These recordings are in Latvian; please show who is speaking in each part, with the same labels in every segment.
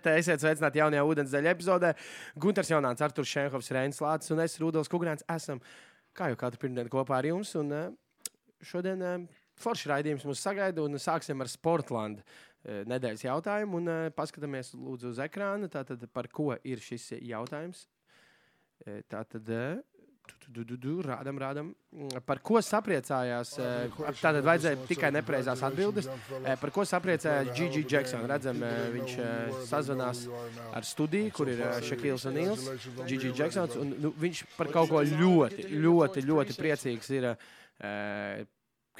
Speaker 1: Te Esiet sveicināti jaunajā ūdensdeļa epizodē. Gunārs Jaunants, Arthurs Šenhovs, Reinis Lācis un es, Rudolf Kungrāns, esam kā jau katru pirmdienu kopā ar jums. Un, eh, šodien eh, forši raidījums mūs sagaida un sāksim ar Sportlandu eh, nedēļas jautājumu. Un paskatāmies lūdzu uz ekrāna, tātad par ko ir šis jautājums. Tātad rādam, rādam. Par ko sapriecājās? Tātad vajadzēja tikai nepareizās atbildes. Par ko sapriecājās Gigi Jackson? Redzam, viņš sazvanās ar studiju, kur ir Šakils un Nils. Gigi Jacksons. Un, nu, viņš par kaut ko ļoti, ļoti, ļoti priecīgs ir.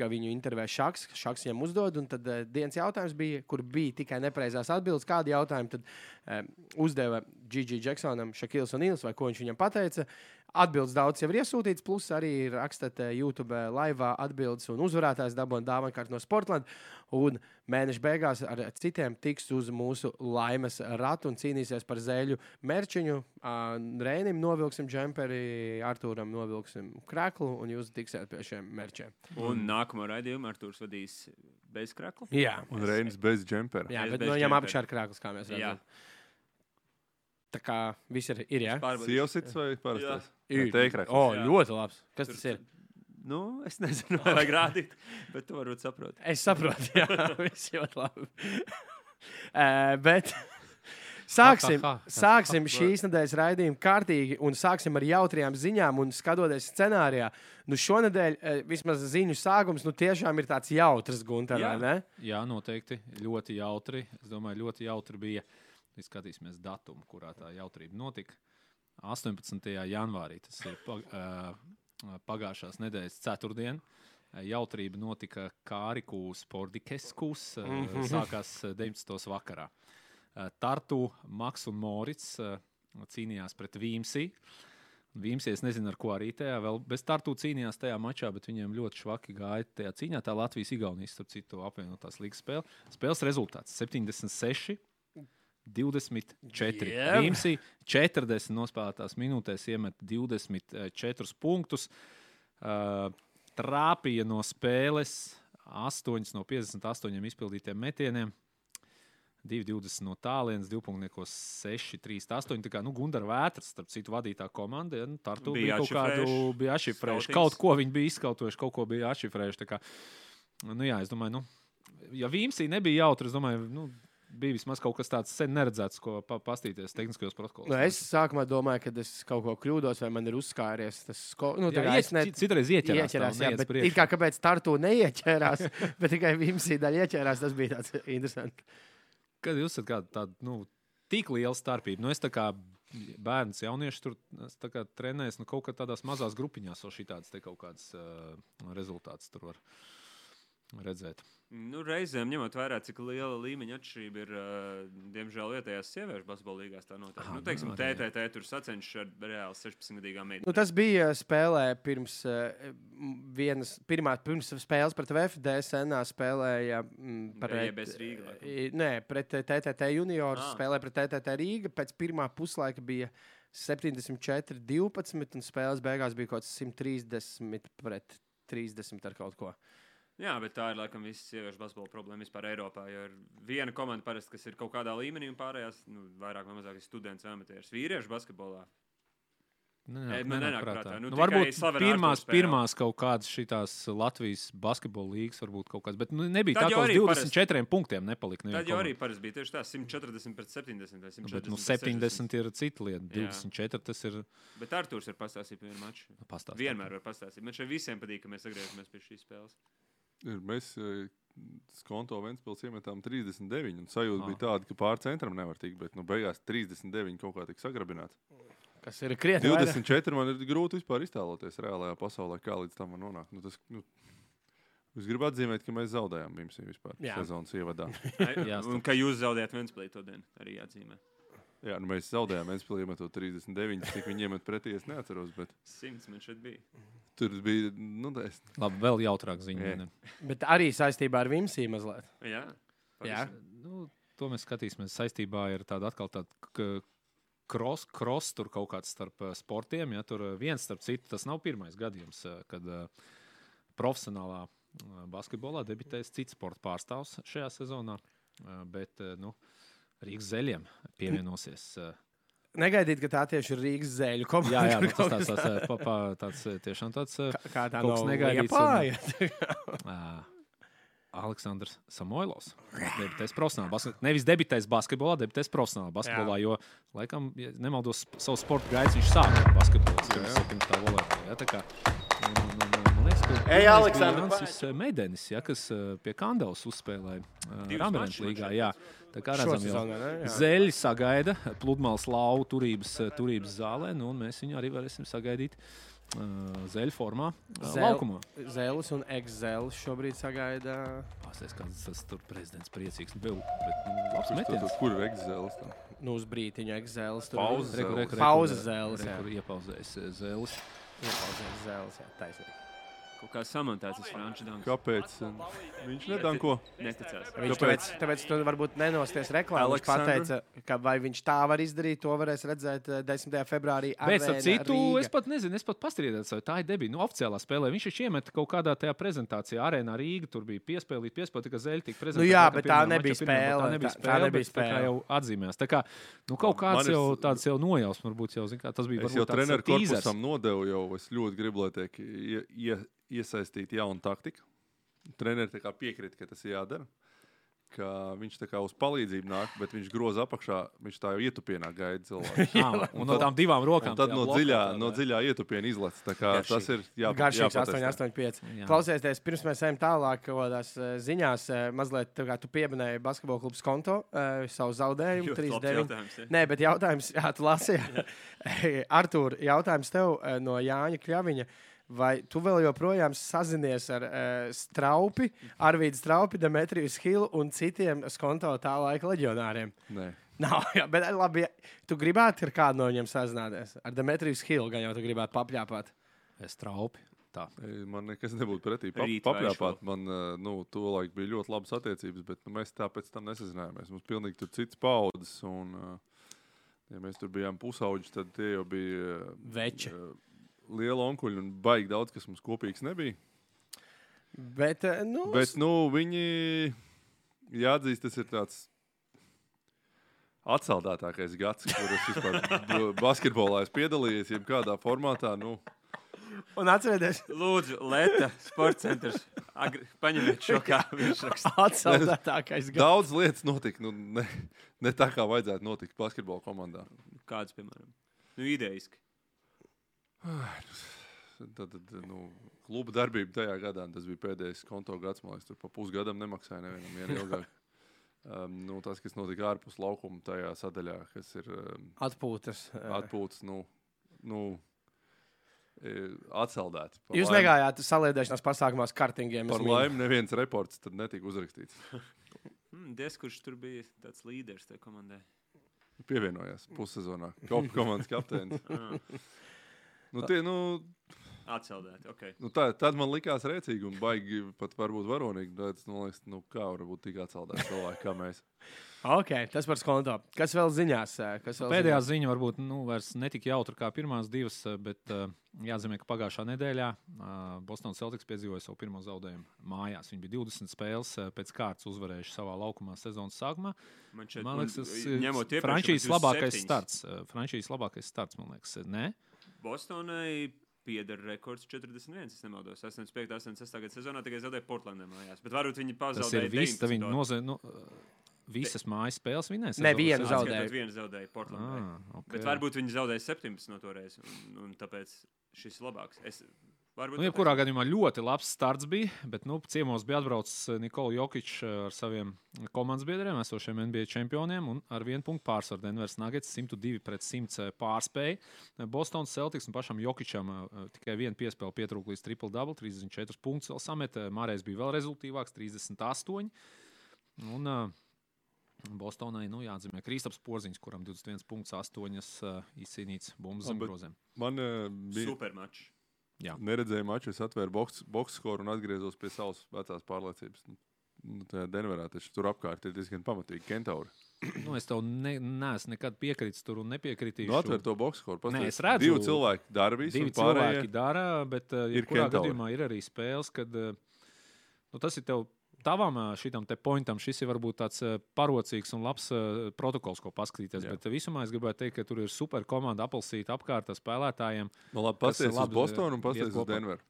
Speaker 1: Ka viņu intervē Šaks, Šaks viņam uzdod, un tad uh, dienas jautājums bija, kur bija tikai nepareizās atbildes. Kādu jautājumu tad um, uzdeva Gigi Jacksonam, Šakils un Nils, vai ko viņš viņam pateica? Atbildes daudz jau ir iesūtīts, plus arī rakstat eh, YouTube laivā atbildes un uzvarētājs dabūna dāvana kārtu no Sportland. Un mēneša beigās ar citiem tiks uz mūsu laimes ratu un cīnīsies par zēļu merčiņu. Rēnim novilksim džemperi, Artūram novilksim kreklu un jūs tiksiet pie šiem merčiem.
Speaker 2: Un nākamo raidījumu Artūrs vadīs bez krekla.
Speaker 1: Jā.
Speaker 3: Un Reinis bez džempera.
Speaker 1: Jā, bet
Speaker 2: bez
Speaker 1: no viņam
Speaker 2: džempera.
Speaker 1: apakšā ir krāklis, kā mēs
Speaker 2: Jā.
Speaker 1: Tā kā viss ir, ir jā.
Speaker 3: Sievsits vai parastais?
Speaker 1: Ir.
Speaker 3: Teikraklis.
Speaker 1: O,
Speaker 2: Jā.
Speaker 1: ļoti labs. Kas
Speaker 2: Tur-
Speaker 1: tas ir?
Speaker 2: Nu, es nezinu, vai vajag rādīt, bet tu varbūt saproti.
Speaker 1: Es saprotu, jā, viss ļoti labi. uh, bet sāksim,
Speaker 4: Ha, ha, ha.
Speaker 1: sāksim šīs nedēļas raidījumu kārtīgi un sāksim ar jautrām ziņām un skatoties scenārijā. Nu, šonadēļ uh, vismaz ziņu sākums nu, tiešām ir tāds jautrs, Gunter,
Speaker 2: Jā.
Speaker 1: vai ne?
Speaker 4: Jā, noteikti. Ļoti jautri. Es domāju, ļoti jautri bija. Mēs skatīsimies datumu, kurā tā jautrība notika. 18. janvārī tas ir pag pagājušās nedēļas ceturtdiena. Jautrība notika Kāriku Spordikeskus. Uh, sākās uh, 19. vakarā. Tartu Maks un Morits cīnījās pret Vīmsi. Vīmsi, es nezinu, ar ko arī tajā vēl bez Tartu cīnījās tajā mačā, bet viņiem ļoti švaki gāja tajā cīņā. Tā Latvijas-Igaunijas, starp citu, apvienotās līgas spēle. Spēles rezultāts 76. 24.
Speaker 1: Jeb.
Speaker 4: Vīmsi 40 nospēlētās minūtēs iemet 24 punktus. Uh, trāpīja no spēles 8 no 58 izpildītiem metieniem. 2,20 no tālienes, 2,6, 3, 8. Tā kā nu, Gunārs Vētras, starp citu, vadītā komanda. Ja, nu, Tartu
Speaker 2: Bija
Speaker 4: bija kaut
Speaker 2: atšifrējuši
Speaker 4: bija atšifrējuši.
Speaker 2: skautings.
Speaker 4: Kaut ko viņi bija izskautojuši, kaut ko bija atšifrējuši. Nu, jā, es domāju, nu, ja Vīmsī nebija jautri, es domāju, nu, bija vismaz kaut kas tāds sen neredzēts, ko pa pastīties tehniskajos protokolos.
Speaker 1: Nu, es sākumā domāju, ka es kaut ko kļūdos, vai man ir uzskāries tas sko... nu,
Speaker 4: Jā, iet,
Speaker 1: ne...
Speaker 4: cit- Citreiz ieķerās.
Speaker 1: Ieķerās, jā, bet it kā kāpēc Tartu neieķērās, bet tikai Vimsī daļa ieķērās, tas bija tāds interesants.
Speaker 4: Kad jūs esat kāda tāda, nu, tik liela starpība, nu, es tā kā bērns, jaunieši tur kā trenējos, nu, kaut kā tādās mazās grupiņās, jau šī tādas kaut kādas uh, rezultātus tur var redzēt.
Speaker 2: Nu, reizēm ņemot vērā, cik liela līmeņa atšķirība ir, uh, diemžēl, vietējās sieviešu basketbola līgās. Tā notiek.
Speaker 4: Aha,
Speaker 2: Nu, teiksim,
Speaker 4: nu.
Speaker 2: TTT tur sacenšas ar reāli 16-gadīgām
Speaker 1: Nu,
Speaker 2: meitenēm.
Speaker 1: tas bija spēlē pirms uh, vienas, pirmā, pirms spēles pret VFD senā spēlēja mm,
Speaker 2: RJBS Rīga, laikam.
Speaker 1: i- Nē, pret TTT juniorus
Speaker 2: Ah.
Speaker 1: spēlēja pret TTT Rīga. Pēc pirmā puslaika bija 74, 12 un spēles beigās bija kaut kas 130 pret 30 ar kaut ko.
Speaker 2: Jā, bet tā ir laikam visas sieviešu basketbola problēma vispār Eiropā. Jo ir viena komanda, parasti, kas ir kaut kādā līmenī, un pārējās nu, vairāk vai mazāk ir students vai amatieris. Vīriešu basketbolā.
Speaker 4: Nenāk,
Speaker 2: Ej, man
Speaker 4: nenāk
Speaker 2: nenāk
Speaker 4: prātā.
Speaker 2: Nu,
Speaker 4: Nu, varbūt pirmās, pirmās kaut kādas šīs Latvijas basketbola līngas, varbūt kaut kādas, bet nu, nebija
Speaker 2: Tad
Speaker 4: tā,
Speaker 2: jau
Speaker 4: ka uz
Speaker 2: arī
Speaker 4: 24 punktiem nepalika.
Speaker 2: Tad jau arī parasti bija tieši tā, 140 pret 70 vai 140.
Speaker 4: Bet nu,
Speaker 2: pret
Speaker 4: 70 ir cita lieta.
Speaker 2: Jā.
Speaker 4: 24 tas ir.
Speaker 2: Bet Arthurs ir pastāstījis par vienu maču.
Speaker 4: Nu, pastāstiet.
Speaker 2: Vienmēr var pastāstīt. Man šeit visiem patīk, ka mēs atgriežamies pie šīs spēles.
Speaker 3: Ir, Mēs eh, skonto Ventspils iemetām 39, un sajūta
Speaker 4: Ah.
Speaker 3: bija tāda, ka pār centram nevar tikt, bet nu, beigās 39 kaut kā tika sagrabināts.
Speaker 1: Kas ir krietni? vairāk.
Speaker 3: 24 man ir grūti vispār iztēloties reālajā pasaulē, kā līdz tam var nonākt. Nu, tas, nu, es gribu atzīmēt, ka mēs zaudējām Vimsī vispār
Speaker 1: Jā.
Speaker 3: sezonas ievadā.
Speaker 4: Jā,
Speaker 2: un ka jūs zaudējat Ventspēlī to dienu, arī jāatzīmē.
Speaker 3: Jā, nu, mēs zaudējām Ventspilī iemetot 39, cik viņi iemet pretī, es neatceros, bet
Speaker 2: Simts man šeit bija.
Speaker 3: tur bija, nu, tā es,
Speaker 4: Labi, vēl jautrāk ziņa.
Speaker 1: Bet arī saistībā ar Vimsī mazliet.
Speaker 2: Jā,
Speaker 1: Jā.
Speaker 4: Nu, to mēs skatīsimies. Saistībā ir tāda atkal tāda k- cross, cross tur kaut kāds starp eh, sportiem. Ja, tur eh, viens starp citu, tas nav pirmais gadījums, eh, kad eh, profesionālā eh, basketbolā debitēs cits sporta pārstāvs šajā sezonā. Eh, Bet, eh, nu, Rīgas zeļiem pievienosies. Uh,
Speaker 1: Negaidīt, ka tā tieši ir Rīgas zēļu komanda.
Speaker 4: jā, jā, nu, tas tāds, tāds, tāds, pa, pa, tāds eh, tiešām tāds. Uh,
Speaker 1: tā- Kā tā nav
Speaker 4: negaidīts
Speaker 1: Liepāja.
Speaker 4: uh, Aleksandrs Samoilovs. Debitēs profesionāli. Basket... Nevis debitēs basketbolā, debitēs profesionāli basketbolā. Jā. Jo, laikam, ja nemaldos, savu sporta gaitu viņš sāka ar basketbolu. Jā, jā. pirms tā volejbola. Jā, tā kā. Un, un, un, un, man liekas, ka
Speaker 1: Ej,
Speaker 4: pirmais bija
Speaker 1: Aleksandr,
Speaker 4: Jansis eh, Meidenis, ja, kas eh, pie Kandavas uzspēlēja
Speaker 2: mačus man
Speaker 4: līgā. Jā. Tā kā redzam, jau zeļi sagaida pludmales lauvu turības, eh, turības zālē, nu, un mēs viņu arī varēsim sagaidīt uh, zeļu formā, uh,
Speaker 1: Zel-
Speaker 4: laukumā.
Speaker 1: Zēlis un ekzēlis šobrīd sagaida.
Speaker 4: Pastāstiet, kāds tas tur prezidents priecīgs bija. Bet, nu, labs metiens.
Speaker 3: Kur ir egzēlis? tam?
Speaker 1: Nu, uz brītiņu ekzēlis.
Speaker 3: Pauze
Speaker 4: reku,
Speaker 1: Pauze
Speaker 4: Iepauzējis eh, zēles.
Speaker 1: Iepauzēs zēlis, jā, taisnība.
Speaker 2: Kaut kā samantēts tas franču danks.
Speaker 3: Kāpēc? Viņš nedanko.
Speaker 2: Neticās.
Speaker 1: Viņš tāpēc, tāpēc tu varbūt nenosties reklāmā. Viņš pateica, ka vai viņš tā var izdarīt, to varēs redzēt eh, 10. februārī.
Speaker 4: Bet,
Speaker 1: Arēna
Speaker 4: citu,
Speaker 1: Rīga.
Speaker 4: es pat nezinu, es pat pastrīdēju, vai tā ir debija. Nu, oficiālā spēlē viņš taču iemet kaut kādā tajā prezentācijā, arēnā Rīga. Tur bija piespēlīta, piespēlīta, ka zeļa tika prezentēta.
Speaker 1: Nu jā, bet tā nebija
Speaker 4: pirmajā,
Speaker 1: spēle,
Speaker 4: Tā nebija
Speaker 1: tā- tā
Speaker 4: spēle.
Speaker 1: nebija
Speaker 4: bet tā
Speaker 1: spēle.
Speaker 4: jau atzīmēs. Tā kā nu, kaut kāds
Speaker 3: Man ir-
Speaker 4: jau tāds jau nojausmas, varbūt jau, zin, kā, tas bija.
Speaker 3: Es
Speaker 4: varbūt
Speaker 3: jau
Speaker 4: tāds,
Speaker 3: treneru
Speaker 4: uh,
Speaker 3: korpusam nodevu, jau es ļoti gribu, lai tiek ie, ie, iesaistīta jauna taktika. Treneris piekrita, ka tas ir jādara. Ka viņš tā kā uz palīdzību nāk, bet viņš groza apakšā. Viņš tā jau ietupienā gaida cilvēku.
Speaker 4: Ah, un no tām divām rokām.
Speaker 3: Un tad no dziļā, no dziļā ietupiena izlaiž. Tas ir jā,
Speaker 1: Garšīgs
Speaker 3: jāpatestē.
Speaker 1: 8,85.
Speaker 4: Jā.
Speaker 1: Klausieties, pirms mēs ejam tālāk, kādās eh, ziņās, eh, mazliet tā kā tu pieminēji basketbola klubs konto, eh, savu zaudējumu,
Speaker 2: Ļoti labs
Speaker 1: 3-9.
Speaker 2: jautājums, ja.
Speaker 1: Nē, bet jautājums, jā, tu lasīji. Artur, jautājums tev no Jāņa Kļaviņa. Vai tu vēl joprojām sazinies ar uh, Straupi, Arvīdu Straupi, Demetriju Hilu un citiem skonto tā laika leģionāriem?
Speaker 3: Nē.
Speaker 1: Nav, jā, bet eh, labi, ja tu gribētu ar kādu no viņiem sazināties. Ar Demetriju Hilu gan jau tu gribētu papļāpāt.
Speaker 4: Es traupi. Tā.
Speaker 3: Man nekas nebūtu pretī. Pa,
Speaker 2: Rīt
Speaker 3: papļāpāt. Man uh, nu, tolaik bija ļoti labas attiecības, bet nu, mēs tāpēc tam nesazinājāmies. Mums pilnīgi tur cits paudzes. Un, uh, ja mēs tur bijām pusauģi, tad tie jau bija
Speaker 1: Veči.
Speaker 3: uh, liela onkuļi un baigi daudz, kas mums kopīgs nebija.
Speaker 1: Bet, eh, nu,
Speaker 3: Bet nu, viņi, jāatzīst, tas ir tāds atsaldētākais gads, kurš vispār basketbolā esmu piedalījies, jebkādā formātā. Nu,
Speaker 1: un atcerieties,
Speaker 2: Lūdzu, Leta, sports centrs. Agri, paņemiet šo kā viņš raksta.
Speaker 1: atsaldētākais gads.
Speaker 3: daudz lietas notika. Nu, ne, ne tā kā vajadzētu notikt basketbola komandā.
Speaker 2: Kāds, piemēram? Nu, idejiski.
Speaker 3: Tad, tad nu, kluba darbība tajā gadā, tas bija pēdējais konto gads, man liekas, tur pa pusgadam nemaksāja nevienam vienu ilgāk. Um, nu, tas, kas notika ārpus laukuma tajā sadaļā, kas ir um,
Speaker 1: Atpūtas. eh.
Speaker 3: atpūtas, nu, nu e. Par
Speaker 1: Jūs negājāt saliedēšanās pasākumos kartingiem. es
Speaker 3: Par laimi, neviens reports tad netika uzrakstīts.
Speaker 2: Hmm, Diez, kurš tur bija tāds līderis tajā komandai.
Speaker 3: Pievienojās pussezonā. Kopu komandas kapteinis. Nu, tie, nu,
Speaker 2: Atceldēti, ok.
Speaker 3: nu, tā, tad man likās rēcīgi un baigi pat varbūt varonīgi. Bet, nu, liekas, nu, kā var būt tik atsaldēti cilvēki kā mēs.
Speaker 1: Ok, tas par skonto. Kas vēl ziņās? eh, Kas vēl
Speaker 4: Pēdējā
Speaker 1: ziņās?
Speaker 4: ziņa varbūt nu, vairs netika jautra kā pirmās divas, eh, bet uh, jāatzīmē, ka pagājušā nedēļā uh, Bostonas Celtics piedzīvoja savu pirmo zaudējumu mājās. Viņi bija 20 spēles uh, pēc kārtas uzvarējuši savā laukumā sezonas sākumā.
Speaker 2: Man šeit,
Speaker 4: Man liekas, tas ir Frančijas labākais
Speaker 2: 27.
Speaker 4: starts. uh, Frančijas labākais starts, man liekas, ne?
Speaker 2: Bostonai pieder rekords 41. Es nemaldos. 85, 86 gada sezonā tikai zaudēja Portlandē mājās. Bet varbūt viņi
Speaker 4: Tas
Speaker 2: pazaudēja.
Speaker 4: ir viss, tad
Speaker 2: 19.
Speaker 4: viņi nozīmē. Nu, uh, Visas mājas spēles vinēs.
Speaker 1: Ne, vienu
Speaker 2: Atskaitot
Speaker 1: zaudēja.
Speaker 2: Vienu zaudēja Portlandē.
Speaker 4: Ah, okay.
Speaker 2: Bet varbūt viņi zaudēja 17 no toreiz. Un, un tāpēc šis ir labāks. Es, varbūt
Speaker 4: Nu, jebkurā gadījumā ļoti labs starts bija, bet nu, ciemos bija atbraucis Nikola Jokic eh, ar saviem komandas biedriem, esošiem NBA čempioniem, un ar vienu punktu pārsvaru Denveras Nuggets 102 pret 100 pārspēja. Bostonas Celtics un pašam Jokičam eh, tikai viena piespēle pietrūka līdz triple double, 34 punktus vēl sameta. Mārējais bija vēl rezultīvāks, 38. Un, uh, Bostonai nu, jāatzīmē Kristaps Porziņš, kuram 21 punkts, 8 uh, izcīnīts bumbas
Speaker 3: Ah,
Speaker 4: zem groziem.
Speaker 3: Man uh, bija
Speaker 2: Supermačs.
Speaker 3: Neredzēja maču, es atvēru boks, boks skoru un atgriezos pie savas vecās pārliecības. Nu, Nu, tajā Denverā taču tur apkārt ir diezgan pamatīgi kentauri.
Speaker 4: Nu, es tev ne, neesmu nekad piekritis tur un nepiekritīšu.
Speaker 3: Nu, atver to boks skoru.
Speaker 4: Nē, es redzu.
Speaker 3: Divi cilvēki darbojas,
Speaker 4: Divi cilvēki dara, bet uh,
Speaker 3: ir
Speaker 4: gadījumā ir arī spēles, kad uh, nu, tas ir tev tavam šitam te pointam šis ir varbūt tāds parocīgs un labs protokols, ko paskatīties.
Speaker 3: Jā.
Speaker 4: Bet visumā es gribētu teikt, ka tur ir super komanda apelsīta apkārt spēlētājiem.
Speaker 3: Nu, labi, pasties uz Bostonu un
Speaker 4: iet
Speaker 3: pasties uz. Denveru.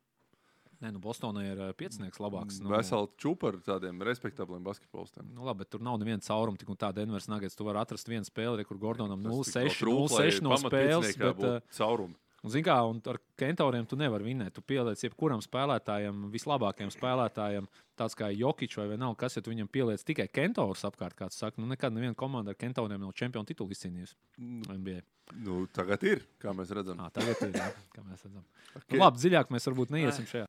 Speaker 4: Nē, nu, Bostonai ir piecinieks labāks. Nu,
Speaker 3: Veseli čūpa ar tādiem respektabliem basketbolistiem.
Speaker 4: Nu, labi, bet tur nav neviena cauruma, tik un tā Denveras nagats. Tu vari atrast vienu spēli, kur Gordonam
Speaker 3: Tas tik
Speaker 4: 0-6
Speaker 3: vēl trūk, lai
Speaker 4: 0-6 no spēles. Bet,
Speaker 3: Caurumi.
Speaker 4: Un, zin kā, un ar kentoriem tu nevari vinēt. Tu pieliec jebkuram spēlētājam, vislabākajam spēlētājam, tāds kā Jokic vai vienalga, kas, ja tu viņam pieliec tikai kentors apkārt, kāds saka, nu nekad neviena komanda ar kentoriem nav čempionu titulu izcīnījusi. NBA.
Speaker 3: Nu, tagad ir, kā mēs redzam.
Speaker 4: À, tagad ir, jā, kā mēs redzam.
Speaker 3: Okay.
Speaker 4: Nu, labi, dziļāk mēs varbūt neiesim šajā.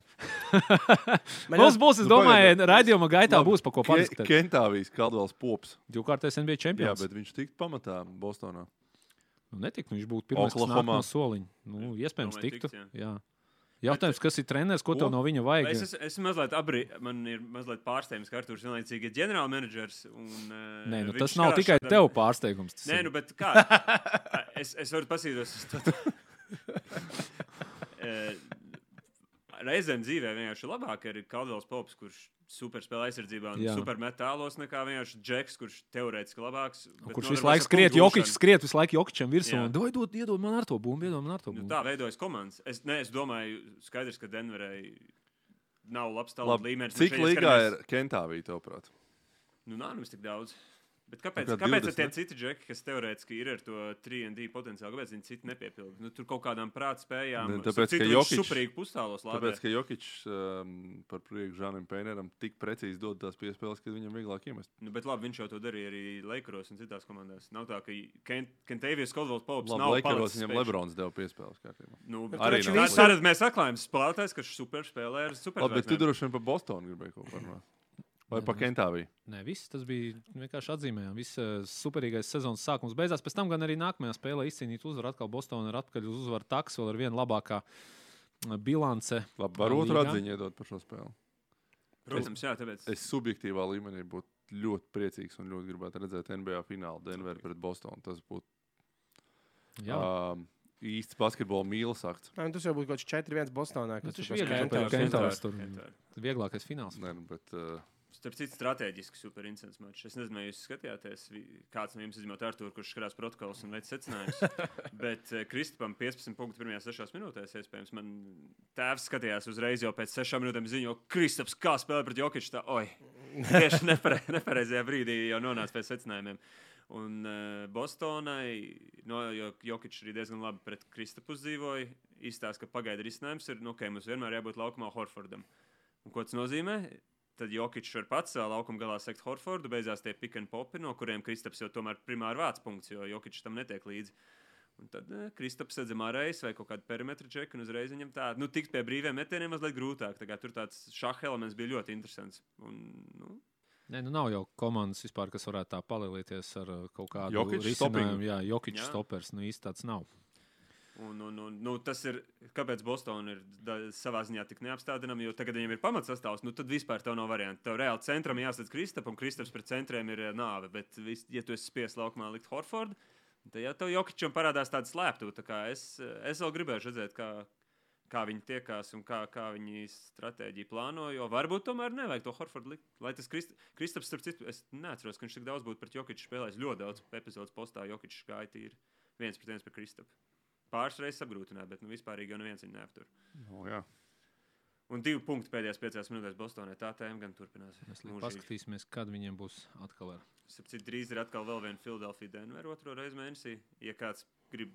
Speaker 4: Mums būs, es
Speaker 3: Nu,
Speaker 4: domāju,
Speaker 3: pagaidi.
Speaker 4: raidījuma gaitā
Speaker 3: Labi,
Speaker 4: būs pa ko
Speaker 3: Ke-
Speaker 4: padiskutēt.
Speaker 3: Kentāvijas Kaldvēls Pops.
Speaker 4: Divkārtais NBA
Speaker 3: Jā,
Speaker 4: čempions.
Speaker 3: bet viņš tiktu pamatā Bostonā.
Speaker 4: Nu, netik, nu, viņš būtu pirmais, kas nāk no soliņa. Nu, iespējams,
Speaker 2: Domāju,
Speaker 4: tiktu.
Speaker 2: tiks, jā.
Speaker 4: Jā. Jautājums, kas ir treneris, ko
Speaker 3: Ko?
Speaker 4: tev no viņa vajag?
Speaker 2: Es esmu es mazliet abri, man ir mazliet pārsteigums, ka Arthurs vienlaicīgi ir ģenerālmenedžers. Un, uh,
Speaker 4: Nē, nu, tas nav tikai
Speaker 2: šādam-
Speaker 4: tev pārsteigums. tas
Speaker 2: Nē,
Speaker 4: ir.
Speaker 2: nu, bet kā? Es, es varu paskatīties uz to. Reizēm dzīvē vienkārši labāk ir Kaldvēls Pops, kurš super spēlē aizsardzībā un
Speaker 4: Jā.
Speaker 2: super met tālos nekā vienkārši Džeks, kurš teorētiski labāks. bet
Speaker 4: Kurš visu laiku skriet,
Speaker 2: gūšanu.
Speaker 4: skriet visu laiku Jokičam virsū. Dod, dod, iedod man ar to bumbu, iedod man ar to
Speaker 2: Nu,
Speaker 4: bumbu.
Speaker 2: tā veidojas komandas. Es, ne, es domāju, skaidrs, ka Denverai nav labs
Speaker 3: Labi,
Speaker 2: talantu līmenis.
Speaker 3: Cik
Speaker 2: Nu,
Speaker 3: līgā ir Kentāvija, tavuprāt?
Speaker 2: Nu, nav nemaz tik daudz. Bet kāpēc,
Speaker 3: kā
Speaker 2: kāpēc
Speaker 3: 20,
Speaker 2: tie
Speaker 3: ne?
Speaker 2: citi džeki, kas teorētiski ir ar to 3D potenciālu, kāpēc viņi citi nepiepilda? Nu, tur kaut kādām prāta spējām.
Speaker 3: Ne, tāpēc,
Speaker 2: citu,
Speaker 3: ka Jokic-
Speaker 2: superīgi pustālos lādē.
Speaker 3: Tāpēc, ka Jokic um, par priekšu Žanam Pēneram tik precīzi dod tās piespēles, ka viņam vieglāk iemest.
Speaker 2: Nu, bet labi, viņš jau to darīja arī Lakeros un citās komandās. Nav tā, ka Kentavijas Kodvols Pops nav
Speaker 3: Lakeros viņam. Lebrons deva piespēles kārtībā.
Speaker 2: Nu,
Speaker 3: Arī
Speaker 2: arī tad mēs atklājam spēlētājs, kas super spēlē ar super
Speaker 3: Labi, bet tu droši vien par Bostonu gribēji kaut ko parunāt. Vai par
Speaker 4: nu,
Speaker 3: Kentāviju?
Speaker 4: Nē, viss tas bija vienkārši atzīmējams. Viss eh, superīgais sezonas sākums beidzās. Pēc tam gan arī nākamajā spēlē izcīnīt uzvaru. Atkal Bostonā ir atpakaļ uz uzvaru taks, vēl ar vienu labākā eh, bilance.
Speaker 3: Labi, var otru atziņu iedot par šo spēli.
Speaker 2: Protams, jā, tāpēc.
Speaker 3: Es subjektīvā līmenī būtu ļoti priecīgs un ļoti gribētu redzēt NBA finālu Denveru pret Bostonu. Tas būtu
Speaker 4: Jā,
Speaker 3: um, īsts basketbola mīlas akts.
Speaker 1: Nē, nu, Tas jau būtu kaut kāds 4-1 Bostonā.
Speaker 4: Nu, tas.
Speaker 1: Kentavs
Speaker 4: tur.
Speaker 2: Kentāri.
Speaker 4: vieglākais fināls.
Speaker 3: Nē, nu, bet, uh,
Speaker 2: Starp citu, strateģiski super incidents mačs. Es nezinu, vai jūs skatījāties, kāds no jums izņemot Arthuru, kurš skatās protokols un veids secinājumus. Bet uh, Kristupam 15 punktu pirmajās 6 minūtēs, iespējams, man tēvs skatījās uzreiz jau pēc 6 minūtēm ziņo, Kristaps kā spēlē pret Jokiču. Tā, oi, tieši nepare, nepareizajā brīdī jau nonāca pie secinājumiem. Un uh, Bostonai, no, jo Jokičs arī diezgan labi pret Kristapu uzdzīvoja, izstāsta, ka pagaidu risinājums ir, nu, ka mums vienmēr jābūt laukumā Horfordam. Un ko tas nozīmē? Tad Jokičs var pats laukuma galā sekt Horfordu, beigās tie pick and popi, no kuriem Kristaps jau tomēr primāri vāc punkts, jo Jokičs tam netiek līdzi. Un tad Kristaps sēdzam ārējais vai kaut kādu perimetru čeku, un uzreiz viņam tā, nu, tikt pie brīviem metieniem mazliet grūtāk. Tā kā tur tāds šāda elements bija ļoti interesants. Un, nu,
Speaker 4: Nē, nu nav jau komandas vispār, kas varētu tā palielīties ar kaut kādu risinājumu. Jā, Jokičs stopers. Nu, īsti tāds nav.
Speaker 2: Un, un, un, nu, tas ir kāpēc Bostonā ir da, savā ziņā tik neapstādināma. Jo tagad viņiem ir pamatsastāvs, nu tad vispār tev nav variantu. Tev reāli centram jāsadz Kristapam, Kristaps pret centriem ir eh, nāve. Bet, vis, ja tu esi spiests laukumā likt Horfordu, tad jau tev Jokičam parādās tāda slēptuve. Tā es, es vēl gribēju redzēt, kā, kā viņi tiekās un kā, kā viņi stratēģiju plāno. Jo varbūt tomēr nevajag to Horfordu likt. Lai tas Krist, Kristaps, starp citu, es neatceros, ka viņš tik daudz būtu pret Jokiču spēlējis. Ļoti daudz epizodes postā Jokičs gāja tīri viens pret viens pret Kristapu. Pāris reizes apgrūtināja, bet nu, vispār jau neviens viņu neaptur.
Speaker 3: nu, jā.
Speaker 2: Un divi punkti pēdējās piecās minūtēs Bostonē. Tā tēma gan turpinās.
Speaker 4: Mēs paskatīsimies, kad viņiem būs atkal ar.
Speaker 2: Starp citu, drīz ir atkal vēl viena Filadelfija Denver otro reizi mēnesī. Ja kāds grib.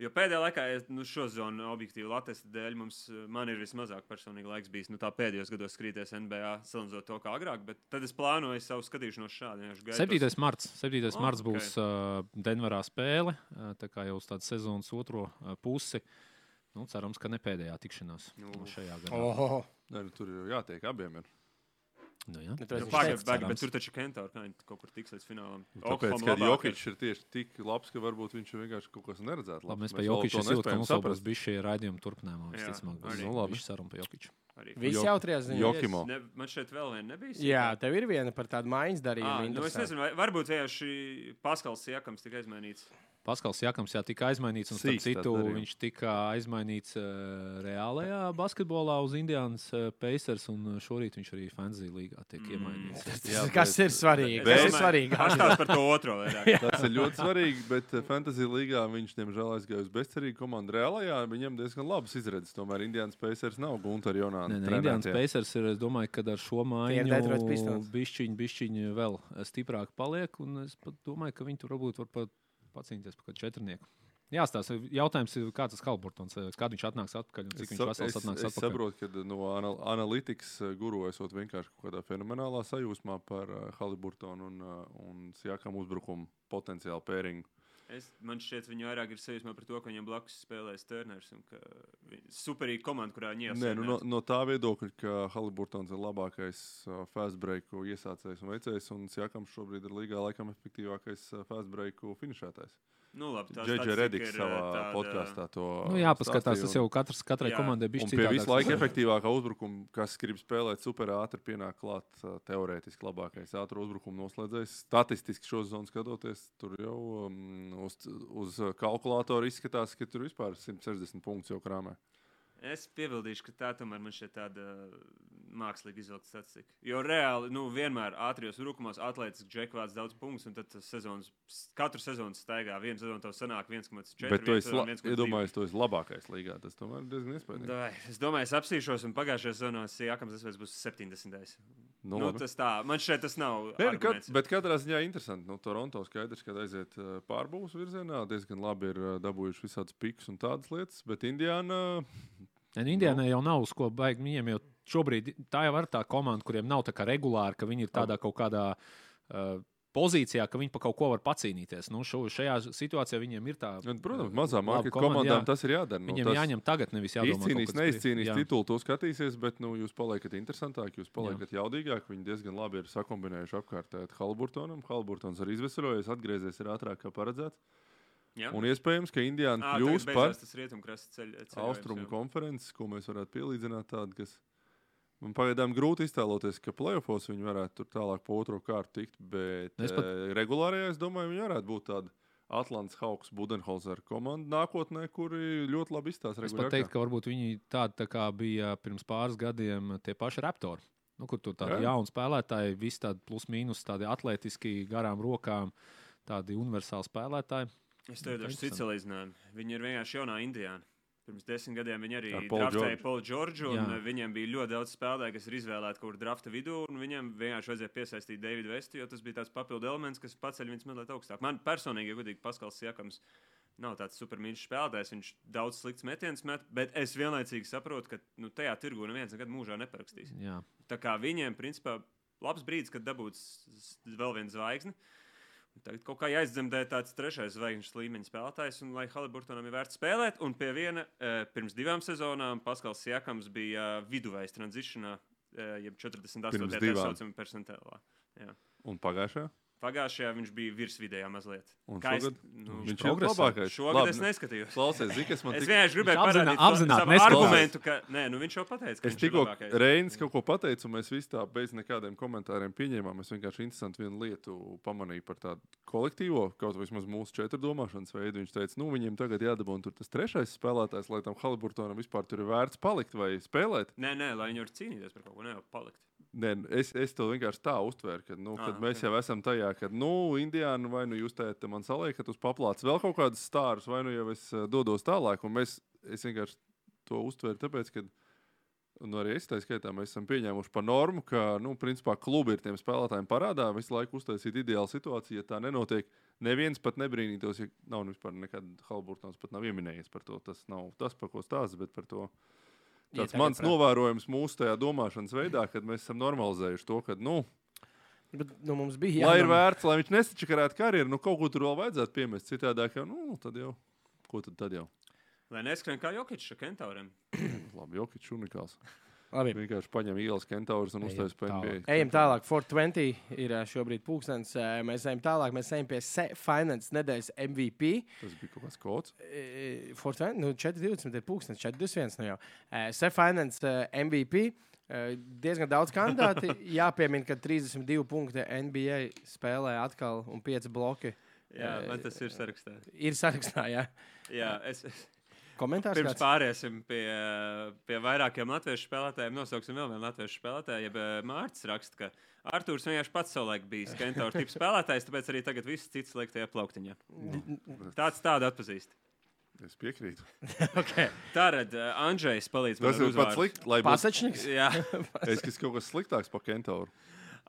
Speaker 2: Jo pēdējā laikā, es, nu, šo zonu objektīvi Latvijas dēļ mums, eh, man ir vismazāk personīgi laiks bijis. Nu, tā pēdējos gados skrīties NBA, salīdzinot to kā agrāk, bet tad es plānoju savu skatīšanos šādi. vienkārši gaidos.
Speaker 4: 7. marts, 7.
Speaker 2: Oh,
Speaker 4: marts būs uh, Denverā spēle. Uh, tā kā jau uz tādu sezonas otro uh, pusi. Nu, cerams, ka ne pēdējā tikšanās
Speaker 2: Nu.
Speaker 4: šajā gadā.
Speaker 1: Oho,
Speaker 3: Nē, nu, tur jau jātiek abiem. Ir.
Speaker 4: Nu, jā.
Speaker 1: Nu,
Speaker 2: Nu,
Speaker 1: tas
Speaker 2: Pagaidiet,
Speaker 4: cerams.
Speaker 2: pagaid, bet tur taču Kentāra kā viņi kaut kur tiks līdz finālam.
Speaker 3: Nu, Tāpēc, ka Jokic ir tieši tik labs, ka varbūt viņš ir vienkārši kaut kas neredzēts.
Speaker 4: Labi, mēs par Jokiču jūtam, ka mums būs bijis šie raidījumi turpinājumā. Visticamāk, būs.
Speaker 3: Nu, labi.
Speaker 4: saruna par Jokiču.
Speaker 2: Arī
Speaker 1: Visi
Speaker 3: Jo-
Speaker 1: jau trijās ziņās.
Speaker 3: Jokimo.
Speaker 2: Ne, man šeit vēl viena nebija.
Speaker 1: Jā, tev ir viena par tādu maiņas
Speaker 2: Ah,
Speaker 1: darījumu.
Speaker 2: nu es nezinu, vai, varbūt vienkārši Paskals Siekams tika izmainīts.
Speaker 4: Paskals Jakams jā, tika aizmainīts, un
Speaker 3: Sīks
Speaker 4: citu viņš tika aizmainīts uh, reālajā basketbolā uz Indiānas uh, Pacers, un šorīt viņš arī Fantasy līgā tiek
Speaker 2: Mm.
Speaker 4: iemainīts.
Speaker 3: Jā,
Speaker 1: Kas
Speaker 3: bet-
Speaker 1: ir svarīgi?
Speaker 3: Bet-
Speaker 1: Kas ir svarīgi?
Speaker 2: Pastāst par to otro vairāk.
Speaker 3: Tas ir ļoti svarīgi, bet eh, Fantasy līgā viņš, diemžēl, aizgāja uz bezcerīgu komandu. Reālajā viņam diezgan labas izredzes. Tomēr Indiānas Pacers nav Gunter
Speaker 4: nē, Indiānas Pacers ir, es domāju, ka ar šo
Speaker 1: Pistons.
Speaker 4: bišķiņi, bišķiņi vēl stiprāk paliek, un es pat domāju, ka viņi tur varbūt var pat pacīnīties par kādu četrnieku. Jā, jautājums ir, kāds tas Halburtons, kad viņš atnāks atpakaļ un cik
Speaker 3: Es,
Speaker 4: viņš vesels
Speaker 3: es,
Speaker 4: atnāks
Speaker 3: es
Speaker 4: atpakaļ.
Speaker 3: saprotu, ka no anal analītikas eh, guru esot vienkārši kaut kādā fenomenālā sajūsmā par uh, Haliburtonu un, un Sjakam uzbrukumu potenciālu pēringu.
Speaker 2: Es, man šķiet, viņi vairāk ir sajūsmā par to, ka viņam blakus spēlēs Turners. un ka Superīga komanda, kurā viņi
Speaker 3: Nē, nu, no, no tā viedokļa, ka Haliburtons ir labākais uh, fast break iesācējs un veicējs, un Sjakams šobrīd ir līgā laikam efektīvākais uh, fast break finišētājs.
Speaker 2: Nu, labi, tā
Speaker 3: Džeģe Rediks savā podkāstā to
Speaker 4: Nu, jā, paskatās,
Speaker 3: stāstīja,
Speaker 4: tas jau katrs, katrai
Speaker 2: Jā.
Speaker 4: komandai
Speaker 3: Un
Speaker 4: bija
Speaker 3: pie visu laiku efektīvākā uzbrukuma, kas grib spēlēt super ātri, pienāk klāt uh, teorētiski labākais ātrā uzbrukuma noslēdzējs. Statistiski šo zonu skatoties, tur jau um, uz, uz kalkulātora izskatās, ka tur vispār 160 punktus jau krāmē.
Speaker 2: Es piebildīšu, ka tā tomēr man šķiet tāda mākslīga izvilkta statistika. Jo reāli, nu, vienmēr ātrijos rūkumos atlētas džekvāts daudz punktus, un tad sezonas, katru sezonu staigā. Vienu sezonu tev sanāk 1,4.
Speaker 3: Bet tu esi la-
Speaker 2: 1,2.
Speaker 3: iedomājies, tu esi labākais līgā. Tas tomēr diezgan iespaidīgi.
Speaker 2: Dai, Es domāju, es apsīšos, un pagājušajā sezonā Jākams Desveids būs 70.
Speaker 3: Nu,
Speaker 2: Nu, tas tā, man šeit tas nav.
Speaker 3: Nē, nu,
Speaker 2: arguments.
Speaker 3: bet katrā ziņā interesanti. Nu, Toronto skaidrs, ka aiziet uh, pārbūves virzienā. Diezgan labi ir uh, dabūjuši visādas pikus un tādas lietas. Bet Indiāna
Speaker 4: Un Indijānai jau nav uz ko baigt. Viņiem jau šobrīd tā jau ir tā komanda, kuriem nav tā kā regulāri, ka viņi ir tādā kaut kādā uh, pozīcijā, ka viņi pa kaut ko var pacīnīties. Nu, šo, šajā situācijā viņiem ir tā.
Speaker 3: Nu, Protams,
Speaker 4: uh,
Speaker 3: mazā
Speaker 4: laba
Speaker 3: marķa
Speaker 4: komanda,
Speaker 3: komandām
Speaker 4: jā.
Speaker 3: tas ir jādara. Nu,
Speaker 4: Viņiem
Speaker 3: tas
Speaker 4: jāņem tagad, nevis jādomā.
Speaker 3: Izcīnīs, neizcīnīs
Speaker 4: jā.
Speaker 3: titulu, to skatīsies, bet nu, jūs paliekat interesantāki, jūs paliekat jaudīgāki. Viņi diezgan labi ir sakombinējuši apkārt Halburtonam. Halburtons arī izvesaļojies, atgriezies ātrāk kā paredzēts.
Speaker 2: Jā.
Speaker 3: Un iespējams, ka Indiāna
Speaker 2: Ā,
Speaker 3: kļūs par austrumu konferences, ko mēs varētu pielīdzināt tādu, kas man pagaidām grūti iztēloties, ka playoffs viņi varētu tur tālāk pa otro kārtu tikt, bet
Speaker 4: Es
Speaker 3: es
Speaker 4: pat-
Speaker 3: pat... regulārajā es domāju, viņi varētu būt tādi. Atlants Hawks, Budenholzer komanda nākotnē, kuri ļoti labi izstāsta
Speaker 4: Es pat teiktu, ka varbūt viņi tādi tā kā bija pirms pāris gadiem tie paši raptori. Nu, kur tur tādi
Speaker 3: Jā.
Speaker 4: jauni spēlētāji, visi tādi plus mīnus, tādi atletiski, garām rokām, tādi universāli spēlētāji.
Speaker 2: Es tev došu citu salīdzinājumu. Viņi ir vienkārši jaunā Indijāna. Pirms desmit gadiem viņi arī
Speaker 3: Ar Paulu
Speaker 2: draftēja un
Speaker 4: Jā.
Speaker 2: Jā. viņiem bija ļoti daudz spēlētāju, kas ir izvēlēti kaut kur drafta vidū, viņiem vienkārši vajadzēja piesaistīt Davidu Vestu, jo tas bija tāds papildu elements, kas paceļ viņus mazliet augstāk. Man personīgi, ja godīgi, Paskals Jakams nav tāds supermīļš spēlētājs, viņš daudz slikts metienus met, bet es vienlaicīgi saprotu, ka nu, tajā tirgu neviens nekad mūžā neparakstīs.
Speaker 4: Jā.
Speaker 2: Tā kā viņiem, principā, labs brīdis, kad dabūt s- s- vēl vienu zvaigzni. Un Tagad kaut kā jāizdzemdē tāds trešais zvaigžņu līmeņa spēlētājs, un lai Haliburtonam ir vērts spēlēt. Un pie viena eh, pirms divām sezonām Paskals Jakams bija viduvējs tranzīšanā, jeb 48.
Speaker 3: Pirms
Speaker 2: tā
Speaker 3: divām.
Speaker 2: saucamā percentālā.
Speaker 3: Un pagājušajā?
Speaker 2: Pagājušajā viņš bija virsvidējā mazliet.
Speaker 3: Un
Speaker 2: Kā es-
Speaker 3: šogad?
Speaker 2: nu,
Speaker 3: Viņš ir labākais.
Speaker 2: Šogad
Speaker 3: Labi,
Speaker 2: es
Speaker 3: nu,
Speaker 2: neskatījos.
Speaker 3: Klausies, man
Speaker 2: Es
Speaker 3: tik-
Speaker 2: vienkārši gribēju
Speaker 4: Viņš apzinā-
Speaker 2: parādīt to
Speaker 4: apzināti
Speaker 2: savu argumentu, ka nē, nu viņš jau pateica, ka
Speaker 3: Es tikko. Reinis kaut ko pateicu, un mēs visi tā bez nekādiem komentāriem pieņēmām. Es vienkārši interesanti vienu lietu pamanīju par tādu kolektīvo, kaut vismaz mūsu četru domāšanas veidu. Viņš teica, nu viņiem tagad jādabūna tur tas trešais spēlētājs, lai tam Haliburtonam vispār tur ir vērts palikt vai spēlēt.
Speaker 2: Nē, nē, lai viņi var cīnīties par kaut ko, ne jau palikt.
Speaker 3: Nē, es, es to vienkārši tā uztvēru, ka nu,
Speaker 2: Ah,
Speaker 3: kad mēs
Speaker 2: ok.
Speaker 3: jau esam tajā, ka, nu, Indiāna vai nu jūs teicat, man saliekat uz paplātes vēl kaut kādus stārus, vai nu jau es dodos tālāk. Un mēs, es vienkārši to uztvēru, tāpēc, ka, un arī es tā skaitā, mēs esam pieņēmuši par normu, ka, nu, principā klubi ir tiem spēlētājiem parādā visu laiku uztaisīt ideālu situāciju. Ja tā nenotiek, neviens pat nebrīnītos, ja nav nu, vispār nekad Halburtons pat nav ieminējies par to. Tas nav tas, par ko stāsta, bet par to.
Speaker 1: Ja
Speaker 3: Tas
Speaker 1: tagad
Speaker 3: mans
Speaker 1: prāt-
Speaker 3: novērojums mūsu tajā domāšanas veidā, kad mēs esam normalizējuši to, ka, nu,
Speaker 1: Bet, nu, mums bija
Speaker 3: lai ir vērts, lai viņš nesačakarētu karjeru, nu kaut ko tur vēl vajadzētu piemest. Citādi, jau, nu, tad jau, ko tad, tad jau?
Speaker 2: Lai neskrien kā Jokic ar kentauriem.
Speaker 3: Labi, Jokic unikāls.
Speaker 1: Labi.
Speaker 3: Vienkārši paņem ielas kentaurus un uztais
Speaker 4: tālāk.
Speaker 3: NBA.
Speaker 1: Ejam tālāk. 420 ir ā, šobrīd pūkstens. ā, Mēs ejam tālāk. Mēs ejam pie Se- Finance nedēļas MVP.
Speaker 3: Tas bija kaut kāds kods.
Speaker 1: E, 420, nu 420 ir pūkstens, 421 nu jau. Se Finance MVP. Diezgan daudz kandidāti. Jāpiemina, ka 32 punkti NBA spēlē atkal un 5 bloki.
Speaker 2: Jā,
Speaker 1: Eh,
Speaker 2: man tas ir sarakstā.
Speaker 1: Ir sarakstā, jā.
Speaker 2: Jā, es, es-
Speaker 1: Komentārs
Speaker 2: pirms
Speaker 1: kāds?
Speaker 2: pāriesim pie, pie vairākiem latviešu spēlētājiem, nosauksim vēl vienu latviešu spēlētāju. Jeb eh, Mārcis raksta, ka Arthurs vienkārši pats savulaik bija Kentaura tips spēlētājs, tāpēc arī tagad viss cits liek tajā plauktiņā. Tāds tādu atpazīst.
Speaker 3: Es piekrītu.
Speaker 1: Okay.
Speaker 2: Tātad uh, Andrzejs palīdz man
Speaker 3: Tas ir pats slikts. Lai būtu
Speaker 1: Pasačniks?
Speaker 2: Jā,
Speaker 3: es, kas kaut kas sliktāks par kentauru.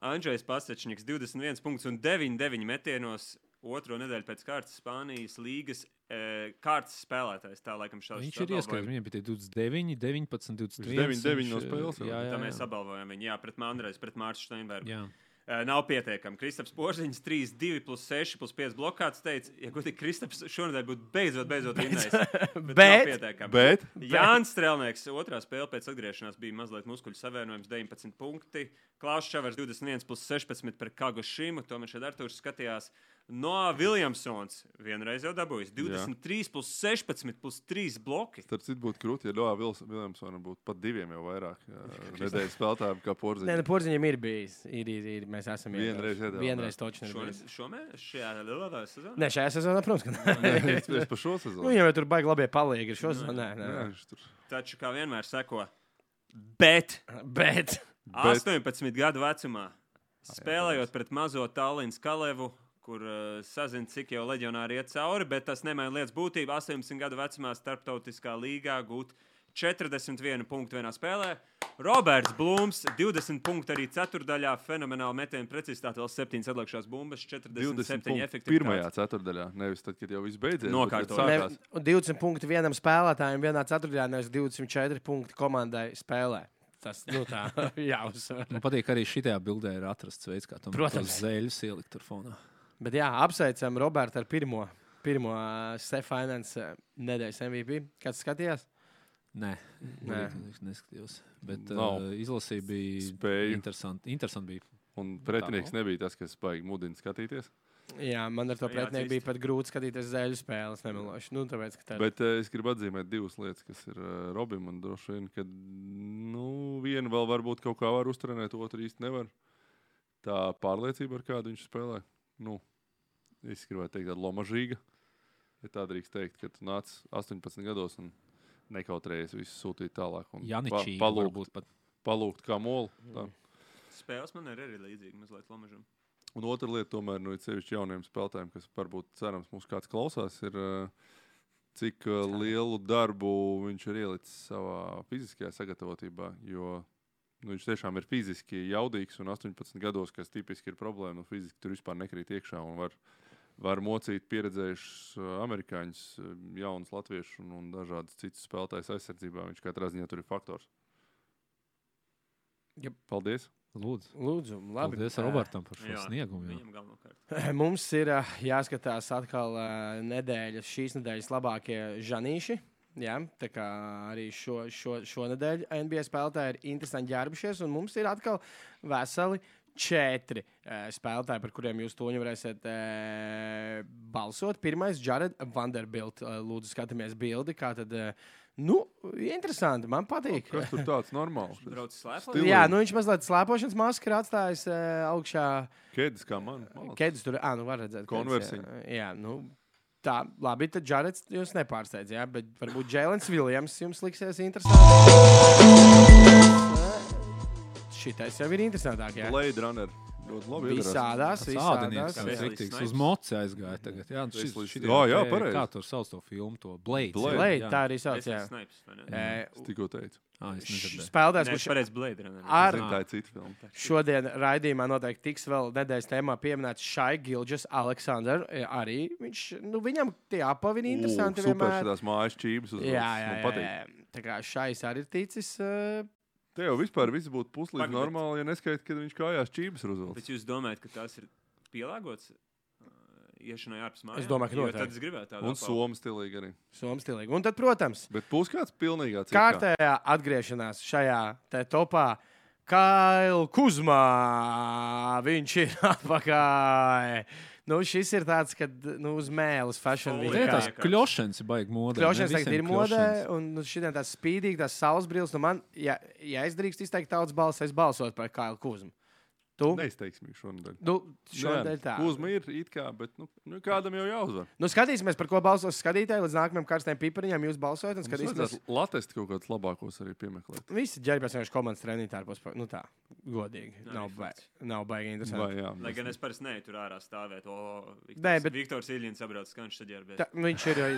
Speaker 2: Andrzejs Pasečniks 21 punktus un 9, 9 metienos. Otro nedēļu pēc kārtas Spānijas līgas e, kārtas spēlētājs. Tā laikam šāds
Speaker 4: Viņš ir ieskaits. Viņam bija tie 29, 19, 23.
Speaker 3: Viņš 9 no spēles jau.
Speaker 4: Jā, jā,
Speaker 2: Tā mēs
Speaker 4: jā.
Speaker 2: apbalvojam viņu. Jā, pret Mandrēs, pret Mārciņu Steinbergu.
Speaker 4: jā.
Speaker 2: Uh, nav pietiekami. Kristaps Porziņš 3, 2, plus 6, plus 5 blokāts teica, ja godīgi Kristaps šonadēļ būtu beidzot, beidzot vinnējis. Bet,
Speaker 1: Bet-
Speaker 2: nav pietiekami.
Speaker 3: Bet
Speaker 2: Jānis Strelnieks otrā spēlē pēc atgriešanās bija mazliet muskuļu savienojums, 19 punkti. Klaus Čavers 21 plus 16 par Kagu Šimu. Tomēr šeit Artūrs skatījās. No Viljamsons vienreiz jau dabūjis 23 plus 16 plus 3 bloki.
Speaker 3: starp citu būtu krūti, ja Doā Viljamsona būtu pat diviem jau vairāk jā, nedēļas spēlētājiem kā
Speaker 1: Nē,
Speaker 3: porziņš.
Speaker 1: nu, porziņam ir bijis. Ir, ir, ir. Mēs esam
Speaker 3: Vienreiz iedāvājām,
Speaker 1: Vienreiz
Speaker 3: jā.
Speaker 1: točni
Speaker 2: šomēnes, šajā lielā sezonā.
Speaker 1: Nē, šajā sezonā, protams, ka nē.
Speaker 3: Es es par šo
Speaker 1: Nu,
Speaker 3: sezonu.
Speaker 1: viņam jau tur baigi labie palīgi ir šo sezonu. Nē, nē,
Speaker 3: Jā,
Speaker 1: nē.
Speaker 3: tur.
Speaker 2: Taču, kā vienmēr sako, bet
Speaker 1: Bet.
Speaker 3: Bet-
Speaker 2: 18 gadu vecumā, spēlējot pret mazo Tallinas Kalevu, kur uh, sazina, cik jau leģionāri iet cauri, bet tas nemaina lietas būtību. 18 gadu vecumā starptautiskā līgā gūt 41 punktu vienā spēlē. Roberts Blūms 20 punktu arī ceturdaļā, fenomenāli metienu precizitāte, vēl 7 atlikušās bumbas,
Speaker 3: 20
Speaker 2: 47
Speaker 3: punkti
Speaker 2: efektivitāte.
Speaker 3: pirmajā ceturdaļā, nevis tad, kad jau viss beidzies.
Speaker 1: un 20 punkti vienam spēlētājam vienā ceturtajā, nevis 24 punkti komandai spēlē. Tas nu, tā jāuzsver.
Speaker 4: Man patīk arī šajā bildē ir atrasts veids, kā tam
Speaker 1: Protams.
Speaker 4: zēļus ielikt tur fonā.
Speaker 1: Bet jā, apsveicam Robertu ar pirmo, pirmo Stefanas nedēļas MVP. Kāds skatījās?
Speaker 4: Nē,
Speaker 1: Nē.
Speaker 4: Nē. neskatījos. Bet
Speaker 3: Nav.
Speaker 4: uh, izlasīja bija
Speaker 3: Spēju.
Speaker 4: interesanti. Interesanti bija.
Speaker 3: Un pretinieks nebija tas, kas baigi mudina skatīties.
Speaker 1: Jā, man ar to pretinieku bija pat grūti skatīties zēļu spēles. Nemelošu. Nu, tāpēc, ka tā ir.
Speaker 3: Bet uh, es gribu atzīmēt divas lietas, kas ir uh, Robim. Un droši vien, ka nu, vienu vēl varbūt kaut kā var uztrenēt, otru īsti nevar. Tā pārliecība, ar kādu viņš spēlē. Nu, es gribētu teikt, tāda lomažīga. Ja tā drīkst teikt, ka tu nāc 18 gados un nekautrējies visu sūtīt tālāk. un
Speaker 4: Janičī
Speaker 3: pa- palūgt,
Speaker 4: pat.
Speaker 3: palūgt kā molu. Tā.
Speaker 2: Spēles man ir arī līdzīgi, mazliet lomažam.
Speaker 3: Un otra lieta, tomēr, nu, ir sevišķi jauniem spēlētājiem, kas varbūt cerams, mums kāds klausās, ir uh, cik uh, lielu darbu viņš ir ielicis savā fiziskajā sagatavotībā. Jo nu, viņš tiešām ir fiziski jaudīgs un 18 gados, kas tipiski ir problēma. Nu, fiziski tur vispār nekrīt iekšā un var, var mocīt pieredzējušus uh, amerikāņus, uh, jaunus latviešus un, un dažādus citus spēlētājus aizsardzībā. Viņš katrā ziņā tur ir faktors.
Speaker 1: Jep.
Speaker 3: Paldies!
Speaker 4: Lūdzu.
Speaker 1: Lūdzu, labi.
Speaker 4: Paldies
Speaker 1: Ā,
Speaker 4: Robertam par šo
Speaker 2: Jā,
Speaker 4: sniegumu. jā.
Speaker 1: Mums ir jāskatās atkal nedēļas, šīs nedēļas labākie žanīši. Jā, tā kā arī šo, šo, šo nedēļu NBA spēlētāji ir interesanti ģērbušies, un mums ir atkal veseli četri uh, spēlētāji, par kuriem jūs to varēsiet uh, balsot. Pirmais - Jared Vanderbilt. Uh, lūdzu, skatāmies bildi. Kā tad, uh, nu, interesanti, man patīk.
Speaker 3: Kas tur tāds normāls?
Speaker 1: Jā, nu viņš mazliet slēpošanas masku ir atstājis uh, augšā.
Speaker 3: Kedis kā man. Malāc.
Speaker 1: Kedus tur ah, nu var redzēt.
Speaker 3: Konversiņa.
Speaker 1: Jā, nu, tā, labi. Tad Džarets jūs nepārsteidz, jā, bet varbūt Jēlens Viljams jums liksies interesants. Šitais jau ir interesantāk, jā.
Speaker 3: Blade Runner. Ļoti labi.
Speaker 1: Visādās, visādās.
Speaker 4: riktīgs, uz moci aizgāja tagad. Jā, šis, šis.
Speaker 3: Jā, jā, pareizi.
Speaker 4: Kā tur sauc to filmu, to Blade?
Speaker 3: Blade.
Speaker 1: Blade, tā arī sauc, jā.
Speaker 2: Snipes, vai ne?
Speaker 3: Es tikko teicu.
Speaker 4: Ah.
Speaker 1: Spēlētājs, kurš
Speaker 2: pareizi Blade Runner.
Speaker 1: Ar-
Speaker 3: tā ir cita filma.
Speaker 1: šodien raidījumā noteikti tiks vēl nedēļas tēmā pieminēts Šai Gilģis, Aleksandrs. Arī viņš, nu, viņam tie apavi ir interesanti.
Speaker 3: Super,
Speaker 1: vienmēr.
Speaker 3: šitās mājas čības. uzvelk.
Speaker 1: Jā, jā,
Speaker 3: Man
Speaker 1: jā,
Speaker 3: patīk.
Speaker 1: jā. Tā kā šais arī ir ticis. Uh,
Speaker 3: Te jau vispār viss būtu puslīdz normāli, ja neskaidrs, kad viņš kājās čības uzvelk.
Speaker 2: Bet jūs domājat, ka tas ir pielāgots uh, iešanai ārpus mājām.
Speaker 1: Es domāju, ka.
Speaker 2: Tad es gribētu tādu
Speaker 3: Un Somijas stilīgi arī.
Speaker 1: Somas stilīgi. Un tad, protams,
Speaker 3: Bet būs kāds pilnīgā cits.
Speaker 1: kārtējā atgriešanās šajā te topā. Kaila Kuzmā, viņš ir atpakaļ. Nu, šis ir tāds, kad nu, uz mēles fashion week.
Speaker 2: Jā,
Speaker 4: tās
Speaker 2: jā.
Speaker 4: kļūšanas ir baigi modē.
Speaker 1: Kļūšanas tagad ir modē, un nu, šodien tās spīdīgi, tās saules brilles. Nu, man, ja, ja es drīkstu izteikt tautas balsi, es balsotu par Kailu Kuzmu. Tu?
Speaker 3: Neizteiksmīgi šonadēļ.
Speaker 1: Nu, šodien tā.
Speaker 3: Uzma ir it kā, bet nu, nu, kādam jau jāuzvar.
Speaker 1: Nu, skatīsimies, par ko balsos skatītāji. Līdz nākamajam karstajam pipariņam jūs balsojat. un Skatīsimies,
Speaker 3: Latvijas kaut kādus labākos arī piemeklēt.
Speaker 1: visi ģērbjas vienkārši komandas treniņā. Nu, tā, godīgi.
Speaker 2: Nav
Speaker 1: Nav,
Speaker 2: arī
Speaker 1: ba
Speaker 2: fakts.
Speaker 1: nav baigi
Speaker 3: Vai,
Speaker 1: interesanti.
Speaker 3: jā,
Speaker 2: Lai gan es parasti neju tur ārā stāvēt. O, Viktors,
Speaker 1: Nē, bet-
Speaker 2: Viktors Iljins apbrauc skanš tad ģērbies.
Speaker 1: Tā,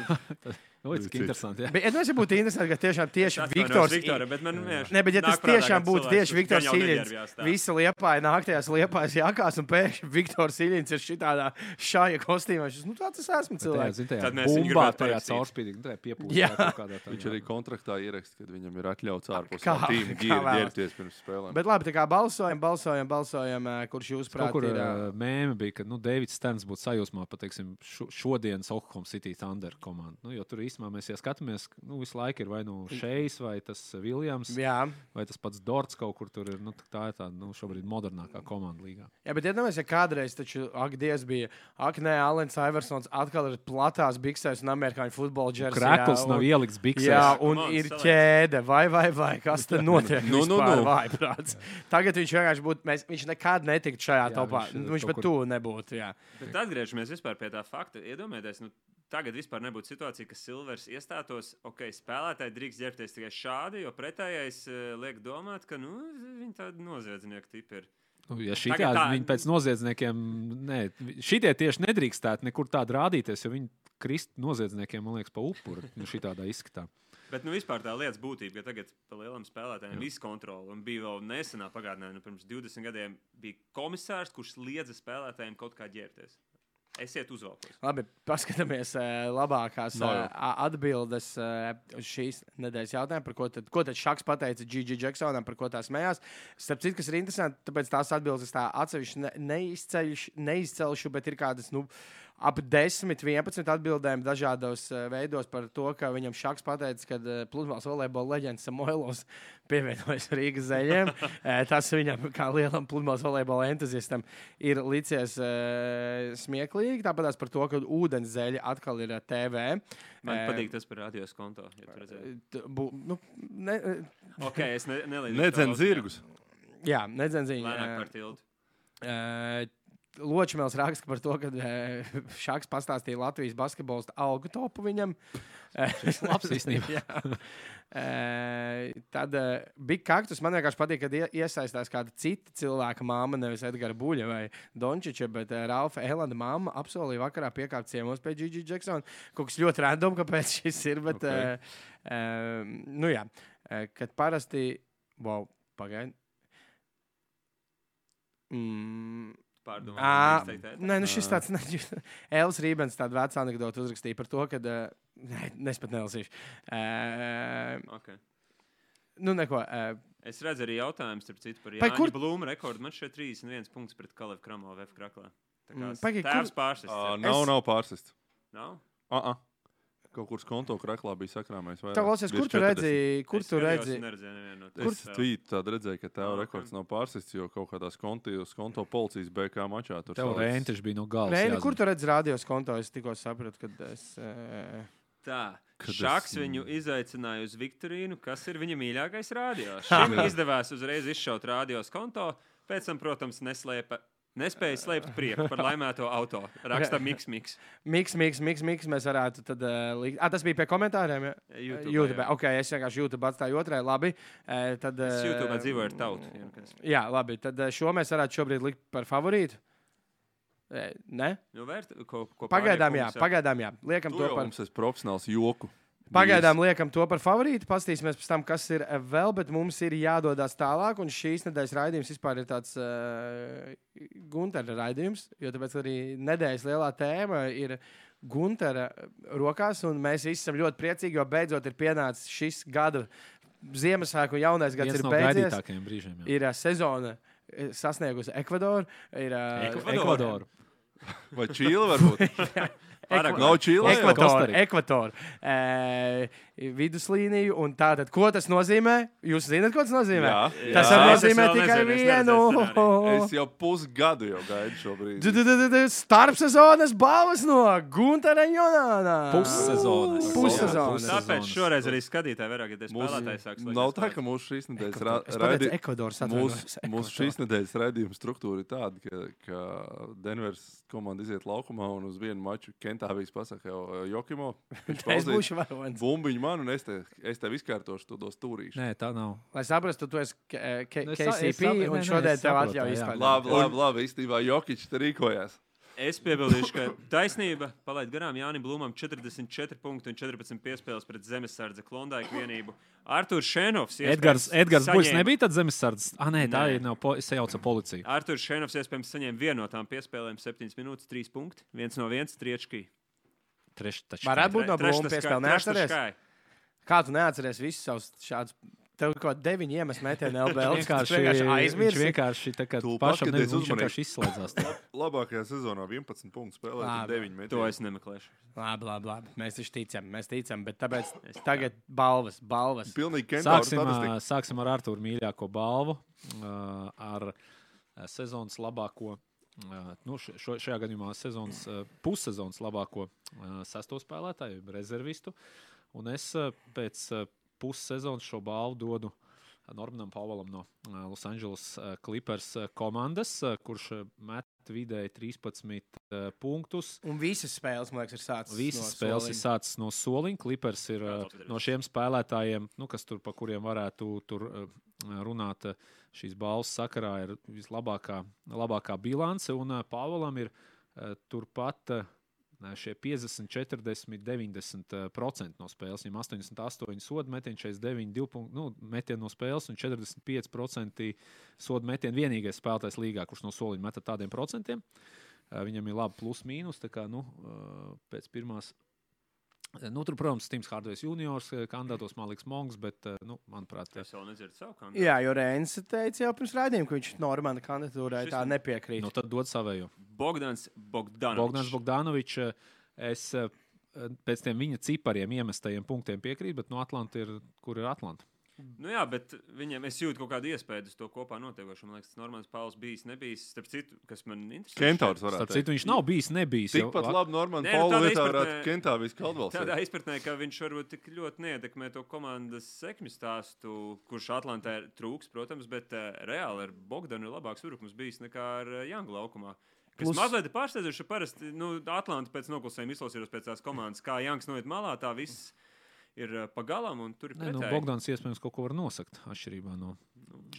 Speaker 1: nu, viņš ir.
Speaker 4: Interesanti. jā.
Speaker 1: Bet es domāju, būtu interesanti, ka tiešām tieši Viktors.
Speaker 2: Viktora, bet man vienkārši
Speaker 1: Ne, bet ja tas tiešām būtu tieši Viktors
Speaker 2: gan jau
Speaker 1: Iljins,
Speaker 2: neģērbjās tā.
Speaker 1: visa liepā ir naktīs liepās jākās, un pēkšņi Viktors Iljins ir šitādā šāja kostīmā. Šis, nu, tāds es esmu
Speaker 4: Jā,
Speaker 1: cilvēks.
Speaker 4: tajā
Speaker 2: Tad mēs viņu gribētu
Speaker 4: tajā caurspīdīgi, nu, tajā piepūstā.
Speaker 1: Jā.
Speaker 4: kaut kādā tādā,
Speaker 3: Viņš
Speaker 4: jā.
Speaker 3: arī kontraktā ieraksta, ka viņam ir atļauts ārpus tīma ģērbties pirms spēlēm.
Speaker 1: Bet labi, tā kā balsojam, balsojam, balsojam, ā, kurš jūs prāt ir. ā,
Speaker 4: uh, mēmē bija, ka nu, Deivids Sterns būtu sajūsmā par teiksim, šo, šodienas Oklahoma City Thunder komandu. Nu, jo tur īstenībā mēs ja skatāmies, ka nu, visu laiku ir vai nu Šejs, vai tas Viljams,
Speaker 1: Jā,
Speaker 4: vai tas pats Dorts kaut kur tur ir. Nu, tā ir tā nu, šobrīd modernākā komanda līgā.
Speaker 1: Jā, bet iedomājieties, ja kādreiz taču, ak, Dievs, bija, ak, nē, Alans Iversons atkal ir platās biksēs un amerikāņu futbola džersijā.
Speaker 4: Krekls
Speaker 1: un-
Speaker 4: nav ielikts biksēs.
Speaker 1: Jā, un
Speaker 2: Komandas
Speaker 1: ir
Speaker 2: selekts.
Speaker 1: ķēde, vai, vai, vai kas tur notiek?
Speaker 3: Nu, nu, nu.
Speaker 1: Vājprāts. Tagad viņš vienkārši būtu, mēs, viņš nekad netiktu šajā
Speaker 4: Jā,
Speaker 1: topā.
Speaker 4: viņš,
Speaker 1: Viņš, pat
Speaker 4: kur-
Speaker 1: tuvu nebūtu. Jā.
Speaker 2: Bet atgriežamies vispār pie tā fakta. Iedomājieties, nu, tagad vispār nebūtu situācija, ka Silvers iestātos, ok, spēlētāji drīkst ģērbties tikai šādi, jo pretējais uh, liek domāt, ka nu, viņi tādi noziedznieki tipi ir.
Speaker 4: Nu, ja šī
Speaker 2: tā-
Speaker 4: viņa pēc noziedzniekiem, nē, šitie tieši nedrīkstētu nekur tādu rādīties, jo viņi krist noziedzniekiem, man liekas, pa upuri. Nu, šī tādā izskatā.
Speaker 2: Bet nu, vispār tā lietas būtība, ka tagad pa lielam spēlētājiem ir izkontrola. Un bija vēl nesenā pagātnē, nu, pirms 20 gadiem, bija komisārs, kurš liedza spēlētājiem kaut kā ģērbties. Esiet uzvalkos.
Speaker 1: Labi, paskatāmies eh, labākās
Speaker 3: Nav
Speaker 1: eh,
Speaker 3: jau.
Speaker 1: a- atbildes eh, uz šīs nedēļas jautājumu, par ko tad, ko tad Šaks pateica Gigi Jacksonam, par ko tā smējās. Starp citu, kas ir interesanti, tāpēc tās atbildes es tā atsevišķi ne, neizceļšu, neizcelšu, bet ir kādas, nu, ap 10, 11 atbildēm dažādos eh, veidos par to, ka viņam Šaks pateica, ka uh, pludmales volejbola leģends Samoilovs pievienojas Rīgas zeļiem. Eh, Tas viņam, kā lielam pludmales volejbola entuziastam, ir licies smieklīgi. Tāpat par to, ka ūdens zeļa atkal ir eh, TV.
Speaker 2: Man
Speaker 1: Eh,
Speaker 2: patīk tas par radios konto. Ja
Speaker 1: bu, nu, ne, eh,
Speaker 2: ok, es ne, nelīdzu.
Speaker 3: Nedzen zirgus.
Speaker 1: jā, nedzenziņa.
Speaker 2: Lēnāk par tiltu.
Speaker 1: Uh, Ločmēls raksta par to, ka uh, Šāks pastāstīja Latvijas basketbolista algu topu viņam.
Speaker 4: Tas labs īstenībā.
Speaker 1: Uh, tad uh, bija kaktus. Man vienkārši patīk, kad ie- iesaistās kāda cita cilvēka māma, nevis Edgara Buļļa vai Dončiča, bet Ralfa Elanda māma apsolīja vakarā piekāpt ciemos pie Gigi Jacksona. Kaut kas ļoti random, kāpēc šis ir. Bet,
Speaker 3: Ok.
Speaker 1: uh, nu jā, kad parasti. Wow, pagaidi. Mm,
Speaker 2: Pārdomā.
Speaker 1: Ā,
Speaker 2: drīkst teikt, ēter?
Speaker 1: Nē, nu šis tāds - Elvis Rībens, tāda veca anekdote uzrakstīja par to, ka. Nē, es pat nelasīšu. Uh,
Speaker 2: Ok.
Speaker 1: nu, neko. Uh,
Speaker 2: Es redzu arī jautājumu, starp citu, par Jāņa
Speaker 1: kur-.
Speaker 2: Blūmu rekordu. Man šeit 31 punkts pret Kalevu Kramovu F kraklā. Tā kā
Speaker 1: Mm, pagai, kur-
Speaker 2: tēvs pārsis.
Speaker 3: Uh, nav, nav pārsists.
Speaker 2: Nav?
Speaker 3: Uh -uh. Kaut kur konto krāklā bija sakrāmējis. vairāk.
Speaker 1: tā klausies, kur tu
Speaker 3: 40.
Speaker 1: redzēji? Kur
Speaker 2: Es
Speaker 1: tu redzēji?
Speaker 2: no
Speaker 3: Es
Speaker 2: tām.
Speaker 3: tvītu tādu redzēju, ka tev
Speaker 2: Ah,
Speaker 3: rekords nav pārsists, jo kaut kādās kontījos, konto policijas BK mačā tur
Speaker 4: Tev rēntiņš bija no gala.
Speaker 1: Nē, nu, kur tu redzi radios konto? Es tikko sapratu, ka es. Uh,
Speaker 2: Tā.
Speaker 3: Kad es-
Speaker 2: Šāks viņu izaicināja uz Viktorīnu, kas ir viņa mīļākais rādio. Šim izdevās uzreiz izšaut rādios konto, pēc tam, protams, neslēpa. Nespēja slēpt prieku par laimēto auto. Raksta Miks Miks.
Speaker 1: Miks, miks, miks, miks. Mēs varētu tad uh, likt. Ah, tas bija pie komentāriem. Ja?
Speaker 2: YouTube,
Speaker 1: YouTube.
Speaker 2: jā.
Speaker 1: Ok, es vienkārši YouTube atstāju otrai. Labi. Uh, tad,
Speaker 2: Es
Speaker 1: eh,
Speaker 2: YouTube dzīvoju ar tautu. ja kas.
Speaker 1: Jā, labi. Tad eh, šo mēs varētu šobrīd likt par favorītu. Eh, Nē,
Speaker 2: Nu, vērt, ko, ko
Speaker 1: pagaidām, jā, pagaidām, jā. Liekam
Speaker 3: Tu
Speaker 1: to par.
Speaker 3: mums esi profesionāls joku.
Speaker 1: Pagaidām liekam to par favorītu. Paskatīsimies pēc tam, kas ir eh, vēl, bet mums ir jādodas tālāk. Un šīs nedēļas raidījums vispār ir tāds uh, Gunteras raidījums, jo tāpēc arī nedēļas lielā tēma ir Guntera rokās. Un mēs visi esam ļoti priecīgi, jo beidzot ir pienācis šis gada Ziemassvētku un jaunais gads
Speaker 4: Viens
Speaker 1: ir
Speaker 4: no
Speaker 1: beidzies.
Speaker 4: brīžiem. jā.
Speaker 1: Ir uh, sezona sasniegusi Ekvadoru. Ir, uh,
Speaker 2: Ekvadoru.
Speaker 4: Ekvadoru.
Speaker 3: Vai Čīla varbūt?
Speaker 2: Pārāk
Speaker 3: Nav Čīla. jā?
Speaker 1: Ekvatora,
Speaker 4: Kostarika.
Speaker 1: ekvatora. Viduslīniju, un tā tad, ko tas nozīmē? Jūs zināt, ko tas nozīmē?
Speaker 3: Jā,
Speaker 1: Tas
Speaker 3: jā.
Speaker 2: Es
Speaker 1: nozīmēt
Speaker 2: vēl
Speaker 1: tikai
Speaker 2: nezinu, es
Speaker 1: vienu.
Speaker 2: neredzēju
Speaker 3: Es jau pusgadu jau gaidu
Speaker 1: du- du- Starpsezonas balvas no Gunara Jonāna.
Speaker 4: Pussezonas.
Speaker 1: Pussezonas.
Speaker 2: Tāpēc šoreiz arī skatītāji vairāk, ja tas
Speaker 3: Mūsu,
Speaker 2: spēlētājs sāks.
Speaker 3: nav tā, ka mūsu šīs nedēļas ra-
Speaker 1: Es pateicu,
Speaker 3: raidi-
Speaker 1: Ekvadoras
Speaker 3: mūsu, mūsu šīs nedēļas raidījuma struktūra ir tāda, ka, ka Denveras komanda iziet laukumā un uz vienu maču Kentāvijas pasakā jau Jokimo. Viņš
Speaker 1: Es būšu varonis.
Speaker 3: bumbiņu man un es, te, es tev izkārtošu to dos stūrīšu.
Speaker 4: Nē, tā nav.
Speaker 1: Lai saprastu, tu esi K- K-
Speaker 4: Nu,
Speaker 1: KCP un šodien tev atļauj izspēlēt.
Speaker 3: Labi, labi, labi. Īstenībā Jokic te rīkojās.
Speaker 2: Es piebildīšu, ka taisnība palaid garām Jānis Blūmam 44 punkti un 14 piespēles pret zemesardze klondaiku vienību. Arthurs Šenovs.
Speaker 4: Edgars, Edgars Buļs
Speaker 2: saņēma-
Speaker 4: nebija tāds zemesardzes. Ah, nē, tā
Speaker 2: Nē.
Speaker 4: ir nav. Po, es sajaucu policiju.
Speaker 2: Arthurs Šenovs iespējams saņēma vienu no tām piespēlēm 7 minūtes, 3 punkti. viens no viens triečkī.
Speaker 4: Treš, taču.
Speaker 1: Varētu būt no Blūma piespēle. Kā tu neatceries visus savus šādus? Tev kaut kādi deviņi iemesli metieni LBL.
Speaker 4: Viņš vienkārši,
Speaker 1: vienkārši
Speaker 4: viņš vienkārši tā kā
Speaker 3: Tu
Speaker 4: pašam nebija, viņš vienkārši izslēdzās.
Speaker 3: Labākajā sezonā 11 punktus spēlēt,
Speaker 1: Labi.
Speaker 3: 9 metri.
Speaker 2: To es nemeklēšu.
Speaker 1: Labi, labi, labi. Mēs taču ticam, mēs ticam, bet tāpēc tagad balvas, balvas.
Speaker 3: Pilnīgi kentāra
Speaker 4: Sāksim,
Speaker 3: statistika.
Speaker 4: sāksim ar Arthuru mīļāko balvu, ar sezonas labāko. Nu, šo, šajā gadījumā sezonas, pussezonas labāko sesto spēlētāju, jeb rezervistu. Un es ā, pēc ā, pussezonas šo balvu dodu Normanam Paulam no Los Angeles Clippers komandas, kurš met vidēji 13 ā, punktus.
Speaker 1: Un visas spēles, man liekas, ir sācis.
Speaker 4: Visas
Speaker 1: no
Speaker 4: spēles ir
Speaker 1: soliņa.
Speaker 4: sācis no soliņa. Clippers ir uh, no šiem spēlētājiem, nu, kas tur, pa kuriem varētu tur, uh, runāt. uh, Šīs balvas sakarā ir vislabākā labākā bilance, un uh, Pāvēlam ir uh, turpat uh, šie 50, 40, 90% uh, procenti no spēles. Viņam 88 sodu metieni, 49 divu punktu nu, metieni no spēles un 45% sodu metieni. Vienīgais spēlētājs līgā, kurš no soliņa meta tādiem procentiem. Uh, Viņam ir labi plus mīnus. tā Kā, nu, uh, pēc pirmās Nu, tur, protams, Tims Hārdovs juniors eh, kandidātos Maliks Monks, bet, eh, nu, manuprāt,
Speaker 2: Es vēl nedzirdu savu kandidātu.
Speaker 1: Jā, jo Rēns teica jau pirms raidījuma, ka viņš Normāna kandidatūrai tā
Speaker 2: ne-
Speaker 1: nepiekrīt.
Speaker 4: nu, tad dod savējo.
Speaker 2: Bogdans Bogdanovičs.
Speaker 4: Bogdans Bogdanovičs, eh, es pēc tiem viņa cipariem iemestajiem punktiem piekrītu, bet no Atlanta ir, kur ir Atlanta.
Speaker 2: Nu jā, bet viņam es jūtu kaut kādu iespēju uz to kopā notiekošo. Man liekas, tas normāls Pauls bijis, nebijis. Starp citu, kas man interesē.
Speaker 3: Kentaurs
Speaker 2: šeit-
Speaker 3: varētu
Speaker 4: Starp citu, viņš nav bijis, nebijis.
Speaker 3: Tikpat labi Normāna
Speaker 2: Nē, nu,
Speaker 3: vietā varētu Kentāvijas Kaldvalds.
Speaker 2: Tādā izpratnē, ka viņš varbūt tik ļoti neietekmē to komandas sekmju stāstu, kurš Atlantā ir trūks, protams, bet uh, reāli ar Bogdanu ir labāks urkums bijis nekā ar uh, Jangu laukumā. Kas
Speaker 1: Plus-
Speaker 2: mazliet pārsteidzoši, parasti nu, Atlanta pēc noklusējuma izklausījās pēc tās komandas, kā Janks noiet malā, tā viss ir pa galam un tur ir
Speaker 4: Nē, nu. Bogdans iespējams kaut ko var nosakt atšķirībā no.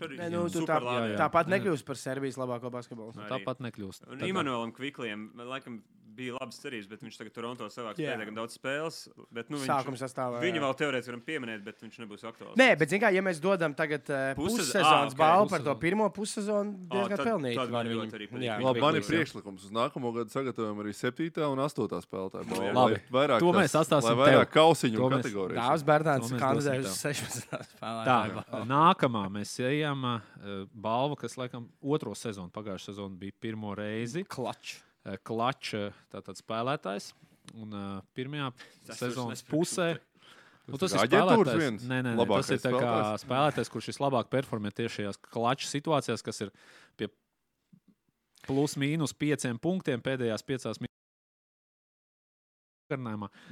Speaker 2: Arī
Speaker 1: Nē, nu, tu tā,
Speaker 4: jā, jā.
Speaker 1: tāpat nekļūst par Serbijas labāko basketbolu.
Speaker 4: Nu,
Speaker 2: Arī.
Speaker 4: tāpat nekļūst.
Speaker 2: Un Imanuēlam Kviklijam, laikam, bija labas cerības, bet viņš tagad Toronto savāks
Speaker 1: Jā.
Speaker 2: pietiekami daudz spēles. Bet, nu, viņš,
Speaker 1: Sākuma sastāvā.
Speaker 2: Viņu
Speaker 1: jā.
Speaker 2: vēl teorētiski varam pieminēt, bet viņš nebūs aktuāls.
Speaker 1: Nē, bet, zin kā, ja mēs dodam tagad uh,
Speaker 2: Pussez-
Speaker 1: pussezonas
Speaker 2: ā, ok,
Speaker 1: balvu par to pirmo pussezonu, diezgan
Speaker 2: tad-
Speaker 1: pelnīti.
Speaker 2: tad man ļoti arī patīk.
Speaker 1: Jā,
Speaker 3: Labi, man ir priekšlikums. Uz nākamo gadu sagatavojam arī 7. un 8. spēlētāju balvu.
Speaker 4: Labi.
Speaker 3: Vairāk
Speaker 4: To mēs atstāsim
Speaker 3: vairāk kausiņu kategorijas.
Speaker 1: Dāvs kandidēja
Speaker 4: dosim
Speaker 1: uz 16.
Speaker 4: Tā,
Speaker 1: spēlētāju.
Speaker 4: nākamā mēs ejam uh, balvu, kas laikam otro sezonu, pagājušā sezona bija pirmo reizi.
Speaker 1: Klačs.
Speaker 4: Uh, Klačs, tātad spēlētājs. Un uh, pirmajā
Speaker 2: Tas
Speaker 4: sezonas pusē. Nu, tas
Speaker 3: ir
Speaker 4: spēlētājs.
Speaker 3: viens
Speaker 4: Nē, nē, nē, tas ir tā kā
Speaker 3: spēlētājs?
Speaker 4: spēlētājs, kurš vislabāk performē tieši šajās klača situācijās, kas ir pie plus mīnus pieciem punktiem pēdējās piecās minūtēs.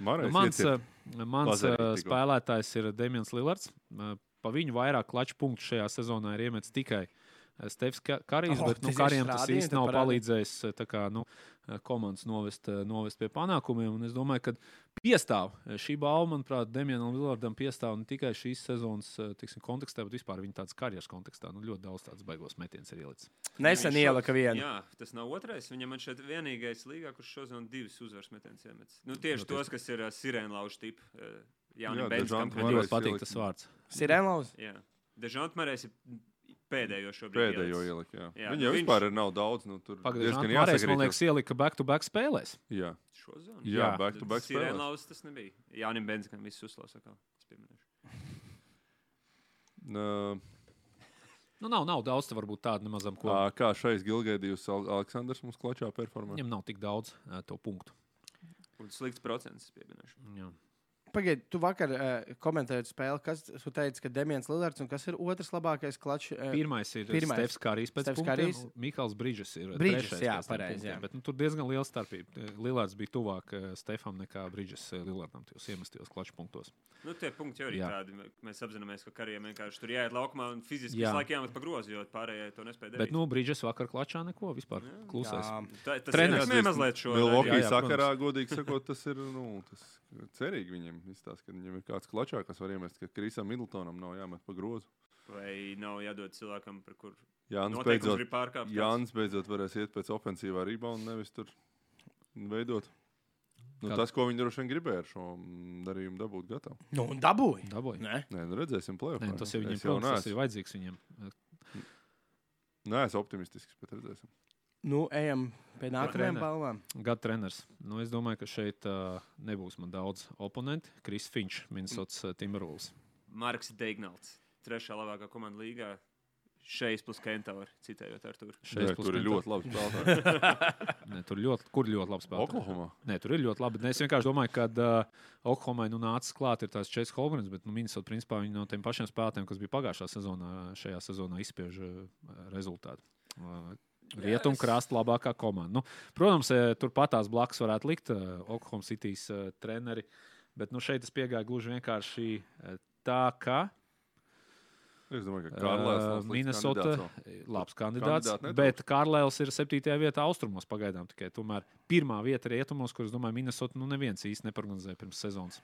Speaker 4: Nu, mans mans
Speaker 3: tikko.
Speaker 4: spēlētājs ir Demians Lillards. Pa viņu vairāk klaču punktu šajā sezonā ir iemetis tikai uh, Stefs Ka- Karijs,
Speaker 1: Oh,
Speaker 4: bet nu, Karijam tas īsti nav palīdzējis tā kā, nu, uh, komandas novest, novest pie panākumiem. Un es domāju, ka piestāv šī balva, manuprāt, Demianam Lillardam piestāv ne tikai šīs sezonas tiksim, kontekstā, bet vispār viņa tādas karjeras kontekstā. Nu, ļoti daudz tādas baigos metienas ir ielicis.
Speaker 1: Nesen ielika vienu.
Speaker 2: Jā, tas nav otrais. Viņam man šeit vienīgais līgā, kurš šodien divas uzvaras metienas iemetis. Nu, tieši
Speaker 4: Nu,
Speaker 2: tos, kas ir uh, sirēna laužu tipi. Uh, Jā,
Speaker 3: Varēs
Speaker 4: ļoti patīk tas vārds.
Speaker 1: Sirenlaus.
Speaker 2: Jā. Dežants Marēs ir pēdējo šobrīd.
Speaker 3: Pēdējo ielikt. Jā.
Speaker 2: Jā,
Speaker 3: Viņa
Speaker 2: nu
Speaker 3: jau
Speaker 2: viņš-
Speaker 3: vispār nav daudz. Nu, tur
Speaker 4: Pagaidām,
Speaker 3: diezgan
Speaker 4: Mārējs, man
Speaker 3: jāsakrīt.
Speaker 4: liekas, ielika back-to-back spēlēs.
Speaker 3: Jā,
Speaker 2: Šo zonu.
Speaker 3: jā
Speaker 4: Jā.
Speaker 3: back to back
Speaker 2: Sirēna
Speaker 3: spēlēs.
Speaker 2: laužu tas nebija. Jānim Benzkam viss. Es pieminēšu.
Speaker 3: Nā,
Speaker 4: Nu, nav, nav daudz, te varbūt tādu nemazam, ko
Speaker 3: Ā, Kā šais Gilgaidījus Aleksandrs mums klačā performē?
Speaker 4: viņam nav tik daudz uh, to punktu.
Speaker 2: Un slikts procents pieminēšu.
Speaker 4: Jā.
Speaker 1: Pagaidiet, tu vakar uh, komentējot spēli, kas tu teici, ka Demians Lillards un kas ir otrs labākais klačs? Uh,
Speaker 4: Pirmais ir
Speaker 1: Pirmais.
Speaker 4: Stefans Kārijs pēc
Speaker 1: Stefs
Speaker 4: punktiem, un Mikls Brīdžers ir
Speaker 1: Bridges,
Speaker 4: trešais
Speaker 1: jā, pareizi, jā.
Speaker 4: Bet nu, tur diezgan liela starpība. Lillards bija tuvāk uh, Stefam nekā Brīdžers uh, Lillardam tajos iemestajos klaču punktos.
Speaker 2: Nu, tie punkti jau ir
Speaker 4: Jā.
Speaker 2: tādi. Mēs apzināmies, ka karjerā vienkārši tur jāiet laukumā un fiziski
Speaker 4: Jā.
Speaker 2: laiku jāmet pa grozu, jo pārējie to nespēja darīt.
Speaker 4: Bet, nu, Brīdžers vakar klačā neko vispār. Klusais.
Speaker 1: Jā.
Speaker 2: Tā, tas
Speaker 4: treneris
Speaker 2: ir mazliet šo
Speaker 3: Milvokī
Speaker 4: jā, jā,
Speaker 3: sakarā, godīgi sakot, tas ir nu, tas cerīgi viņiem. Izstāst, ka viņam ir kāds klačā, kas var iemest, ka Krisam Middletonam nav jāmet pa grozu.
Speaker 2: Vai nav jādod cilvēkam, par kur
Speaker 3: Jānis beidzot? Jānis beidzot varēs iet pēc ofensīvā rebounda, nevis tur veidot. Nu,
Speaker 4: Kā-
Speaker 3: tas, ko viņi droši vien gribēja ar šo mm, darījumu, dabūt gatavu.
Speaker 1: Nu, un dabūji.
Speaker 4: Dabūja.
Speaker 1: Nē,
Speaker 3: Nē, nu redzēsim, plēsoņā.
Speaker 4: Tas jau viņam protams, tas ir vajadzīgs viņam.
Speaker 3: Nē, es optimistisks, bet redzēsim.
Speaker 1: Nu, ejam pie nākamajām balvām.
Speaker 4: Gada treneris. Nu, es domāju, ka šeit uh, nebūs man daudz oponentu. Kris Finčs, Minnesotas uh, Timberwolves.
Speaker 2: Marks Deignalds, trešā labākā komanda līgā. Šeit plus Kentaur, citējot ar tur.
Speaker 4: Šeit
Speaker 3: Nē, tur ir ļoti labi spēlētāji.
Speaker 4: Ne, tur ļoti, kur ļoti labi spēlē.
Speaker 3: Oklahomā.
Speaker 4: Nē, tur ir ļoti labi. Ne, es vienkārši domāju, ka uh, Oklahomai nu, nācis klāt ir tās Čets Holgrens, bet nu, Minnesota principā viņi no tiem pašiem spēlētājiem, kas bija pagājušā sezonā, šajā sezonā izspiež uh, rezultātu. Uh, Rietumkrasta labākā komanda. Nu, protams, eh, turpat tās blakus varētu likt uh, Oklahoma City's uh, treneri, bet nu, šeit es piegāju gluži vienkārši uh, tā, ka
Speaker 3: Es domāju, ka nav slikts
Speaker 4: Minnesota
Speaker 3: kandidāts
Speaker 4: ir labs kandidāts,
Speaker 3: netrūkst.
Speaker 4: bet Karlēls ir 7. vietā austrumos pagaidām. Tikai tomēr pirmā vieta rietumos, kuras, domāju, Minnesota nu, neviens īsti neparedzēja pirms sezonas.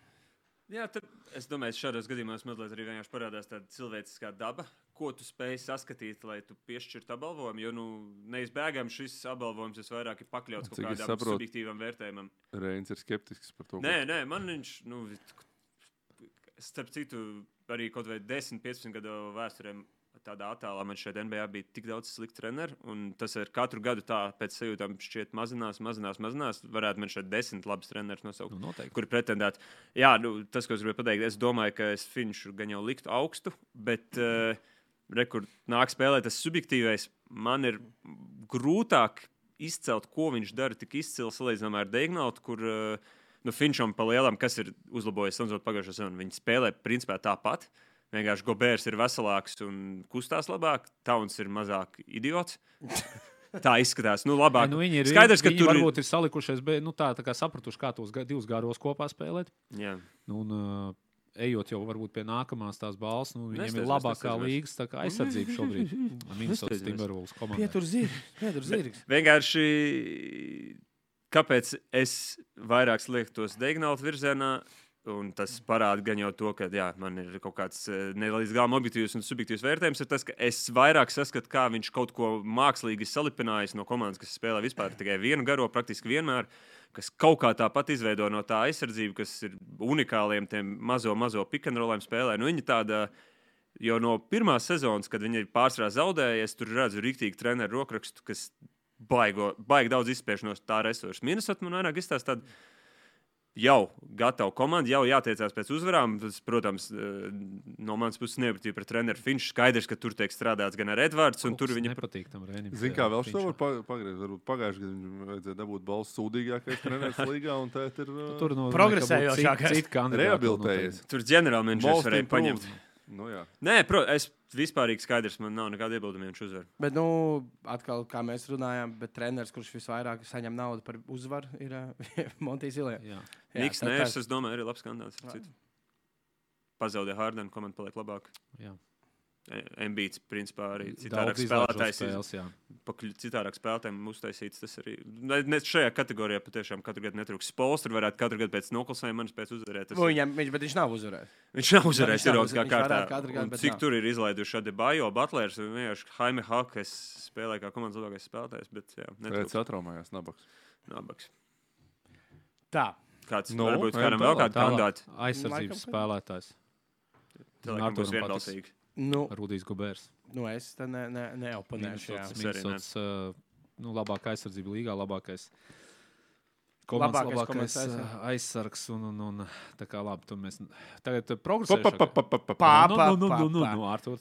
Speaker 2: Jā, tad es domāju, ka šādos gadījumos mazliet arī vienkārši parādās tāda cilvēciskā daba, ko tu spēj saskatīt, lai tu piešķirtu apbalvojumu. Jo nu, neizbēgami šis apbalvojums visvairāk ir pakļauts kaut kādam
Speaker 3: saprotu,
Speaker 2: subjektīvam vērtējumam.
Speaker 3: Reins ir skeptisks par to.
Speaker 2: Nē, nē, man viņš, nu, starp citu, arī kaut vai 10, 15 gadu vēsturē. Tādā attēlā man šeit NBA bija tik daudz sliktu treneru, un tas ir katru gadu tā, pēc sajūtām, šķiet, mazinās, mazinās, mazinās. Varētu man šeit desmit labus trenerus nosaukt
Speaker 4: Nu, noteikti.
Speaker 2: kuri pretendētu. Jā, nu, tas, ko es gribēju pateikt, es domāju, ka es Finču gan jau liktu augstu, bet uh, rekur nāk spēlēt tas subjektīvais. Man ir grūtāk izcelt, ko viņš dara tik izcili salīdzinājumā ar Deignautu, kur uh, nu, Finčam pa lielam, kas ir uzlabojis salīdzinot pagājušā sezonā. Viņi spēlē principā tāpat. Vienkārši Gobērs ir veselāks un kustās labāk, Tauns ir mazāk idiots. Tā izskatās. Nu, labāk.
Speaker 4: Ja, nu, viņi ir,
Speaker 2: Skaidrs, ka
Speaker 4: viņi
Speaker 2: tur
Speaker 4: varbūt ir salikušies, bet nu, tā, tā kā sapratuši, kā tos divus garos kopā spēlēt.
Speaker 2: Jā.
Speaker 4: Nu, un, uh, ejot jau varbūt pie nākamās tās balss, nu, viņiem
Speaker 2: Nesteidz,
Speaker 4: ir labākā
Speaker 2: nesteidz,
Speaker 4: līgas aizsardzība šobrīd. Minnesota Timberwolves komandai.
Speaker 1: Pietur zirgs. Pietur zirgs.
Speaker 2: Vienkārši kāpēc es vairāk liektos Deignauta virzienā, un tas parāda gan jau to, ka jā, man ir kaut kāds eh, ne līdz galam objektīvs un subjektīvs vērtējums, tas, ka es vairāk saskatu, kā viņš kaut ko mākslīgi salipinājis no komandas, kas spēlē vispār tikai vienu garo, praktiski vienmēr. Kas kaut kā tāpat izveido no tā aizsardzību, kas ir unikāliem tiem mazo, mazo pikantroliem spēlē. Nu, viņi tāda, jo no pirmās sezonas, kad viņi ir pārsvarā zaudējies, tur redzu rīktīgi treneru rokrakstu, kas baigo, baigi daudz izspiež no tā resursa. Minnesota man vairāk izstāsta tādu jau gatavu komandu, jau jātiecās pēc uzvarām. Tas, protams, eh, no manas puses nepatīk par treneru Finču. Skaidrs, ka tur tiek strādāts gan ar Edvards, un tur viņa
Speaker 4: nepatīk tam Rēnim.
Speaker 3: Zini, kā vēl šo var pa- pagriezt? Varbūt pagājušajā gadā viņam vajadzēja dabūt balvu sūdīgākais treneris līgā, un tā ir uh,
Speaker 4: Tur no
Speaker 1: Progresējošākais.
Speaker 4: Citi kandidāti
Speaker 3: rehabilitējies.
Speaker 2: tur ģenerālmenedžers varēja paņemt.
Speaker 3: improved. Nu, jā.
Speaker 2: Nē, pro, es vispārīgi skaidrs, man nav nekāda iebilduma, ja viņš uzvar.
Speaker 1: Bet, nu, atkal, kā mēs runājām, bet treneris, kurš visvairāk saņem naudu par uzvaru, ir uh, Montijs Ilija.
Speaker 4: Jā.
Speaker 2: Niks
Speaker 1: tā- tā-
Speaker 2: Nērs, es domāju, arī labs kandidāts. Pazaudē Hārdenu, komanda paliek labāk.
Speaker 4: Jā.
Speaker 2: Embīts, principā, arī citādāk spēlētājs.
Speaker 4: spēles.
Speaker 2: Citādāk spēlētājiem uztaisīts. Tas arī ne, ne šajā kategorijā patiešām katru gadu netrūks. Spols tur varētu katru gadu pēc noklusējuma manis pēc uzvarēt. Tas
Speaker 1: Nu, Viņam, viņš, bet viņš nav uzvarējis.
Speaker 2: Viņš nav uzvarējis Eiropas
Speaker 1: viņš
Speaker 2: kārtā.
Speaker 1: gadu,
Speaker 2: Cik
Speaker 1: nav.
Speaker 2: tur ir izlaiduši šādi Bajo, Butlers un vienkārši Jaime Hak, kas spēlē kā komandas labākais spēlētājs, bet jā, netrūks
Speaker 3: atraumājās nabaks.
Speaker 2: nabaks.
Speaker 1: Tā.
Speaker 2: Kāds
Speaker 3: Nu,
Speaker 2: varbūt kādam vēl kādu kandidātu?
Speaker 4: Aizsardzības spēlētājs.
Speaker 2: Tā laikam būs
Speaker 4: Arturam
Speaker 2: vienbalsīgi.
Speaker 1: Nu,
Speaker 4: Rudijs Gobērs.
Speaker 1: nu es te ne, ne, neoponēšu.
Speaker 2: ne.
Speaker 4: Minnesotas, uh, nu, labākā aizsardzība līgā, labākais Komandas
Speaker 1: Labākais
Speaker 4: labākais,
Speaker 1: komandas aizsargs.
Speaker 4: labākais aizsargs. Un, un, un, tā kā labi, tur mēs tagad progresējam. Nu, nu, nu,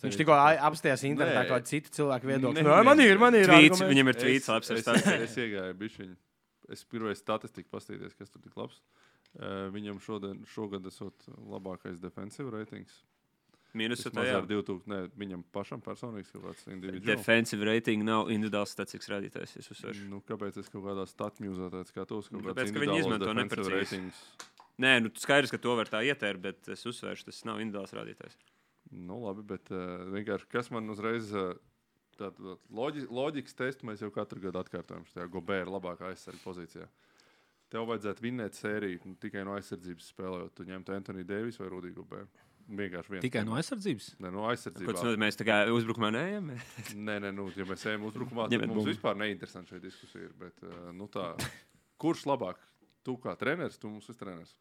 Speaker 1: Viņš tikko ai- apstājās internetā, kā citu cilvēku viedokli. Nē, man ir, man ir.
Speaker 2: Tvīts, viņam ir tvīts, labs
Speaker 3: es,
Speaker 2: stāstu.
Speaker 3: es iegāju bišķiņu. Es pirmais statistiku pastīties, kas tur tik labs. Uh, viņam šodien, šogad esot labākais defensive ratings.
Speaker 2: Mīnus
Speaker 3: Tas
Speaker 2: tā, jā.
Speaker 3: ar 2000, ne, viņam pašam personīgs kaut kāds individuāls.
Speaker 2: Defensive rating nav individuāls statistikas rādītājs. Es uzsveršu.
Speaker 3: Nu, kāpēc es kaut kādā statmūzā skatos?
Speaker 2: Nu,
Speaker 3: kāds
Speaker 2: ka viņi izmanto neprecīzi. Nē, nu, skaidrs, ka to var tā ietērt, bet es uzsveršu, tas nav individuāls rādītājs.
Speaker 3: Nu, labi, bet uh, vienkārši kas man uzreiz. Uh, Tātad loģi, loģikas testu mēs jau katru gadu atkārtojam. Šajā Gobēra labākā aizsardzība pozīcijā. Tev vajadzētu vinnēt sēriju nu, tikai no aizsardzības spēlējot. Tu ņemtu Antoni Deivisu vai Rudiju Gobēru. Vienkārši viens.
Speaker 4: Tikai no aizsardzības.
Speaker 3: Ne, no aizsardzības.
Speaker 2: nozīmē? Mēs tā kā uzbrukumā neejam.
Speaker 3: Nē, nē, nu, ja mēs ejam uzbrukumā, tad mums vispār neinteresanti šī diskusija. Ir, bet, uh, nu, tā, kurš labāk? Tu kā treneris, tu mums esi treneris.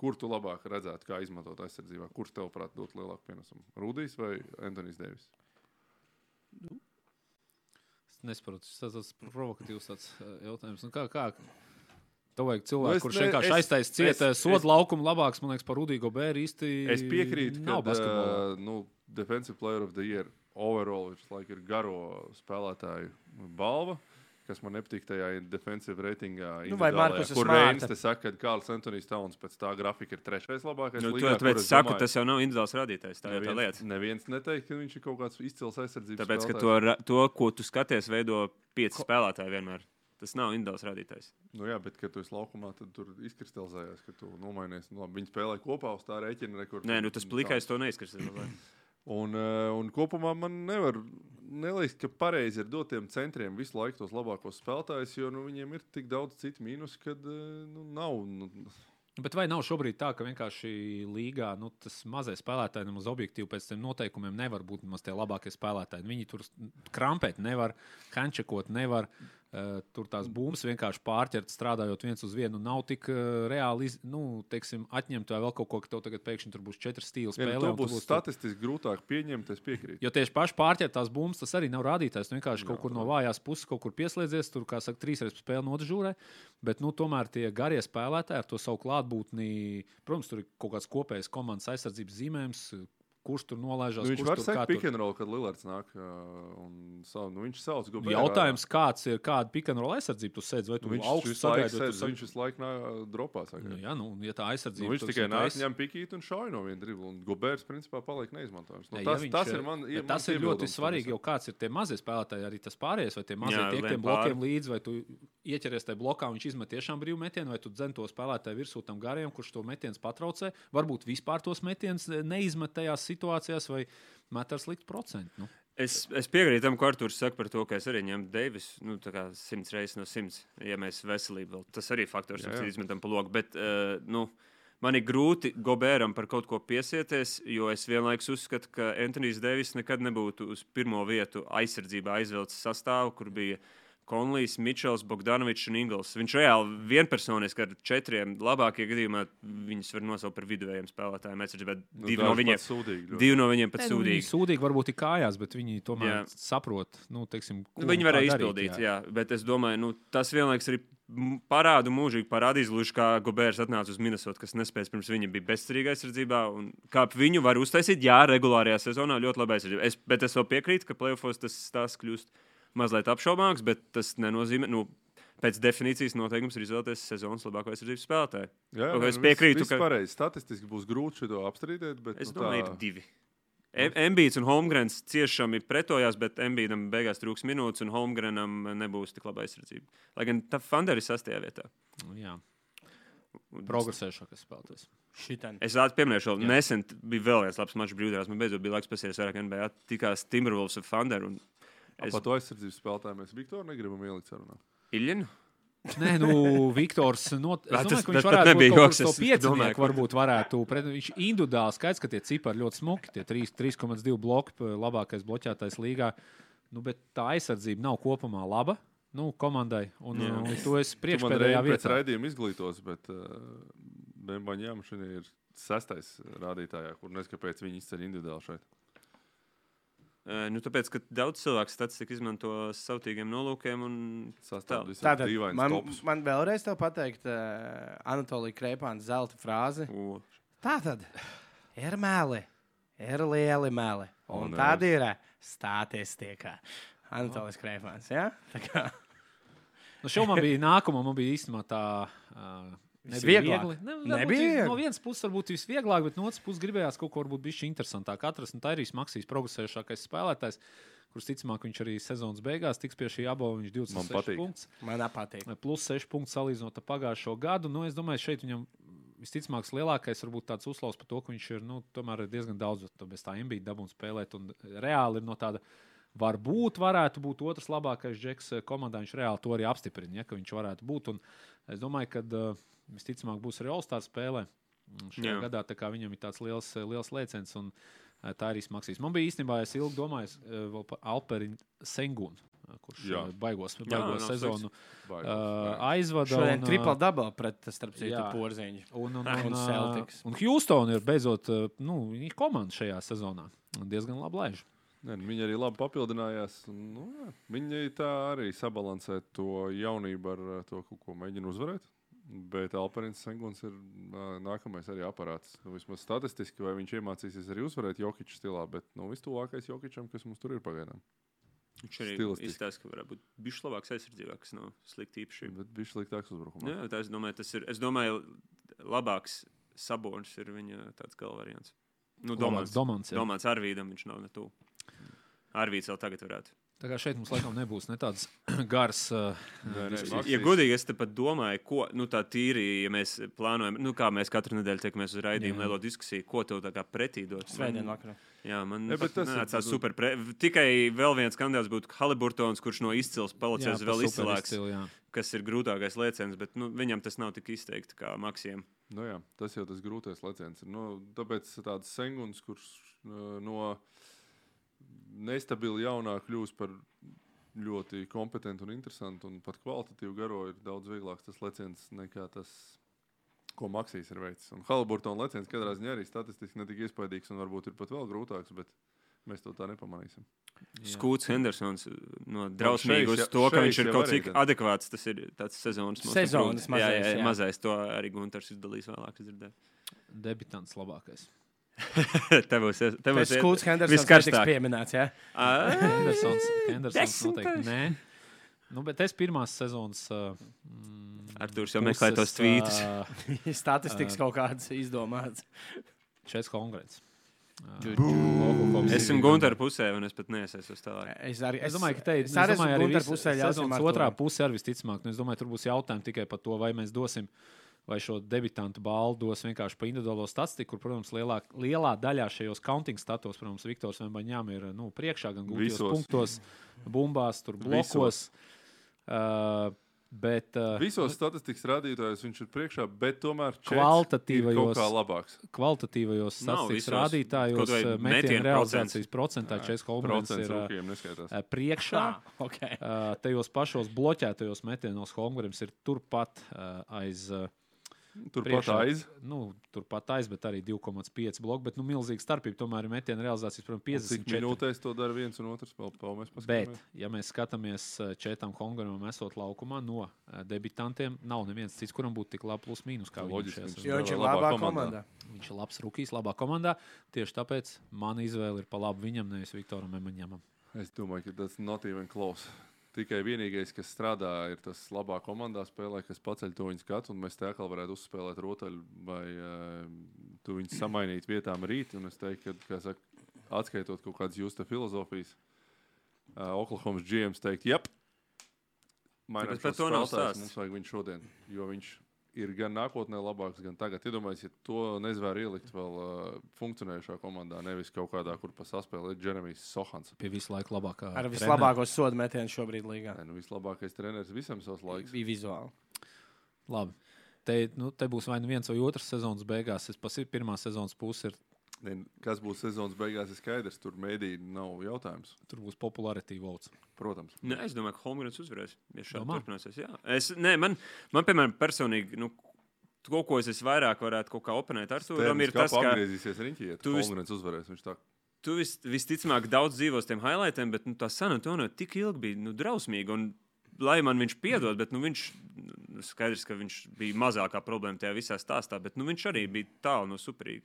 Speaker 3: Kur tu labāk redzētu, kā izmantot aizsardzībā? Kurš tev, prāt, dot lielāku pienesumu? Rudijs vai Antonijs Deivis?
Speaker 4: Es nesaprotu, tas tas provokatīvs uh, jautājums. Nu, kā, kā? Tev vajag
Speaker 3: Nu,
Speaker 4: cilvēku,
Speaker 3: es
Speaker 4: kurš
Speaker 3: ne-
Speaker 4: vienkārši aiztaisīs cieta
Speaker 3: es-
Speaker 4: sodu laukumu labāks, man liekas, par Rudīgo Bēru īsti.
Speaker 3: Es piekrītu, ka
Speaker 4: nav basketbolā.
Speaker 3: uh, nu, Defensive Player of the Year overall viņš laik, ir garo spēlētāju balva. Kas man nepatīk tajā defensive ratingā,
Speaker 1: Nu, vai Markus
Speaker 3: kur
Speaker 1: Smarta.
Speaker 3: Reins te saka, ka Kārls Antonijs Tauns pēc tā grafika ir trešais labākais.
Speaker 2: Nu,
Speaker 3: līgā,
Speaker 2: tāpēc es saku,
Speaker 3: domāju,
Speaker 2: tas jau nav individuāls rādītājs. Tā jau tā
Speaker 3: neviens,
Speaker 2: lieta.
Speaker 3: neviens neteikt, ka viņš ir kaut kāds izcils aizsardzības
Speaker 2: Tāpēc, ka
Speaker 3: spēlētājs.
Speaker 2: to, ra- to, ko tu skaties, veido pieci spēlētāji vienmēr. Tas nav individuāls rādītājs.
Speaker 3: Nu, jā, bet, kad tu esi laukumā, tad tur izkristalizējās, ka tu nomainies. Nu, labi, viņi spēlē kopā uz tā rēķina. re, kur
Speaker 2: Nē, nu tas plikais to neizkristalizē.
Speaker 3: Un, uh, un kopumā man nevar neliekas, ka pareizi ir dot tiem centriem visu laiku tos labākos spēlētājus, jo nu, viņiem ir tik daudz citu mīnus, kad uh, nu, nav. Nu,
Speaker 4: Bet vai nav šobrīd tā, ka vienkārši līgā nu, tas mazais spēlētājs nemaz objektīvi pēc tiem noteikumiem nevar būt tie labākie spēlētāji? Viņi tur krampēt nevar, kančekot nevar. Uh, tur tās bumbas vienkārši pārķert, strādājot viens uz vienu. Nav tik uh, reāli nu, teiksim, atņemt vai vēl kaut ko, ka tev tagad pēkšņi tur būs četri stili
Speaker 3: ja,
Speaker 4: spēlē.
Speaker 3: to
Speaker 4: un tu
Speaker 3: būs statistiski grūtāk pieņemt, es piekrītu.
Speaker 4: Jo tieši paši pārķert tās bumbas, tas arī nav rādītājs. Tu vienkārši kaut
Speaker 3: Jā,
Speaker 4: kur no vājās puses kaut kur pieslēdzies, tur, kā saka, trīs reizes spēle nodežūrē. Bet, nu, tomēr tie garie spēlētāji ar to savu klātbūtni, protams, tur ir kaut kāds kopējs komandas aizsardzības zīmējums. Kurš tur nolaižās?
Speaker 3: Nu, viņš var and roll, kad Lillards nāk. Un nu, viņš sauc Gobēru.
Speaker 4: Jautājums, kāds ir kāda pikantrola aizsardzība? Tu sēdi vai tu
Speaker 3: Nu, viņš
Speaker 4: augstu sagaidi,
Speaker 3: sēž,
Speaker 4: sagaidi?
Speaker 3: viņš visu laiku dropā.
Speaker 4: Nu, jā, nu, ja tā aizsardzība
Speaker 3: Nu, viņš tikai
Speaker 4: ir
Speaker 3: nāk,
Speaker 4: taisa-
Speaker 3: ņem pikīti un šauj no viena dribla. Un Gobērs, principā, paliek neizmantojams. Nu,
Speaker 4: Ne,
Speaker 3: tas,
Speaker 4: viņš,
Speaker 3: tas ir man.
Speaker 4: bet tas ir ļoti svarīgi, jo kāds ir tie mazie spēlētāji, arī tas pārējais, vai tie mazie
Speaker 2: Jā,
Speaker 4: tiek tiem blokiem līdzi, vai tu ieķeries tajā blokā, un viņš izmet tiešām brīvu metienu, vai tu dzen to spēlētāju virsū tam garajam, kurš to metienu patraucē. Varbūt vispār tos metienus neizmet tajās situācijās, vai met ar sliktu procentu. Nu.
Speaker 2: Es, es piekrītu tam, ko Arthurs saka par to, ka es arī ņemu Deivis nu, tā kā simts reizes no simts, ja mēs veselību vēl. Tas arī faktors, kas izmetam pa loku. Bet, uh, nu, Man ir grūti Gobēram par kaut ko piesieties, jo es vienlaikus uzskatu, ka Antonius Deivis nekad nebūtu uz pirmo vietu aizsardzībā aizvelcis sastāvu, kur bija Konlijs, Mičels, Bogdanovičs un Ingls. Viņš reāli vienpersoniski ar četriem labākie gadījumā viņus var nosaukt par viduvējiem spēlētājiem. Aizsardzībā
Speaker 3: Nu,
Speaker 2: divi no viņiem.
Speaker 3: Sūdīgi.
Speaker 2: Divi no viņiem pat
Speaker 4: Nē, nu, viņi
Speaker 2: sūdīgi.
Speaker 4: sūdīgi varbūt ir kājās, bet viņi tomēr
Speaker 2: Jā.
Speaker 4: saprot, nu, teiksim, ko
Speaker 2: Nu, Viņi varēja
Speaker 4: darīt,
Speaker 2: izpildīt, jā. jā, bet es domāju, nu, tas vienlaikus arī parādu mūžīgi parādīs, gluži kā Gobērs atnāca uz Minnesota, kas nespēja pirms viņa bija bezcerīga aizsardzībā. un Kā viņu var uztaisīt, jā, regulārajā sezonā ļoti labi aizsardzība. Es, bet es vēl piekrītu, ka playoffs tas stāsts kļūst mazliet apšaubāms, bet tas nenozīmē. Nu, Pēc definīcijas noteikums ir izvēlēties sezonas labāko aizsardzības spēlētāju.
Speaker 3: Jā,
Speaker 2: Ok,
Speaker 3: nē,
Speaker 2: es
Speaker 3: nu, viss-
Speaker 2: piekrītu,
Speaker 3: viss
Speaker 2: ka-
Speaker 3: pareizi. Statistiski būs grūti šo apstrīdēt, bet
Speaker 2: Es
Speaker 3: nu,
Speaker 2: domāju,
Speaker 3: tā-
Speaker 2: ir divi. Embīds un Holmgrens ciešami pretojās, bet Embīdam beigās trūks minūtes, un Holmgrenam nebūs tik laba aizsardzība. Lai gan tā Fandera ir sastajā vietā.
Speaker 4: Nu, jā. Progresējošākais spēlētājs.
Speaker 2: Es vēl pieminēšu, ka nesen bija vēl viens labs mačs brīvdienas. Man beidzot bija laiks pasties vairāk NBA. Tikās Timberwolves un Thunder un
Speaker 3: Es... Par to aizsardzības spēlētāju mēs Viktoru negribam ielikt sarunā.
Speaker 2: Iļņinu.
Speaker 4: Nē, nu, Viktors. Not, es
Speaker 2: Jā,
Speaker 4: domāju, ka viņš
Speaker 2: pat
Speaker 4: varētu būt kaut
Speaker 2: joks,
Speaker 4: kur to
Speaker 2: es
Speaker 4: piecinieku,
Speaker 2: domāju, ka-
Speaker 4: varbūt varētu. Pret, viņš individuāli skaidrs, ka tie cipari ļoti smuki, tie trīs- 3,2 bloki, labākais bloķētais līgā. Nu, bet tā aizsardzība nav kopumā laba. Nu, komandai, un,
Speaker 2: Jā.
Speaker 4: un to es priekšpēdējā
Speaker 3: reiz pēc
Speaker 4: vietā.
Speaker 3: raidījuma izglītos, bet uh, Bembaņām šodien ir sestais rādītājā, kur nezinu, kāpēc viņi izceļ individuāli šeit.
Speaker 2: Nu, tāpēc, ka daudz cilvēku statistiku izmanto savtīgiem nolūkiem. Un...
Speaker 3: Sastāvdaļas
Speaker 1: Tātad
Speaker 3: dīvains
Speaker 1: man,
Speaker 3: tops.
Speaker 1: man vēlreiz te pateikt, uh, Anatolija Krēpāna zelta frāzi.
Speaker 2: U,
Speaker 1: Tā tad ir meli, ir lieli meli. Un
Speaker 3: Un
Speaker 1: tāda ir statistika. Anatolijas Krēpāns. Ja? Tā kā
Speaker 4: Nu, šo man bija nākamā, man bija īstenībā tā. Uh, Nebija viegli. Ne,
Speaker 1: Nebija viegli?
Speaker 4: No vienas puses, varbūt visvieglāk, bet no otras puses, gribējās kaut ko varbūt bišķi interesantāk atrast. Un tā ir Maksīs progresējušākais spēlētājs, kurš ticamāk viņš arī sezonas beigās tiks pie šī abova. Viņš 26
Speaker 3: Man patīk.
Speaker 4: punktus,
Speaker 1: man patīk.
Speaker 4: plus 6 punktus salīdzinot ar pagājušo gadu. Nu, es domāju, šeit viņam visticamāk lielākais varbūt tāds uzslavs par to, ka viņš ir nu, diezgan daudz to bez tā ambīta dabūns spēlēt. Un reāli ir no tāda. Varbūt varētu būt otrs labākais džeks eh, komandā. Viņš reāli to arī apstiprina, ja, ka viņš varētu būt. Un es domāju, ka uh, visticamāk būs arī All-Star spēlē. Un Šajā
Speaker 2: Jā.
Speaker 4: gadā viņam ir tāds liels, liels lēciens, un eh, tā arī smagsīs. Man bija īstenībā, es ilgi domāju vēl par Alperiņu Sengunu, eh, kurš
Speaker 3: Jā.
Speaker 4: baigos,
Speaker 2: Jā,
Speaker 4: baigos
Speaker 2: nav
Speaker 4: sezonu
Speaker 3: Baigās,
Speaker 4: uh, aizvada.
Speaker 1: Šodien
Speaker 4: un,
Speaker 1: triple
Speaker 4: ā,
Speaker 1: double pret starp citu
Speaker 4: jā.
Speaker 1: porziņu.
Speaker 4: Un, un,
Speaker 1: Un
Speaker 4: un,
Speaker 1: Celtics.
Speaker 4: un Houston ir beidzot nu, viņa komanda šajā sezonā. Diezgan labi laiž.
Speaker 3: Ne, nu, viņi arī labi papildinājās. un, Nu, jā, viņi tā arī sabalansē to jaunību ar to, ko mēģina uzvarēt. Bet Alparins Senguns ir nākamais arī aparāts. Nu, vismaz statistiski, vai viņš iemācīsies arī uzvarēt Jokiča stilā, bet nu, vistuvākais Jokičam, kas mums tur ir pagaidām.
Speaker 2: viņš arī
Speaker 3: Stilistiski.
Speaker 2: izstāsta, ka varētu būt bijis labāks aizsardzībā, kas nav slikti īpaši.
Speaker 3: Bet bija sliktāks uzbrukumā.
Speaker 2: Jā, tā es domāju, tas ir. Es domāju, labāks sabonis ir viņa tāds galva variants. Nu, domāts,
Speaker 4: Domāts.
Speaker 2: domāts Arvīdam, viņš nav ne tuvu. Arvīds vēl tagad varētu.
Speaker 4: Tā kā šeit mums laikam nebūs ne tāds gars. Uh.
Speaker 2: Ja godīgi, es te pat domāju, ko nu, tā tīri, ja mēs plānojam, nu, kā mēs katru nedēļu tiekamies uz raidījumu, lielo diskusiju, ko tev tā kā pretī dot.
Speaker 1: Svētdien
Speaker 2: Man-
Speaker 1: vakarā.
Speaker 2: Jā, man
Speaker 3: Ja, tas ir-
Speaker 2: ir super. Pre... Tikai vēl viens kandidāts būtu Haliburtons, kurš no izcils palicis vēl izcilāks,
Speaker 4: izcil, jā.
Speaker 2: kas ir grūtākais lēciens, bet nu, viņam tas nav tik izteikti kā Maksiem.
Speaker 3: Nu, jā, tas jau tas grūtais leciens ir. Nu, tāpēc tāds senguns, kurš uh, no nestabila jaunā kļūst par ļoti kompetentu un interesantu un pat kvalitatīvu garo, ir daudz vieglāks tas leciens nekā tas, ko Maksīs ir veicis. Un Haliburtona leciens katrā ziņā arī statistiski netik iespaidīgs un varbūt ir pat vēl grūtāks, bet mēs to tā nepamanīsim.
Speaker 4: Jā.
Speaker 2: Skūts Hendersons no drausmīgi
Speaker 3: šeit
Speaker 2: uz
Speaker 3: jau-
Speaker 2: to, ka viņš ir kaut cik adekvāts. Tas ir tāds sezonas
Speaker 1: Sezonas
Speaker 2: jā,
Speaker 1: mazais,
Speaker 2: jā,
Speaker 1: jā.
Speaker 2: jā. mazais. To arī Gunārs izdalīs vēlāk. es dzirdēju.
Speaker 4: Debitants labākais.
Speaker 2: Tev būs būs
Speaker 1: skūts Hendersons
Speaker 2: viskarstāk.
Speaker 1: pieminēts. Ja?
Speaker 2: Ā,
Speaker 4: Hendersons, Hendersons noteikti nē. Nu, bet es pirmās sezonas. Uh, mm,
Speaker 2: Artūrs jau meklē tos tvītus.
Speaker 4: Uh,
Speaker 1: Statistikas kaut kāds izdomāts.
Speaker 4: Čets konkurents.
Speaker 2: Esmu Gunārs pusē, un es pat neesaisos tālāk.
Speaker 1: Es, arī,
Speaker 4: Es domāju, ka te ir
Speaker 1: es arī esmu
Speaker 4: arī
Speaker 1: Gunter
Speaker 4: visa
Speaker 1: pusē.
Speaker 4: sezonas otrā pusē arī visticamāk. Nu, es domāju, tur būs jautājumi tikai par to, vai mēs dosim. Vai šo debitantu balvu dos vienkārši pa individuālo statistiku, kur, protams, lielā, lielā daļā šajos counting statos, protams, Viktors Vembaņām ir nu, priekšā gan gūtos punktos, bumbās, tur blokos. Uh, bet uh,
Speaker 3: Visos statistikas rādītājos viņš ir priekšā, bet tomēr
Speaker 4: Kvalitatīvajos-
Speaker 2: Nav
Speaker 4: statistikas
Speaker 2: visos.
Speaker 4: rādītājos, uh,
Speaker 2: metienu
Speaker 4: realizācijas procentā Holmans
Speaker 3: Procents
Speaker 4: ir uh, uh, priekšā.
Speaker 1: Ah, okay.
Speaker 4: Uh, tajos pašos bloķētajos metienos Holmgrams ir turpat uh, aiz. Uh,
Speaker 3: Turpat aiz.
Speaker 4: Nu, turpat aiz, bet arī 2,5 bloku. Bet nu, milzīga starpība tomēr ir metiena realizācijas, protams,
Speaker 3: Cik
Speaker 4: 54.
Speaker 3: minūtēs to dara viens un otrs? Vēl, mēs
Speaker 4: Bet, ja mēs skatāmies uh, Četam Holmgramam, esot laukumā no uh, debitantiem, nav neviens cits, kuram būtu tik labi plus mīnus kā
Speaker 3: Loģiski,
Speaker 4: viņš.
Speaker 3: viņš
Speaker 1: viņš ir
Speaker 3: Labā
Speaker 1: labā
Speaker 3: komandā.
Speaker 1: komandā.
Speaker 4: Viņš ir labs rookies, labā komandā. Tieši tāpēc mana izvēle ir pa labu viņam, nevis Viktoram Emaņamam.
Speaker 3: Es domāju, ka tas not even close. Tikai vienīgais, kas strādā, ir tas labā komandā spēlē, kas paceļ to viņa skatu, un mēs te atkal varētu uzspēlēt rotaļu vai uh, tu viņus samainīt vietām rīt. Un es teiktu, ka, saka, atskaitot kaut kādas justa filozofijas, uh, Oklahomas GMs teikt, jep,
Speaker 2: nav
Speaker 3: spēlētājus,
Speaker 2: stāsts.
Speaker 3: mums vajag viņu šodien, jo viņš ir gan nākotnē labāks, gan tagad. Iedomājieties, ja to nezvēr ielikt vēl uh, funkcionējušā komandā, nevis kaut kādā, kur pa saspēlē Jeremijs Sohans.
Speaker 4: Pie visu laiku labākā.
Speaker 1: Ar vislabāko sodu metienu šobrīd līgā.
Speaker 3: Nē, nu, vislabākais treneris visam savs laiks.
Speaker 1: Bija vizuāli.
Speaker 4: Labi. Te, nu, te būs vai nu viens vai otrs sezonas beigās. Es pasi, pirmā sezonas puse ir.
Speaker 3: Ne, kas būs sezonas beigās, ir skaidrs. Tur mēdī nav jautājums.
Speaker 4: Tur būs popularitāte votes.
Speaker 3: Protams.
Speaker 2: Nē, es domāju, ka Holmgrens uzvarēs. Ja šādi turpināsies, jā. Es, nē, man, man, piemēram, personīgi, nu, to, ko es, es vairāk varētu kaut kā oponēt ar to, ir tas, ka
Speaker 3: riņķī, ja
Speaker 2: tu
Speaker 3: tu
Speaker 2: vis-
Speaker 3: uzvarēs. Viņš tā
Speaker 2: tu vis, visticamāk daudz dzīvos tiem highlightiem, bet nu, tā San Antonio tik ilgi bija nu, drausmīga. Un, lai man viņš piedod, bet nu, viņš nu, skaidrs, ka viņš bija mazākā problēma tajā visā stāstā, bet nu, viņš arī bija tālu no superīga.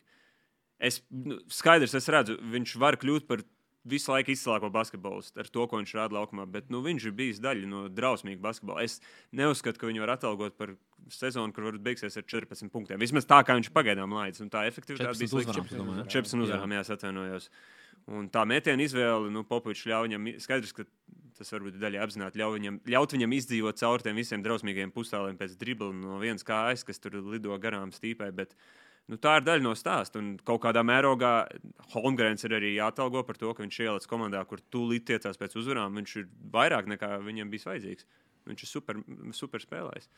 Speaker 2: Es nu, skaidrs, es redzu, viņš var kļūt par visu laiku izcilāko basketbolistu ar to, ko viņš rāda laukumā, bet nu, viņš ir bijis daļa no drausmīga basketbola. Es neuzskatu, ka viņu var atalgot par sezonu, kur varbūt beigsies ar 14 punktiem. Vismaz tā, kā viņš pagaidām laids, un tā efektivitāte
Speaker 4: 14
Speaker 2: bija
Speaker 4: ja?
Speaker 2: 14 uzvarām, jā, es atvainojos. Un tā metiena izvēle, nu, Popovičs ļauj viņam, skaidrs, ka tas varbūt daļai apzināti ļauj viņam, ļaut viņam izdzīvot cauri tiem visiem drausmīgiem pustāliem pēc dribla no vienas kājas, kas tur lido garām stīpai. Bet, nu, tā ir daļa no stāsta. Un kaut kādā mērogā Holmgrens ir arī jāatalgo par to, ka viņš ieliec komandā, kur tūlīt tiecās pēc uzvarām. Viņš ir vairāk nekā viņam bija vajadzīgs. Viņš ir super, super spēlējis.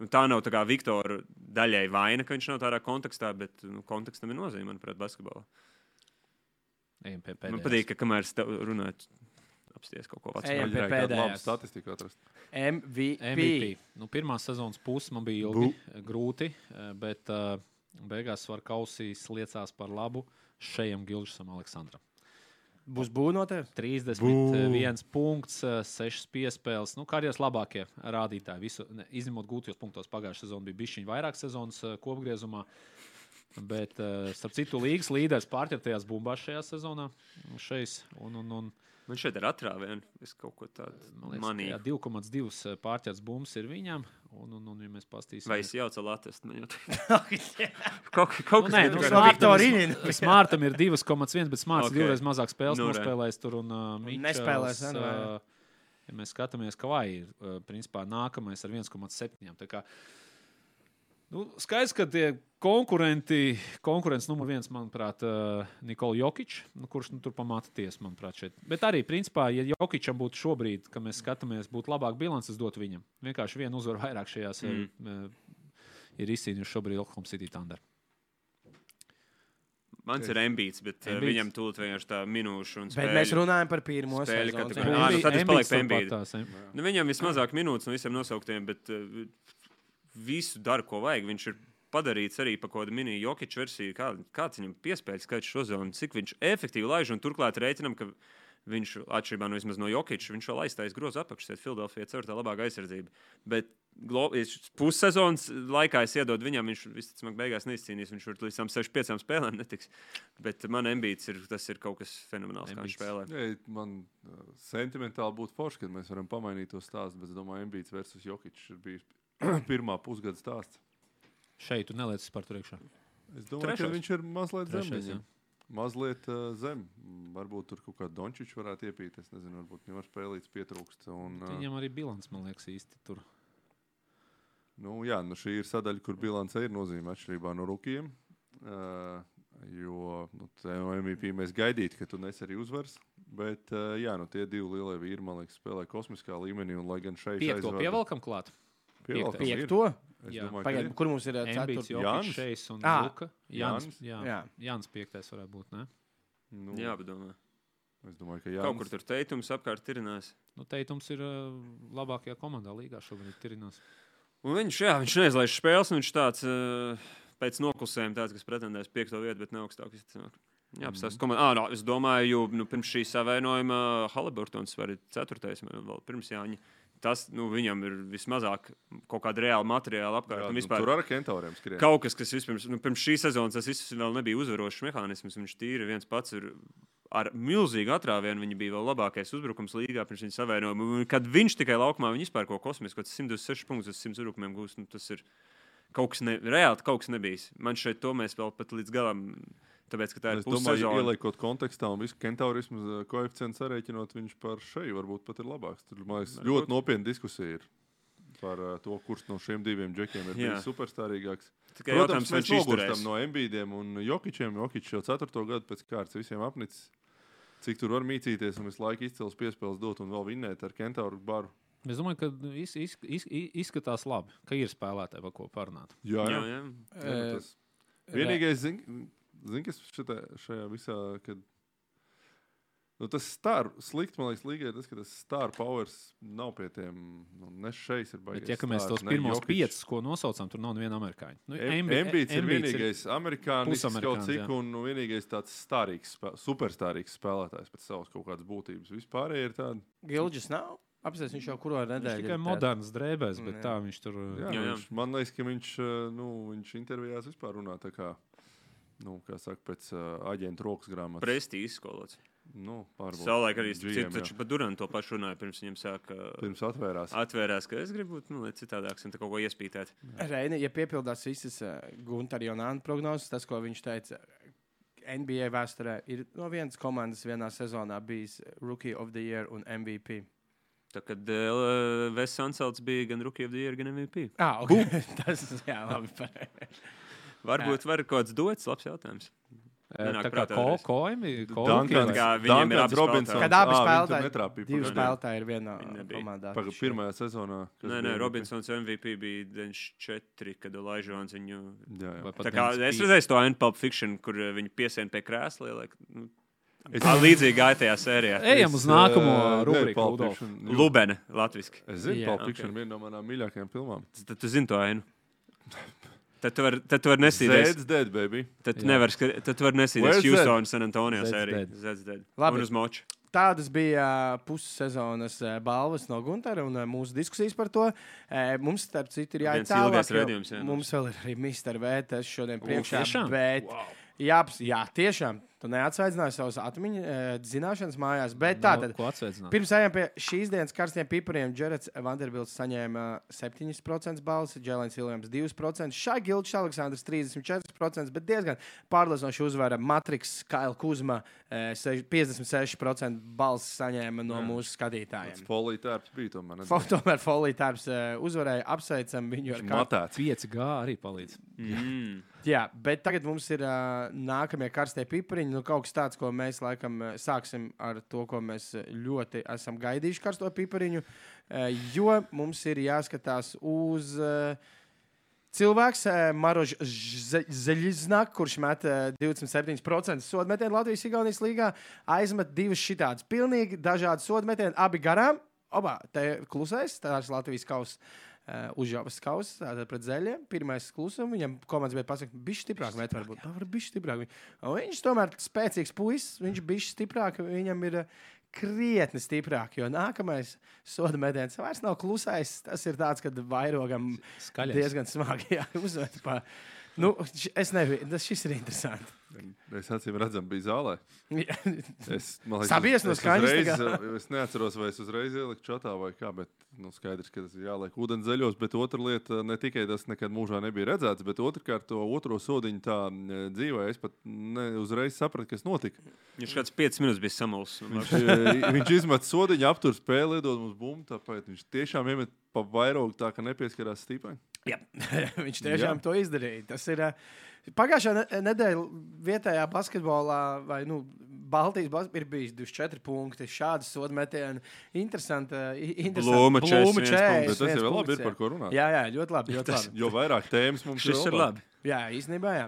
Speaker 2: Un tā nav tā kā Viktora daļai vaina, ka viņš nav tādā kontekstā, bet nu, kontekstam ir nozīme, manuprāt, basketbolā.
Speaker 4: Ejam pie
Speaker 2: Man
Speaker 4: pēdējās.
Speaker 2: patīk, ka kamēr es runāju, apsties kaut ko
Speaker 3: Vajadzēja kādu labu
Speaker 1: pēdējās.
Speaker 3: statistiku atrast.
Speaker 1: MVP.
Speaker 4: MVP. Nu, pirmā sezonas puse man bija ilgi, grūti, eh, bet uh, beigās var kausīs liecās par labu šejam Gilžam Aleksandram.
Speaker 1: Būs būvnote.
Speaker 4: 31 punkts, 6 piespēles. Nu, karjeras labākie rādītāji. Visu, ne, izņemot gūtos punktos, pagājušā sezona bija bijusi vairāk sezonas eh, kopgriezumā. Bet, uh, starp citu, līgas līderis pārķertajās bumbās šajā sezonā. Šeis, un, un, un,
Speaker 2: Man šeit ir atrāviena. Es kaut ko tādu
Speaker 4: man liekas,
Speaker 2: manīju.
Speaker 4: ka jā, 2,2 pārķerts bumbas ir viņam. Un, un, un, ja mēs paskatīsimies,
Speaker 2: Vai es jaucu Latvijas monētu? kaut, kaut
Speaker 4: Nu,
Speaker 2: kas
Speaker 4: nē,
Speaker 2: tāds
Speaker 4: nu, -
Speaker 1: Smartam
Speaker 4: Smārtam
Speaker 1: ir-
Speaker 4: ir- Smārtam ir 2,1, bet Smārts
Speaker 2: Ok.
Speaker 4: okay. divreiz mazāk spēles
Speaker 2: Nu, re.
Speaker 4: nospēlējis tur. Un, uh, Mičels,
Speaker 1: Nespēlēs, ne,
Speaker 4: uh, ja mēs skatāmies, ka vai ir uh, principā nākamais ar 1,7. Nu, skaidrs, ka tie konkurenti, konkurents numur viens, manuprāt, uh, Nikola Jokic, nu, kurš nu, tur pamāties, manuprāt, šeit. Bet arī, principā, ja Jokičam būtu šobrīd, kad mēs skatāmies, būtu labāk bilances dot viņam. Vienkārši vienu uzvaru vairāk šajās mm. uh, ir izcīnījuši šobrīd Oklahoma City Thunder.
Speaker 2: Mans ir ambīts, bet uh,
Speaker 4: Embiids.
Speaker 2: viņam tūlīt vienkārši tā minūšu un
Speaker 1: Bet mēs runājam par pirmo
Speaker 2: spēļu
Speaker 1: sezonu.
Speaker 2: kategoriju. Ā, nu tad es palieku pie
Speaker 4: em-
Speaker 2: Nu, viņam vismazāk minūtes no visiem nosauktiem, bet visu dara, ko vajag. Viņš ir padarīts arī par kaut kādu mini jokiču versiju. Kā, kāds viņam piespējas skaits šo zonu, cik viņš efektīvi laiž un turklāt rēķinam, ka viņš atšķirībā no, vismaz no jokiča, viņš vēl aizstājas grozu apakšā, Filadelfijā caur tā labāku aizsardzību. Bet pussezonas laikā es iedodu viņam, viņš visticamāk beigās neizcīnīs. Viņš tur līdz tam 65 spēlēm netiks. Bet man ambīts ir, tas ir kaut kas fenomenāls, kā viņš
Speaker 4: Embiids.
Speaker 2: spēlē.
Speaker 3: Jā, man uh, sentimentāli būtu forši, kad mēs varam pamainīt to stāstu, bet es domāju, Mbīts versus Jokic ir bijis pirmā pusgada stāsts.
Speaker 4: Šeit tu neliec par to iekšā.
Speaker 3: Es domāju,
Speaker 2: Trešais.
Speaker 3: ka viņš ir mazliet zem.
Speaker 4: Trešais,
Speaker 3: viņam. Mazliet uh, zem. Varbūt tur kaut kāda Dončiča varētu iepīt. Es nezinu, varbūt viņam var spēlīt pietrūkst. Un, uh,
Speaker 4: Viņam arī bilants, man liekas, īsti tur.
Speaker 3: Nu, jā, nu šī ir sadaļa, kur bilance ir nozīme atšķirībā no rukiem. Uh, jo nu, no MVP mēs gaidītu, ka tu nes arī uzvars. Bet uh, jā, nu, tie divi lielie vīri, man liekas, spēlē kosmiskā līmenī. Un, lai gan šeit
Speaker 4: Piekto pievelkam klāt.
Speaker 1: Piekto?
Speaker 3: Es
Speaker 4: Jā.
Speaker 3: domāju, ka
Speaker 1: Pagaid,
Speaker 3: ir.
Speaker 1: kur mums ir
Speaker 4: jau
Speaker 3: Jānis?
Speaker 4: šeis un
Speaker 1: Ā,
Speaker 4: Luka. Jānis,
Speaker 3: Jānis?
Speaker 4: jā,
Speaker 1: Jā.
Speaker 4: Jānis piektais varētu būt, ne?
Speaker 3: Nu,
Speaker 2: Jā, bet domāju.
Speaker 3: Es domāju, ka jā.
Speaker 2: Kaut kur tur teikums apkārt tirinās.
Speaker 4: Nu, Teitums ir uh, labākajā komandā līgā šobrīd tirinās.
Speaker 2: Un viņš, jā, viņš neizlaiž spēles, un viņš tāds uh, pēc noklusējuma, tāds, kas pretendēs piekto vietu, bet ne augstāk. Jā, apstāsta mm. komanda. Ah, no, es domāju, jo nu, pirms šī savainojuma Haliburtons var būt ceturtais, man vēl pirms Jāņa. Tas nu, viņam ir vismazāk kaut kāda reāla materiāla un
Speaker 3: nu, tur ar kentauriem skrien.
Speaker 2: kaut kas, kas vispirms, nu, pirms šīs sezonas, tas viss vēl nebija uzvarošs mehānisms. Viņš tīri viens pats ir. Ar milzīgu atrāvienu viņa bija vēl labākais uzbrukums līgā pirms viņa savainojuma. Kad viņš tikai laukumā, vispār ko kosmisku, 126 punktus uz 100 uzbrukumiem gūst. Nu, tas ir kaut kas ne, reāli, kaut kas nebijis. Man šeit to mēs vēl pat līdz galam, tāpēc, ka tā ir
Speaker 3: Es domāju, ieliekot kontekstā un visu kentaurismu koeficientu sarēķinot, viņš par šeju varbūt pat ir labāks. Tur man liekas,
Speaker 2: Varbūt.
Speaker 3: ļoti nopietna diskusija ir par uh, to, kurš no šiem diviem džekiem ir
Speaker 2: Jā.
Speaker 3: bijis superstarīgāks.
Speaker 2: Tikai
Speaker 3: Protams, mēs
Speaker 2: izturēs.
Speaker 3: no Mbīdiem un Jokičiem. Jokičs jau ceturto gadu pēc kārtas visiem apnicis. Cik tur var mīcīties un visu laiku izcils piespēles dot un vēl vinnēt ar kentauru baru.
Speaker 4: Es domāju, ka iz, iz, iz, iz, izskatās labi, ka ir spēlētāji, par ko parunāt.
Speaker 3: Jā,
Speaker 2: Jā,
Speaker 3: jā.
Speaker 2: jā.
Speaker 3: jā nu tas. Vienīgais, zin, zin, kas šitā, šajā visā, kad Nu, tas star, slikti, man liekas, līgai tas, ka tas star powers nav pie tiem. Nu, ne šeit ir baigts.
Speaker 4: Bet, ja mēs tos pirmos piecus, ko nosaucām, tur nav neviena amerikāņa. Nu,
Speaker 3: Embīts ir vienīgais amerikānis, kaut cik, un nu, vienīgais tāds starīgs, superstarīgs spēlētājs pēc savas kaut kādas būtības. Vispārējie ir tādi.
Speaker 1: Gilģis nav. Apsies, viņš jau kuro
Speaker 4: Viņš
Speaker 1: nedēļu.
Speaker 4: tikai moderns drēbēs, bet
Speaker 1: Jā.
Speaker 4: tā viņš tur
Speaker 3: Jā,
Speaker 2: Jā, jā.
Speaker 3: Viņš, man liekas, ka viņš, eh, nu, viņš intervijās vispār runā tā kā, nu, kā saka, pēc uh, aģenta rokas grāmatas.
Speaker 2: Prestīs skolots.
Speaker 3: Nu.
Speaker 2: Savulaik arī
Speaker 3: GM,
Speaker 2: taču par Duranu to pašu runāja, pirms viņam sāka.
Speaker 3: Pirms atvērās.
Speaker 2: Atvērās, ka es gribu būt nu, citādāks un kaut ko iespītēt.
Speaker 1: Reini, ja piepildās visas uh, Gunter Jonāna prognozes, tas, ko viņš teica, NBA vēsturē ir no vienas komandas vienā sezonā bijis Rookie of the Year un MVP.
Speaker 2: Tā kad uh, Vests Anselts bija gan Rookie of the Year, gan MVP.
Speaker 1: Ah, okay. tas jā, labi.
Speaker 2: Varbūt var kaut kāds dots, labs jautājums. Nenāk
Speaker 4: Tā kā koimi,
Speaker 3: Dunkans,
Speaker 2: kā viņiem ir
Speaker 3: Dunkans
Speaker 2: abi
Speaker 3: Robinsons.
Speaker 1: Kad abi spēlētāji,
Speaker 3: netrāpīja
Speaker 1: divi spēlētāji ir vienā komandā.
Speaker 3: Paga, pirmajā sezonā.
Speaker 2: Nē, nē? Robinsons MVP bija 94, kad Laižons viņu.
Speaker 3: Jā, jā.
Speaker 2: Tā kā es redzēju to Pulp Fiction, kur uh, viņi piesien pie krēsla. Lai, nu,
Speaker 3: Es-
Speaker 2: tā līdzīgi gāja tajā sērijā.
Speaker 4: Ejam uz nākamo
Speaker 3: Eh, nē,
Speaker 4: rubriku.
Speaker 2: Lubene, latviski.
Speaker 3: Es zinu,
Speaker 2: ok.
Speaker 3: Fiction ir viena no manām mīļākajām filmām.
Speaker 2: Tad tu zini to ainu. Tad tu vari var nesīties.
Speaker 3: Zed's dead, baby.
Speaker 2: Tad tu
Speaker 4: Jā.
Speaker 2: nevari skri- tad tu vari nesīties Houston, San Antonio sēriju.
Speaker 4: dead.
Speaker 2: Zed's dead.
Speaker 1: Labi.
Speaker 2: Un uz moču.
Speaker 1: Tādas bija uh, pussezonas uh, balvas no Guntera un uh, mūsu diskusijas par to. Mums, starp citu, ir jāiet tālāk. jo
Speaker 2: raidījums, jā,
Speaker 1: Mums vēl ir arī Mr. Vētas šodien priekšā.
Speaker 4: tiešām?
Speaker 1: Bet, jā, ps- jā, tiešām. Tu neatsveicināji savas atmiņas, uh, zināšanas mājās. Bet tā tad. Pirms ejam pie šīs dienas karstiem pipariem, Džerets Vanderbilts saņēma 7% balsi, Džēlins Viljams 2%, Šai Gilčs Aleksandrs 34%, bet diezgan pārliecinoši uzvara Matriks Kaila Kuzma eh, sež- 56% balsi saņēma no
Speaker 3: Jā.
Speaker 1: mūsu skatītājiem.
Speaker 3: Folija tērps bija tomēr.
Speaker 1: Fo- Tomēr Folija Tārps uzvarēja, apsveicam viņu ar.
Speaker 3: Matēts.
Speaker 4: 5G arī palīdz.
Speaker 2: Mm.
Speaker 1: Jā, bet tagad mums ir uh, nākamie karstie pipariņi. Nu, kaut kas tāds, ko mēs laikam sāksim ar to, ko mēs ļoti esam gaidījuši karsto pipariņu. Uh, jo mums ir jāskatās uz uh, cilvēks, uh, Maroš Zeļiznāk, kurš met uh, 27% sodu metienu Latvijas-Igaunijas līgā, aizmet divas šitādas. Pilnīgi dažādi sodu metieni, abi garām. Oba, te klusais, tās Latvijas kausa. Uh, Užjāvis kausa tātad pret zeļiem. Pirmais klusums. Viņam komandas bija pasakta, ir stiprāk. Met, varbūt tā var būt stiprāk. Un viņš tomēr ir spēcīgs puisis. Viņš bija stiprāk. Viņam ir uh, krietni stiprāk. Jo nākamais soda metiens vairs nav klusais. Tas ir tāds, kad vairogam
Speaker 4: Skaļais.
Speaker 1: diezgan smagi uzved. Nu, es nebiju. Tas šis ir interesanti.
Speaker 3: Es acīm redzam, bija zālē. Es,
Speaker 1: Sabies no
Speaker 3: es
Speaker 1: skaņas
Speaker 3: Es neatceros, vai es uzreiz ieliku čatā vai kā, bet nu, skaidrs, ka tas ir jāliek ūdens zaļos. Bet otra lieta, ne tikai tas nekad mūžā nebija redzēts, bet otrkārt to otro sodiņu tā eh, dzīvē. Es pat ne uzreiz sapratu, kas notika.
Speaker 2: Viņš kāds 5 minūtes bija samulsis.
Speaker 3: Viņš, eh, viņš izmet sodiņu, aptur spēli, iedod mums bumbu. Tāpēc viņš tiešām iemet pa vairogu tā, ka nepieskarās stīpai.
Speaker 1: Jā, viņš tiešām
Speaker 3: Jā.
Speaker 1: to izdarīja. Tas ir uh, pagājušā ne nedēļa vietējā basketbolā, vai nu, Baltijas bas ir bijis 24 punkti. Šādi sodu metieni. Interesanti.
Speaker 2: Blūma 41
Speaker 3: Bet tas jau ir labi, ir par ko runāt.
Speaker 1: Jā, jā, ļoti labi. Ļoti labi.
Speaker 3: Jo vairāk tēmas mums
Speaker 2: Šis ir labi.
Speaker 1: Jā, īstenībā, jā.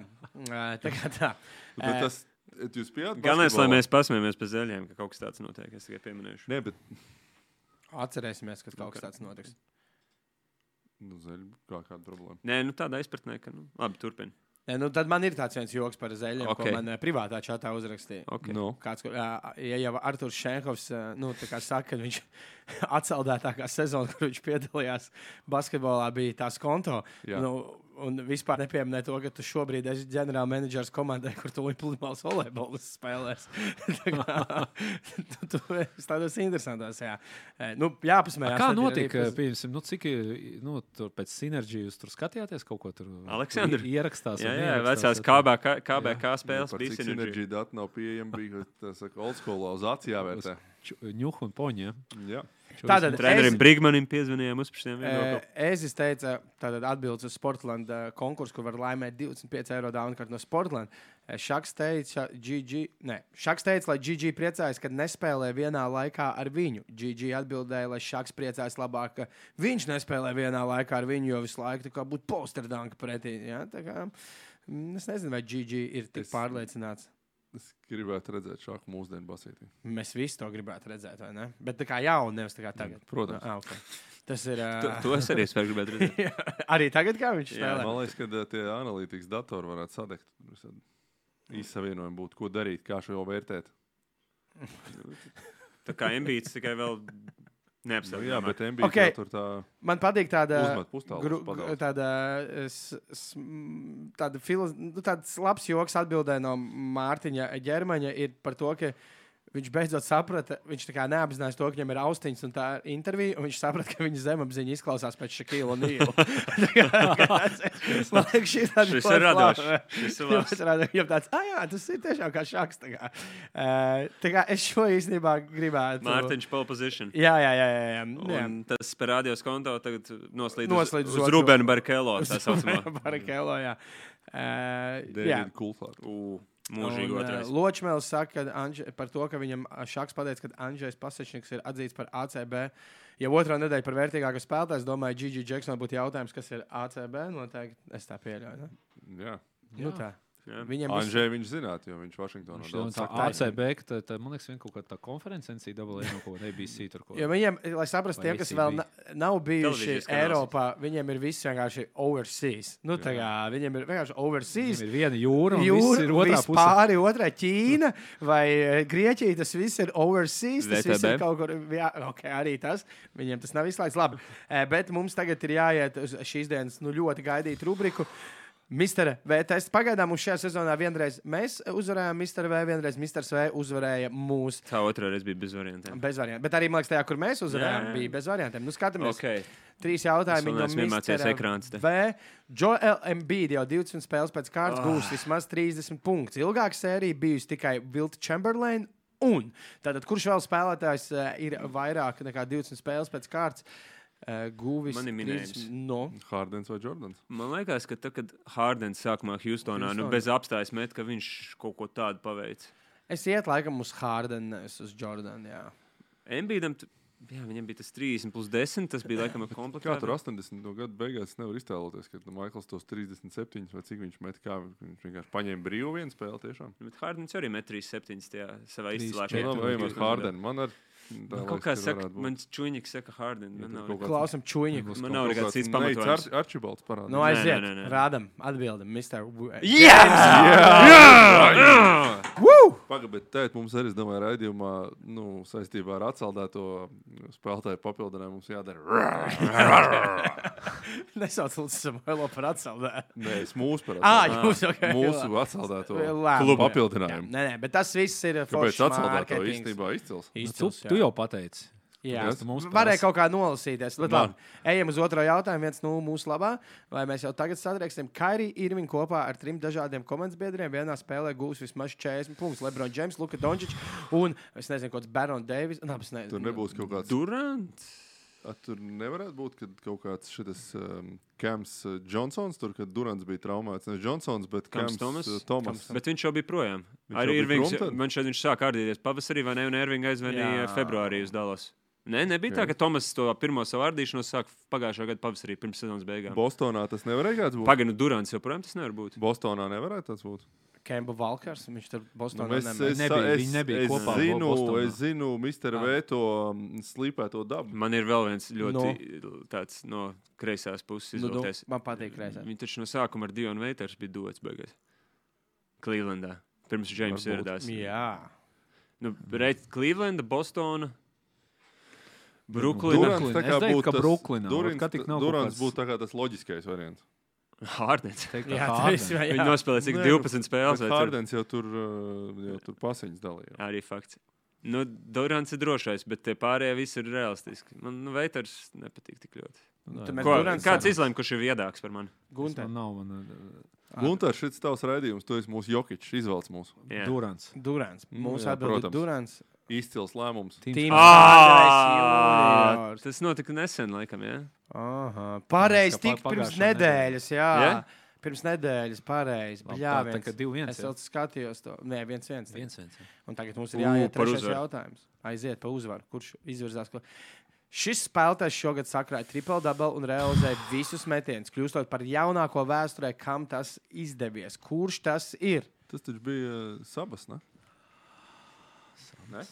Speaker 1: Tā kā tā.
Speaker 3: Bet tas, jūs bijāt
Speaker 2: Galvenais, lai
Speaker 3: basketbolā?
Speaker 2: mēs pasmējamies pēc zeļiem, ka kaut kas tāds notiek. Es tikai pieminēšu.
Speaker 3: Nē, bet
Speaker 1: Atcerēsimies, ka kaut kas tāds notiks.
Speaker 3: Nu, zaļ, kā kāda problēma.
Speaker 2: Nē, nu tādā izpratnē, ka. Nu, labi, turpini.
Speaker 1: Nē, Nu, tad man ir tāds viens joks par zeļiem, okay.
Speaker 2: Ok.
Speaker 1: ko man ā, privātā čatā uzrakstīja.
Speaker 2: Okay.
Speaker 3: Nu,
Speaker 1: Kāds, kur, ā, ja jau Arthurs Šenkovs ā, nu, tā kā saka, ka viņš atsaldētākā sezona, kur viņš piedalījās basketbolā, bija tās konto.
Speaker 3: Jā.
Speaker 1: Nu, un vispār nepieminē to, ka tu šobrīd esi ģenerālmenedžers komandai, kur tu pludmales volejbolas spēlēs. Tu, tu esi tādos interesantos, jā. Ē, Nu, jāpasmējās.
Speaker 4: Kā
Speaker 1: arī
Speaker 4: notika?
Speaker 1: pēc-
Speaker 4: Pieņemsim, nu, cik nu, tur pēc sinerģijas tur skatījāties kaut ko tur?
Speaker 2: Aleksandr?
Speaker 4: i- Ierakstās.
Speaker 2: Jā, jā, vecās
Speaker 4: jā.
Speaker 2: KBK, KBK spēles
Speaker 3: par
Speaker 2: bija
Speaker 3: sinerģija dati nav pieejama, bija tā saka, old school uz acī jāvērtē.
Speaker 4: Ču- Ņuhu un poņa.
Speaker 3: Jā.
Speaker 1: Tātad
Speaker 2: Trenerim
Speaker 1: es-
Speaker 2: Brigmanim piezvanījām uz šiem
Speaker 1: Ē,
Speaker 2: viedokļiem.
Speaker 1: Ezis teica, tātad atbildes uz Sportlandu konkursu, kur var laimēt 25 eiro dāvanu no Sportlandu. Šaks teica, GG, ne, Šaks teica, lai GG priecājas, kad nespēlē vienā laikā ar viņu. GG atbildēja, lai Šaks priecājas labāk, ka viņš nespēlē vienā laikā ar viņu, jo visu laiku būtu posterdanka pretī. Ja? Kā, mm, es nezinu, vai GG ir tik
Speaker 3: Es-
Speaker 1: pārliecināts.
Speaker 3: Es gribētu redzēt šādu mūsdienu basītī.
Speaker 1: Mēs visi to gribētu redzēt, vai ne? Bet tā kā jaunu, nevis tā kā tagad.
Speaker 3: Protams.
Speaker 1: Ah, okay. Tas ir.
Speaker 2: To,
Speaker 1: Uh,
Speaker 2: to es arī spēju gribēt redzēt.
Speaker 1: arī tagad, kā viņš
Speaker 2: Jā,
Speaker 1: spēlē.
Speaker 3: Man liekas, ka ā, tie analītikas datori varētu sadegt. Īsi savienojumi būtu, ko darīt, kā šo vērtēt.
Speaker 2: Tā kā ambīts tikai vēl
Speaker 3: Nu,
Speaker 2: neapstrādājis.
Speaker 3: jā, bet MBA
Speaker 1: Ok.
Speaker 3: okay. tur tā
Speaker 1: Man patīk tāda. Gru, tāda, s, s, m, tāda filoz, nu, tāds labs joks atbildē no Mārtiņa Ģermaņa ir par to, ka viņš beidzot saprata, viņš tā kā neapzinājās to, ka viņam ir austiņas un tā intervija, un viņš saprata, ka viņa zemapziņa izklausās pēc Šakila un Nīla. Man liekas, šī tāda
Speaker 2: Šis ir radošs.
Speaker 1: laba.
Speaker 2: Šis ir
Speaker 1: Jā,
Speaker 2: labs.
Speaker 1: jau tāds, ah, jā, tas ir tiešām kā šāds. Tā kā, uh, tā kā es šo īstenībā gribētu.
Speaker 2: Mārtiņš pole position.
Speaker 1: Jā, jā, jā. jā, jā. jā.
Speaker 2: Un tas parādījās konto tagad noslīd
Speaker 1: Noslīd
Speaker 2: uz,
Speaker 1: uz
Speaker 2: uz. Rubēna Barkelo. Tā saucamā.
Speaker 1: Barakelo, jā. Uh, jā.
Speaker 3: David Kulfārs.
Speaker 2: U, Mūžīgi otrais.
Speaker 1: Ločmēls saka ka Anže, par to, ka viņam Šaks pateica, ka Andrzejs Pasečniks ir atzīts par ACB. Ja otrā nedēļa par vērtīgāko spēlētāju, es domāju, Gigi Jacksonam būtu jautājums, kas ir ACB. Noteikti es tā pieļauju. Ne?
Speaker 3: Jā.
Speaker 1: Nu, tā.
Speaker 2: Jā.
Speaker 1: Viņam viss-
Speaker 3: Anžēj viņš zinātu, jo viņš Vašingtonā
Speaker 4: Viņš
Speaker 3: daudz
Speaker 4: tā. ACB, ka tā, tā, man liekas, vien kaut kāda konference NCAA no kaut kāda ABC tur. Ko.
Speaker 1: Jo viņiem, lai saprastu, tiem, kas vēl nav bijuši. Eiropā, viņiem ir viss vienkārši overseas. Nu, tā kā, viņiem ir vienkārši overseas.
Speaker 4: Viņam ir viena jūra, un
Speaker 1: Jūra,
Speaker 4: ir otrā pusē.
Speaker 1: pāri, otrā Ķīna vai eh, Grieķija. Tas viss ir overseas. Tas viss ir kaut kur. Jā, okay, arī tas. Viņiem tas nav izslēgts. Labi. Eh, Bet mums tagad ir jāiet uz šīs dienas nu, ļoti gaidītu rubriku. Mister V. Tests. Pagaidām mums šajā sezonā vienreiz mēs uzvarējām Mister V, vienreiz Mister V uzvarēja mūsu.
Speaker 2: Tā otrā reize bija bez variantiem.
Speaker 1: Bez variantiem. Bet arī, man liekas, tajā, kur mēs uzvarējām,
Speaker 2: Jā, jā.
Speaker 1: bija bez variantiem. Nu, skatāmies,
Speaker 2: Okay.
Speaker 1: trīs
Speaker 2: Es
Speaker 1: jautājumi
Speaker 2: neesmu iemācījies
Speaker 1: Mr.
Speaker 2: ekrāns te.
Speaker 1: V. Joel Embiid jau 20 spēles pēc kārtas
Speaker 2: Ah.
Speaker 1: gūs vismaz 30 punktus. Ilgāka sērija bijusi tikai Vilta Chamberlain. Un tātad, kurš vēl spēlētājs uh, ir vairāk nekā 20 spēles pēc kārtas uh, guvis?
Speaker 2: Man ir minējums.
Speaker 1: 30 No.
Speaker 3: Hārdens vai Jordans?
Speaker 2: Man liekas, ka tad, kad Hārdens sākumā Houstonā nu, bez apstājas met, ka viņš kaut ko tādu paveic.
Speaker 1: Es ietu laikam uz Hārdenu, nevis uz Jordanu. Jā.
Speaker 2: Embīdam, jā, viņam bija tas 30 plus 10. Tas bija laikam
Speaker 3: Kā
Speaker 2: komplikāts.
Speaker 3: tur 80. No gada beigās nevar iztēloties, ka Maikls tos 37 vai cik viņš met, kā viņš vienkārši paņēma brīvu vienu spēli tiešām.
Speaker 2: Bet Hārdens arī met 3,7 tajā savā
Speaker 4: Trīs,
Speaker 2: izcilā
Speaker 4: četri.
Speaker 3: Jā,
Speaker 4: tur
Speaker 3: vai ejam
Speaker 4: bija
Speaker 3: ar Man ar
Speaker 2: Man kaut kā saka, man čūniņš saka.
Speaker 3: Ja
Speaker 2: Man
Speaker 3: tur
Speaker 2: nav
Speaker 1: Klausam, čūniņu.
Speaker 2: Man nav nekāds cits pamatojums.
Speaker 3: Ar, Arčibalds parāda.
Speaker 1: Nu, aiziet.
Speaker 2: nē, nē, nē.
Speaker 1: Rādam, atbildam, Mr. W.
Speaker 3: Pagaid, bet tēt, mums arī, es domāju, raidījumā nu, saistībā ar atceldēto spēlētāju papildinājumu mums jādara.
Speaker 1: Nesauc Lūdzu Samuelo par atcaldēju.
Speaker 3: Nē, es mūsu par
Speaker 1: Ah,
Speaker 3: atceldēto.
Speaker 1: jūs ok.
Speaker 3: Mūsu atceldēto
Speaker 1: Labi.
Speaker 3: klubu
Speaker 1: Jā.
Speaker 3: papildinājumu.
Speaker 1: Nē, nē, bet tas viss ir
Speaker 3: Kāpēc
Speaker 1: mārketings.
Speaker 3: īstenībā izcils?
Speaker 4: Nu, tu,
Speaker 1: Izcils,
Speaker 4: tu jau pateici.
Speaker 1: Jā?
Speaker 4: Tu mums
Speaker 1: varēja kaut kā nolasīties.
Speaker 3: Man.
Speaker 1: labi, ejam uz otro jautājumu. viens no mūsu labā. Vai mēs jau tagad satrieksim Kairiju Irvinu kopā ar trim dažādiem komandas biedriem? Vienā spēlē gūs vismaz 40 punktus. Lebron James, Luka Dončičs un es nezinu, kāds Baron Davis. Nā, es nezinu.
Speaker 3: Tur nebūs kaut kāds.
Speaker 2: Durants.
Speaker 3: A, tur nevarētu būt kad kaut kāds šis um, Kams uh, Johnsons, tur, kad Durants bija traumēts. Nevis Johnsons, bet
Speaker 2: Kams
Speaker 3: Kams
Speaker 2: Thomas?
Speaker 3: uh, Thomas.
Speaker 2: Bet viņš jau bija projām.
Speaker 3: Viņš
Speaker 2: Arī Irvings. šeit viņš sāk ārdīties pavasarī, vai ne? Un Irvings aizvanīja
Speaker 1: Jā.
Speaker 2: februārī uz Dallas. Nē, nebija
Speaker 3: Jā.
Speaker 2: tā, ka Tomas to pirmo savu ārdīšanos sāk pagājušā gada pavasarī, pirms sezonas beigām.
Speaker 3: Bostonā tas nevarēja kāds būt.
Speaker 2: Pagaidām, Durants joprojām tas nevar būt.
Speaker 3: Bostonā nevarētu tas būt.
Speaker 1: Kemba Valkars. Viņš tur
Speaker 3: Nu,
Speaker 1: Bostonā
Speaker 3: es,
Speaker 1: nemēģināja.
Speaker 3: es,
Speaker 4: Nebija,
Speaker 3: es,
Speaker 4: nebija
Speaker 3: es
Speaker 4: kopā
Speaker 3: zinu,
Speaker 4: Bostonā.
Speaker 3: es zinu, Mr.
Speaker 1: Ah.
Speaker 3: V to um, slīpēto dabu.
Speaker 2: Man ir vēl viens ļoti tāds no kreisās puses
Speaker 1: Nu, nu,
Speaker 2: izvēlēties.
Speaker 1: man patīk reizē.
Speaker 2: Viņi taču no sākuma ar Dionu Veiters bija dots beigās. Clevelandā. Pirms Džeims ieradās.
Speaker 1: Jā.
Speaker 2: Nu, Reit, Clevelanda, Bostona,
Speaker 3: Būtu
Speaker 4: ka
Speaker 3: tas-
Speaker 4: Brooklynā,
Speaker 3: Durants-
Speaker 4: kāds-
Speaker 3: būtu tā kā tas loģiskais variants.
Speaker 2: Hārdens.
Speaker 4: Teikt,
Speaker 1: Jā,
Speaker 4: kā
Speaker 1: tas
Speaker 4: Harden.
Speaker 1: ir.
Speaker 2: Viņi nospēlēja cik
Speaker 3: Nē,
Speaker 2: 12 spēles. Cik?
Speaker 3: Hārdens jau tur, uh, jau tur pasiņas dalīja.
Speaker 2: Arī fakts. Nu, Durants ir drošais, bet tie pārējie visi ir realistiski. Man nu, Veiters nepatīk tik ļoti.
Speaker 1: Tu mēs
Speaker 2: Ko,
Speaker 1: Durants
Speaker 2: kāds izlēma, kurš ir viedāks par mani?
Speaker 1: Gunter.
Speaker 4: Man nav, man, uh,
Speaker 3: Gunārs, šis tavs raidījums, tu esi mūsu jokičs, izvelc mūsu.
Speaker 2: Jā.
Speaker 4: Durants.
Speaker 1: Durants.
Speaker 3: Nu,
Speaker 1: Mūsu
Speaker 3: jā,
Speaker 1: atbild ir
Speaker 3: protams.
Speaker 1: Durants.
Speaker 3: Izcils lēmums.
Speaker 4: Tīms
Speaker 2: Ah, tas notika nesen, laikam, jā.
Speaker 1: Aha, pareizi, tik pirms nedēļas, jā.
Speaker 2: Jā?
Speaker 1: Pirms nedēļas, pareizi. Jā,
Speaker 4: tā- tā kā
Speaker 1: viens.
Speaker 4: 2-1,
Speaker 1: Es vēl skatījos to. Nē, viens, viens.
Speaker 4: Viens, viens. jā.
Speaker 1: Un tagad mums ir jāiet
Speaker 2: par uzvaru.
Speaker 1: jautājums. Aiziet pa uzvaru. Kurš izvirzās? Ko? Šis spēlētājs šogad sakrāja triple double un realizēja visus metienus, kļūstot par jaunāko vēsturē, kam tas izdevies. Kurš tas ir?
Speaker 3: Tas taču bija uh, sabas, ne? Ne?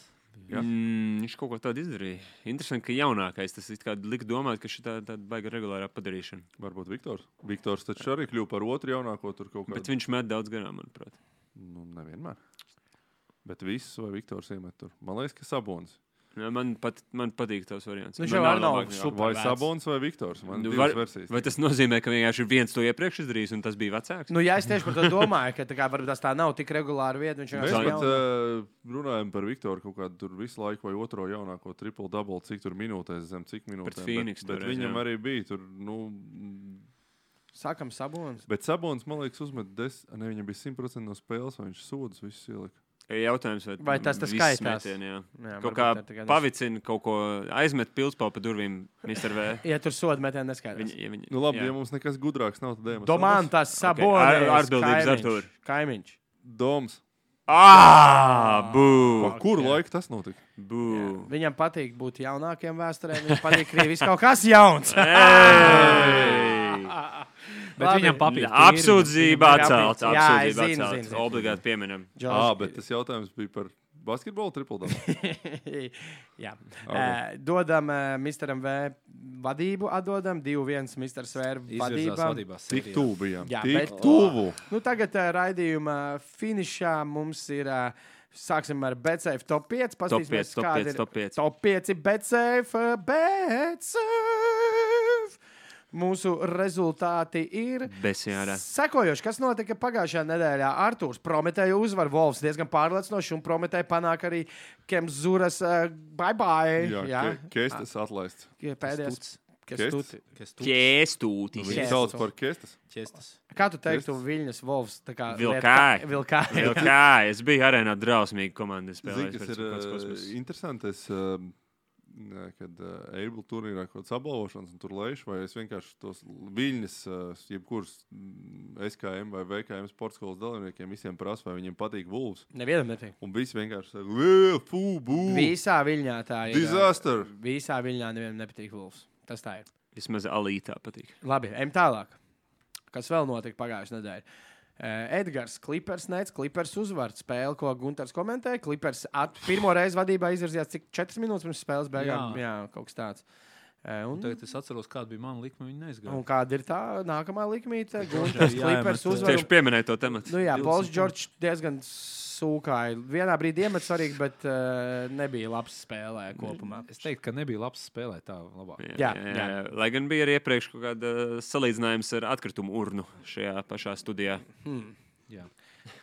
Speaker 2: Mm, viņš kaut ko tādu izdarīja. Interesanti, ka jaunākais tas lika domāt, ka šī tā, tāda baiga regulārā padarīšana.
Speaker 3: Varbūt Viktors. Viktors taču arī kļuva par otru jaunāko tur kaut
Speaker 2: Bet
Speaker 3: kādā.
Speaker 2: viņš met daudz garām, manuprāt.
Speaker 3: Nu, nevienmēr. Bet visus vai Viktors iemet tur. Man liekas, ka Sabons.
Speaker 2: Jā, Man, pat, man patīk tas variants. Man
Speaker 1: jau
Speaker 2: nav labāk
Speaker 3: Vai. Sabons vai Viktors? Man
Speaker 2: Nu, var-
Speaker 3: divas versijas.
Speaker 2: Vai tas nozīmē, ka vienkārši ir viens to iepriekš izdarījis, un tas bija vecāks?
Speaker 1: Nu, jā, es tieši par to domāju, ka tā kā, varbūt tas tā nav tik regulāra vieta. Viņš
Speaker 3: Mēs pat uh, runājam par Viktoru kaut kādu tur visu laiku, vai otro jaunāko triple double, cik tur minūtēs, zem cik minūtēm.
Speaker 2: Phoenix
Speaker 3: bet, bet
Speaker 2: toreiz,
Speaker 3: viņam
Speaker 2: jā.
Speaker 3: arī bija tur, nu,
Speaker 1: Sakam, sabons.
Speaker 3: bet Sabons, man liekas, uzmet des, ne, viņam bija 100% no spēles, vai viņš sūdzas visus ielika.
Speaker 2: Jautājums, vai,
Speaker 1: Vai tas tas
Speaker 2: viss
Speaker 1: skaitās?
Speaker 2: metieni, jā.
Speaker 1: Jā,
Speaker 2: Kaut kā
Speaker 1: tagad-
Speaker 2: pavicina, kaut ko aizmet pilspālu pa durvīm, Mr. V.
Speaker 1: Ja tur soda metienā neskaidrs.
Speaker 2: Viņi, ja viņi,
Speaker 3: Nu, labi,
Speaker 2: jā.
Speaker 3: ja mums nekas gudrāks nav, tad ejam.
Speaker 1: Domantas
Speaker 2: Ok,
Speaker 1: sabonis.
Speaker 2: ar- atbildības Artūr.
Speaker 1: Kaimiņš.
Speaker 3: Doms.
Speaker 2: Ah,
Speaker 3: kuru
Speaker 1: jā.
Speaker 3: laiku tas notika?
Speaker 1: Viņam patīk būt jaunākiem vēsturēm. Viņam patīk, ka viss kaut kas jauns.
Speaker 4: Bet
Speaker 1: Labi.
Speaker 4: viņam papīra.
Speaker 2: Apsūdzība atcelt. Apsūdzība atcelt. Obligāti pieminam.
Speaker 3: Jā, bet tas jautājums bija par basketbolu triple double.
Speaker 1: Jā.
Speaker 3: Ok.
Speaker 1: Uh, dodam uh, Misteram V vadību, atdodam 2-1 Mister Svēru vadībā.
Speaker 3: Tik tuvu bijām.
Speaker 1: Jā,
Speaker 3: Tik
Speaker 1: bet-
Speaker 3: tuvu.
Speaker 1: Nu, tagad uh, raidījuma finišā mums ir. Uh, Sāksim ar BCF top 5.
Speaker 2: Top
Speaker 1: Paskatīsimies,
Speaker 2: 5, top
Speaker 1: kāda
Speaker 2: 5,
Speaker 1: ir
Speaker 2: top 5.
Speaker 1: top 5 BCF. BCF. Mūsu rezultāti ir.
Speaker 2: Besjārā.
Speaker 1: Sekojoši, kas notika pagājušajā nedēļā? Arthurs Prometēju uzvar Wolfs diezgan pārliecinoši, un Prometēju panāk arī Kemzuras uh, bye bye.
Speaker 3: Jā,
Speaker 1: Jā,
Speaker 3: ke- Kestas atlaists.
Speaker 1: K- pēdējais.
Speaker 3: Kestas?
Speaker 1: Kestuti.
Speaker 4: Kas tu
Speaker 2: Ķēstūtis.
Speaker 1: Yes.
Speaker 3: Viņš sauc par kestas.
Speaker 4: ķestas?
Speaker 1: Kā tu teiktu,
Speaker 3: Kestas.
Speaker 1: Lieta- Vilkāji.
Speaker 2: Vēl kā, es biju arēnā drausmīgi spēlējis.
Speaker 3: kas
Speaker 2: pēc
Speaker 3: ir uh. Es, uh, kad Eibla turnīrā kaut kādas apbalvošanas, un tur lēšu, vai es vienkārši tos viļņus, uh, jebkurus mm, SKM vai VKM sporta skolas dalībniekiem visiem prasu, vai viņiem patīk Wolves.
Speaker 1: Nevienam nepatīk.
Speaker 3: Un visi vienkārši saka, "Ē, fū, bū,
Speaker 1: Visā viļņā tā ir.
Speaker 3: disaster.
Speaker 1: Visā viļņā nevienam nepatīk Wolfs. Tas tā ir.
Speaker 2: Vismaz alītā patīk.
Speaker 1: Labi, ejam tālāk. Kas vēl notika pagājušajā nedēļā? Uh, Edgars Klipers nec, Klipers uzvar spēli, ko Gunārs komentēja. Klipers at, pirmo reizi vadībā izvirzījās cik 4 minūtes pirms spēles beigām. Jā.
Speaker 4: Jā
Speaker 1: kaut kas tāds. Uh, un,
Speaker 4: Un tagad es atceros, kāda bija mana likme. Viņa neizgāja.
Speaker 1: un kāda ir tā nākamā likmīte? Gunārs Klipers
Speaker 4: eh,
Speaker 1: uzvar.
Speaker 2: Tieši pieminēja to tematu.
Speaker 1: Nu, jā,
Speaker 4: 20
Speaker 1: Pols Čorčs diezgan sūkāja. Vienā brīdī iemet svarīgi, bet uh, nebija labs spēlē kopumā.
Speaker 4: Es teiktu, ka nebija labs spēlēt tā labāk.
Speaker 1: Jā, jā.
Speaker 2: Lai gan bija arī iepriekš kaut kāda salīdzinājums ar atkritumu urnu šajā pašā studijā.
Speaker 1: Hmm.
Speaker 4: Jā.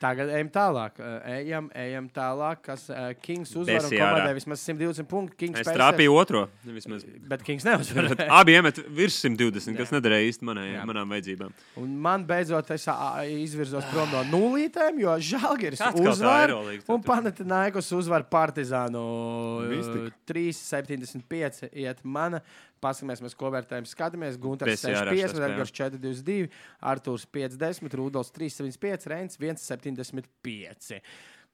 Speaker 1: Tagad ejam tālāk. Uh, ejam, ejam tālāk. Kas uh, Kings uzvar un
Speaker 2: Besijārā.
Speaker 1: komandai vismaz 120 punktu. Kings
Speaker 2: Es trāpīju otro. Vismaz.
Speaker 1: Bet Kings neuzvar.
Speaker 2: Abi iemet virs 120, kas
Speaker 1: Jā.
Speaker 2: nederēja īsti manai,
Speaker 1: Jā.
Speaker 2: manām vajadzībām.
Speaker 1: Un man beidzot es izvirzos prom no nulītēm, jo Žalgiris uzvar. Un Panatinaikos uzvar Partizānu
Speaker 3: Mistika.
Speaker 1: 3,75 iet mana. Paskatīsimies, ko vērtējam. Skatāmies, Gunārs
Speaker 2: Besi ārā
Speaker 1: 6,5,
Speaker 2: šajā
Speaker 1: Edgars 4,22, Artūrs 5,10, Rudolfs 3,75, Reins 1,75.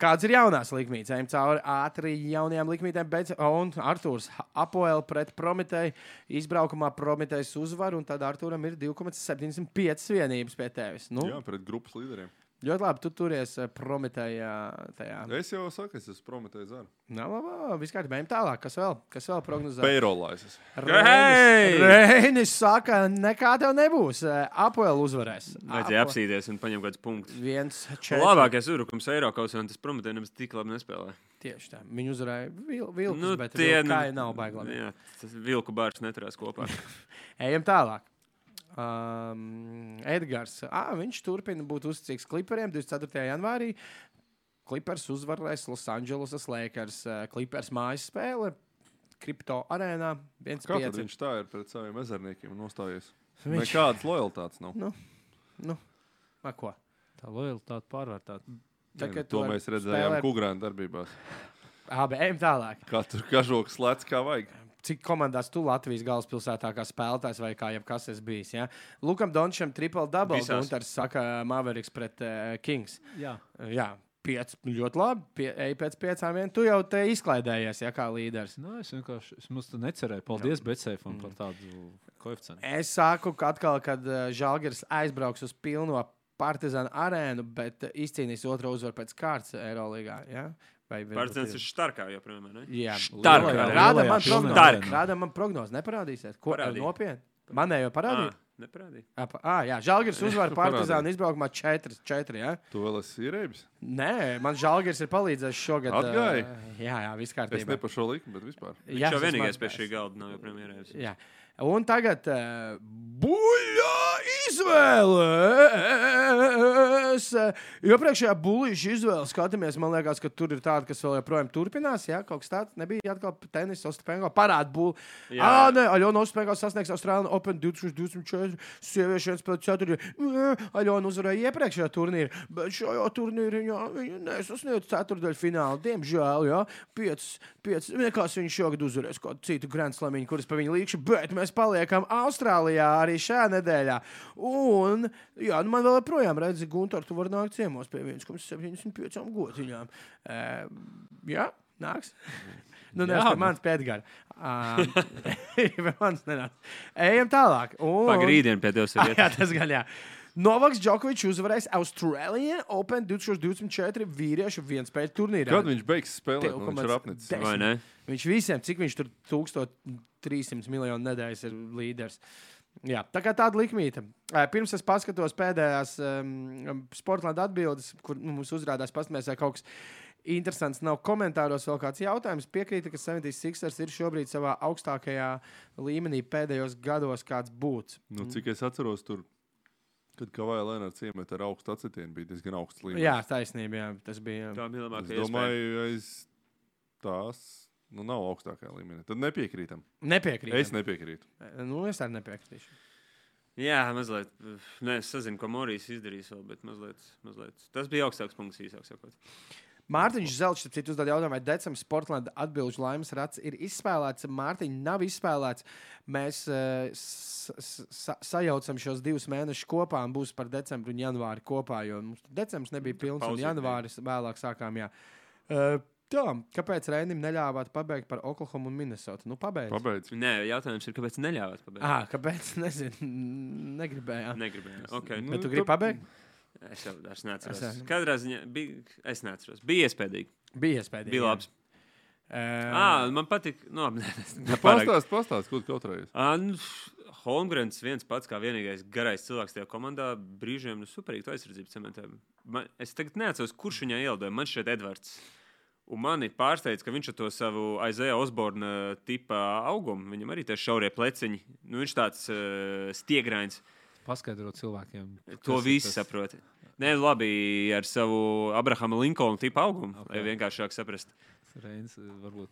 Speaker 1: Kāds ir jaunās likmītes? Ejam cauri ātri jaunajām likmītēm. Bet, un Arthurs Apoel pret Prometēju izbraukumā Prometējs uzvar, un tad Arturam ir 2,75 vienības pie tevis. Nu,
Speaker 3: Jā, pret grupas līderiem.
Speaker 1: Ļoti labi, tu turies eh, Prometējā. Tajā.
Speaker 3: Es jau saku, es esmu prometējis.
Speaker 1: Nav labi, viss kārtībā. Ejam tālāk. Kas vēl? Kas vēl prognozē?
Speaker 3: Payrollais.
Speaker 2: Hei!
Speaker 1: Reinis saka, nekā tev nebūs. Eh, Apoel uzvarēs.
Speaker 2: Vajadzēja apsīties un paņemt kādus punktus.
Speaker 1: Viens, četri.
Speaker 2: Labākais urukums Eiropas un tas prometē nemaz tik labi nespēlē.
Speaker 1: Tieši tā. Viņi uzvarēja vil, vilkus,
Speaker 2: Nu,
Speaker 1: nu, bet
Speaker 2: tie
Speaker 1: tie nav baigi labi.
Speaker 2: Jā, tas vilku bārs neturās kopā.
Speaker 1: Ejam tālāk. Um, Edgars. À, viņš turpina būt uzticīgs klipriem 24. janvārī. Klipers uzvarēs Losandželosas Lakers. Klipers mājas spēle. Kripto arēnā
Speaker 3: Kā tad
Speaker 1: 1,5.
Speaker 3: viņš tā ir pret saviem ezerniekiem un nostājies?
Speaker 1: Viņš-
Speaker 3: Nekādas lojalitātes nav.
Speaker 1: Nu, a, ko?
Speaker 4: Tā lojalitāte pārvērtēta.
Speaker 1: Tā,
Speaker 3: Nē,
Speaker 1: ka
Speaker 3: nu,
Speaker 1: tu
Speaker 3: to mēs redzējām
Speaker 1: spēlēt-
Speaker 3: Kugrāna darbībās.
Speaker 1: Abi, ejam tālāk.
Speaker 3: Katru kažoku slēdz kā vajag.
Speaker 1: Cik komandās tu Latvijas galvaspilsētā kā spēlētājs vai kā jebkas esi bijis? Ja? Lukam Dončam triple double.
Speaker 2: Visās.
Speaker 1: Gunārs saka Maveriks pret uh, Kings.
Speaker 4: Jā.
Speaker 1: Jā, piec, ļoti labi. Pie, ej pēc piecām vien. Tu jau te izklaidējies, ja kā līderis.
Speaker 4: Nu, es vienkārši es mums te necerēju. Paldies Betsēfam par tādu koeficientu.
Speaker 1: Es saku, ka atkal, kad uh, Žalgiris aizbrauks uz pilno Partizāna arēnu, bet izcīnījis otro uzvaru pēc kārtas Eirolandā. Ja?
Speaker 2: Partizans ir starkā joprojām, ne?
Speaker 1: Jā,
Speaker 2: Starkā.
Speaker 1: Rāda man prognozi. Rāda man prognozi. Neparādīsiet. Ko
Speaker 2: Parādīja.
Speaker 1: nopietni? Manējo parādīja.
Speaker 2: Ah, neparādīja.
Speaker 1: Ah, jā, Žalgiris uzvar
Speaker 3: Parādīja.
Speaker 1: Partizānu izbraukumā 4-4. Ja?
Speaker 3: Tu vēl esi ierēbis?
Speaker 1: Nē, man Žalgiris ir palīdzējis šogad.
Speaker 3: Atgāja?
Speaker 1: ā, jā, jā, viss
Speaker 3: Es
Speaker 1: kārtībā.
Speaker 3: ne par šo likumu, bet vispār.
Speaker 2: Viņš
Speaker 1: Jā,
Speaker 2: jau
Speaker 1: es esmu
Speaker 2: vienīgais pie šī galda nav joprojām.
Speaker 1: Jā. Un tagad uh, buļļā izvēles. Iepriekšējā buļļa izvēle skatāmies, man liekas, ka tur ir tāda, kas vēl joprojām turpinās. Jā, kaut kas tāds nebija atkal tenis, Ostapenko parāda buļļu.
Speaker 2: Jā.
Speaker 1: Nē, Aļona Ostapenko sasniegs Austrālijas Open 2024. Sieviešu 1 pēc 4. Aļona uzvarēja iepriekšējā turnīrā, bet šajā turnīrā viņa, viņa nesasniedz ceturdaļu finālu. Diemžēl, jā, 5, 5, nekas viņa šogad uzvarēs kaut citu Grand Slamiņu, kuras pa viņu līkšu, bet mēs paliekam Austrālijā arī šajā nedēļā. Un, jā, nu man vēl joprojām redzi, Gunter, tu vari nākt ciemos pie 1,75 gotiņām. E, jā, nāks. Nu, nevis pie
Speaker 4: nu.
Speaker 1: manis pēdgara. Um, mans nenāc. Ejam tālāk. Un,
Speaker 2: Pagrīdien pie tevis ir
Speaker 1: jā, tas gan jā. Novaks Džokovičs uzvarēs Austrālijijas Open 2024 vīriešu vienspēļu turnīrā.
Speaker 3: Kad viņš beigs spēlēt, nu, viņš ir apnicis.
Speaker 2: Vai ne?
Speaker 1: Viņš visiem, cik viņš tur 1300 miljonu nedēļas ir līderis. Jā, tā kā tāda likmīta. Ē, Pirms es paskatos pēdējās um, sporta atbildes, kur nu, mums uzrādās, pasmēs, vai kaut kas interesants nav komentāros. Vēl kāds jautājums piekrīta, ka 76ers ir šobrīd savā augstākajā līmenī pēdējos gados, kāds būtu.
Speaker 3: Nu, cik es atceros, tur, kad Kavaja Lenārds iemet ar augstu acetienu, bija diezgan augsts līmenis.
Speaker 1: Jā, taisnība, jā, tas bija.
Speaker 2: Tā bija
Speaker 3: Es
Speaker 2: labākā iespēja.
Speaker 3: domāju, aiz tās nu, nav augstākajā līmenī. Tad nepiekrītam.
Speaker 1: Nepiekrīt.
Speaker 3: Es nepiekrītu.
Speaker 1: Nu, es arī nepiekrītu.
Speaker 2: Jā, mazliet. Nē, es nezinu, ko Morijas izdarīs vēl, bet mazliet, mazliet. Tas bija augstāks punkts, īsāk sakot.
Speaker 1: Mārtiņš Zelčs, citu uzdod jautājumu, vai Decembris Sportlanda atbildžu laimes rats ir izspēlēts. Mārtiņš nav izspēlēts. Mēs uh, sa sajaucam šos divus mēnešus kopā un būs par decembru un janvāri kopā, jo mums decembris nebija pilns un
Speaker 2: Pauzīte bija.
Speaker 1: janvāris vēlāk sākām. Jā. Uh, tā, kāpēc Rēnim neļāvāt pabeigt par Oklahomu un Minnesotu? Nu, pabeigt.
Speaker 3: Pabeidz.
Speaker 2: Nē, jautājums ir, kāpēc neļāvāt pabeigt?
Speaker 1: Ah, kāpēc? Nezinu, negribējām.
Speaker 2: Negribēju. Okay.
Speaker 3: Nu,
Speaker 1: Bet tu gribi pabeigt?
Speaker 2: Es jau vairs neatceros.
Speaker 1: Es.
Speaker 2: Katrā ziņā bija. Es neatceros. Bija iespējams.
Speaker 1: Bija iespēja.
Speaker 2: Bija labs.
Speaker 1: Uh,
Speaker 2: Ah, man patīk. Nu, labi, nē, tas nepārāk.
Speaker 3: Pastāst, pastāst, ko tu kautrējies.
Speaker 2: Ah, nu, Holmgrens viens pats kā vienīgais garais cilvēks tajā komandā. Brīžiem nu, superīgi to aizsardzību cementē. Man, es tagad neatceros, kurš viņai ielidoja. Man šeit Edvards. Un mani pārsteidz, ka viņš ar to savu aizēja Osborna tipa augumu, viņam arī tie šaurie pleciņi. Nu, viņš tāds uh, stiegrains.
Speaker 4: Paskaidrot cilvēkiem.
Speaker 2: To
Speaker 4: ir
Speaker 2: visi
Speaker 4: tas-
Speaker 2: saprot. Nē, labi, ar savu Abrahama Linkolna tipu augumu, okay. lai vienkāršāk saprast.
Speaker 4: Reins, eh, varbūt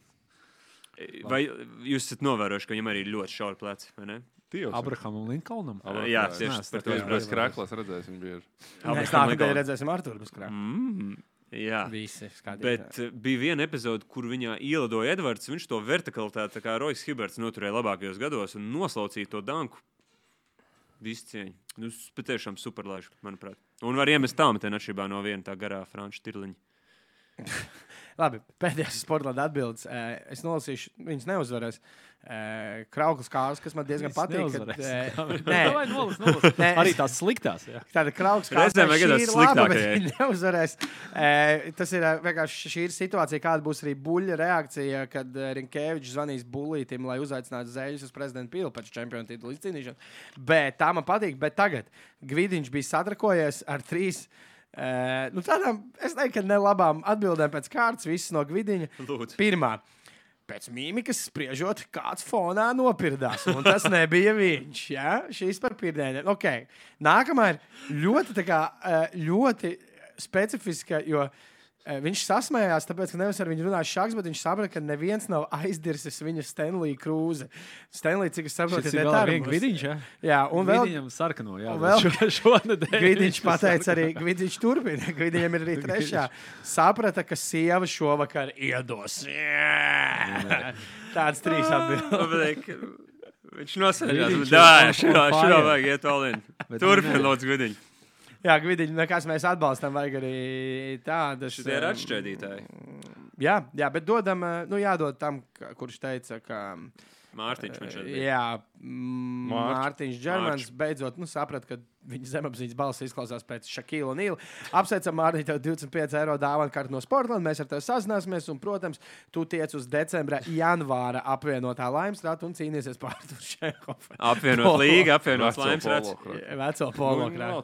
Speaker 2: Vai jūs esat novērojuši, ka viņam arī ir ļoti šauri pleci? vai ne?
Speaker 3: Tievs.
Speaker 4: Abrahamam Linkolnam.
Speaker 3: Abraham,
Speaker 2: Jā, tieši
Speaker 4: es
Speaker 2: to
Speaker 3: Viņš
Speaker 2: es
Speaker 3: bez
Speaker 4: Nevēlos.
Speaker 3: krāklas redzēs viņu bieži.
Speaker 1: Mēs
Speaker 2: Abraham
Speaker 1: nākamajā
Speaker 2: Lincoln.
Speaker 1: redzēsim Arthuru Biskrā.
Speaker 2: Mm, jā.
Speaker 1: Visi skatās.
Speaker 2: Bet uh, bija viena epizode, kur viņā ielidoja Edvards. Viņš to vertikalitāti, tā kā Rojas Hiberts, noturēja labākajos gados un noslaucīja to danku. Visu cieņu. Nu, patiešām superlaiž, manuprāt. Un var iemest tālmetienu atšķirībā no viena tā garā franču tirliņa.
Speaker 1: Labi, pēdējais sporta atbildes. Es nolasīšu, viņas neuzvarēs. Krauklis kārs, kas man diezgan patīk. Kad,
Speaker 4: Nē, nolas, nolas.
Speaker 1: Nē,
Speaker 4: Arī tās sliktās. Jā.
Speaker 1: tāda krauklis
Speaker 2: vajag tās sliktākajai.
Speaker 1: Viņi neuzvarēs. Tas ir vienkārši šī ir situācija, kāda būs arī buļļa reakcija, kad Rinkēvičs zvanīs buļlītim, lai uzaicinātu zēļus uz prezidenta pilu pēc čempionu titulu izcīnīšanas. Bet tā man patīk. Bet tagad Gvidiņš bija satrakojies ar trīs. Uh, nu tādām, es teiktu, ka nelabām atbildēm pēc kārtas, visas no Gvidiņa.
Speaker 2: Lūdzu.
Speaker 1: Pirmā. Pēc mīmikas spriežot, kāds fonā nopirdās. Un tas nebija viņš. Ja? Šīs par pirmdienām. Okay. Nākamā ir ļoti, kā, ļoti specifiska, jo eh, viņš sasmējās, tāpēc, ka nevis ar viņu runāja šāds, bet viņš saprata, ka neviens nav aizdirsis viņa Stanley Krūze. Stanley, cik es saprotu,
Speaker 4: ir vēl viens Gvidiņš. Jā,
Speaker 1: un vēl
Speaker 4: Gvidiņam sarkano. Jā,
Speaker 1: un vēl-
Speaker 4: šo, šonadēļ.
Speaker 1: Gvidiņš pateica arī, Gvidiņš turpina. Gvidiņam ir arī trešā. Saprata, ka sieva šovakar iedos. Tāds trīs atbildes.
Speaker 2: Pabeig, Viņš.
Speaker 4: Gvidiņš
Speaker 2: Jā,
Speaker 4: ir on
Speaker 2: šurā, šurā vajag iet olin.
Speaker 4: Bet
Speaker 2: Turpin,
Speaker 4: nē.
Speaker 1: Jā, Gvidiņš, nekas mēs atbalstam, vajag arī tādas.
Speaker 2: Šitie ir
Speaker 1: um,
Speaker 2: atšķēdītāji.
Speaker 1: Jā, jā, bet dodam, eh, nu, jādod tam, kurš teica, ka
Speaker 2: Mārtiņš man šeit bija.
Speaker 1: Jā,
Speaker 3: Mārč.
Speaker 1: Mārtiņš Čermans beidzot nu, saprata, ka viņa zemapziņas balss izklausās pēc Šakila un Nīla. Apsveicam, Mārtiņ, tev 25 eiro dāvana kartu no Sportlandes. Mēs ar tevi sazināsimies, un, protams, tu tiec uz decembra, janvāra apvienotā laimstrāta un cīnīsies pār to Šehofu.
Speaker 2: Apvienot līgu, apvienot
Speaker 3: krātu.
Speaker 1: Veco polo
Speaker 3: Nu,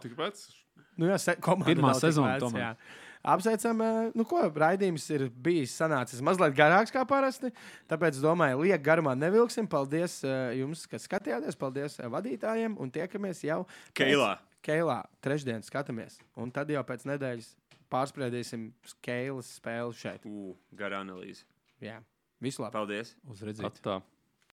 Speaker 1: Nu, jā, se-
Speaker 4: Pirmā sezona tomēr.
Speaker 1: jā. Apsveicam, nu ko, raidījums ir bijis sanācis mazliet garāks kā parasti. Tāpēc, domāju, liek garumā nevilksim. Paldies jums, kas skatījāties. Paldies vadītājiem. Un tiekamies jau
Speaker 2: Keilā.
Speaker 1: Keilā. Trešdien skatāmies. Un tad jau pēc nedēļas pārspriedīsim Keilas spēli šeit.
Speaker 2: Ugh, gara analīze.
Speaker 1: Jā. Visu labi!
Speaker 2: Paldies!
Speaker 4: Uz redzēt.
Speaker 3: Atā.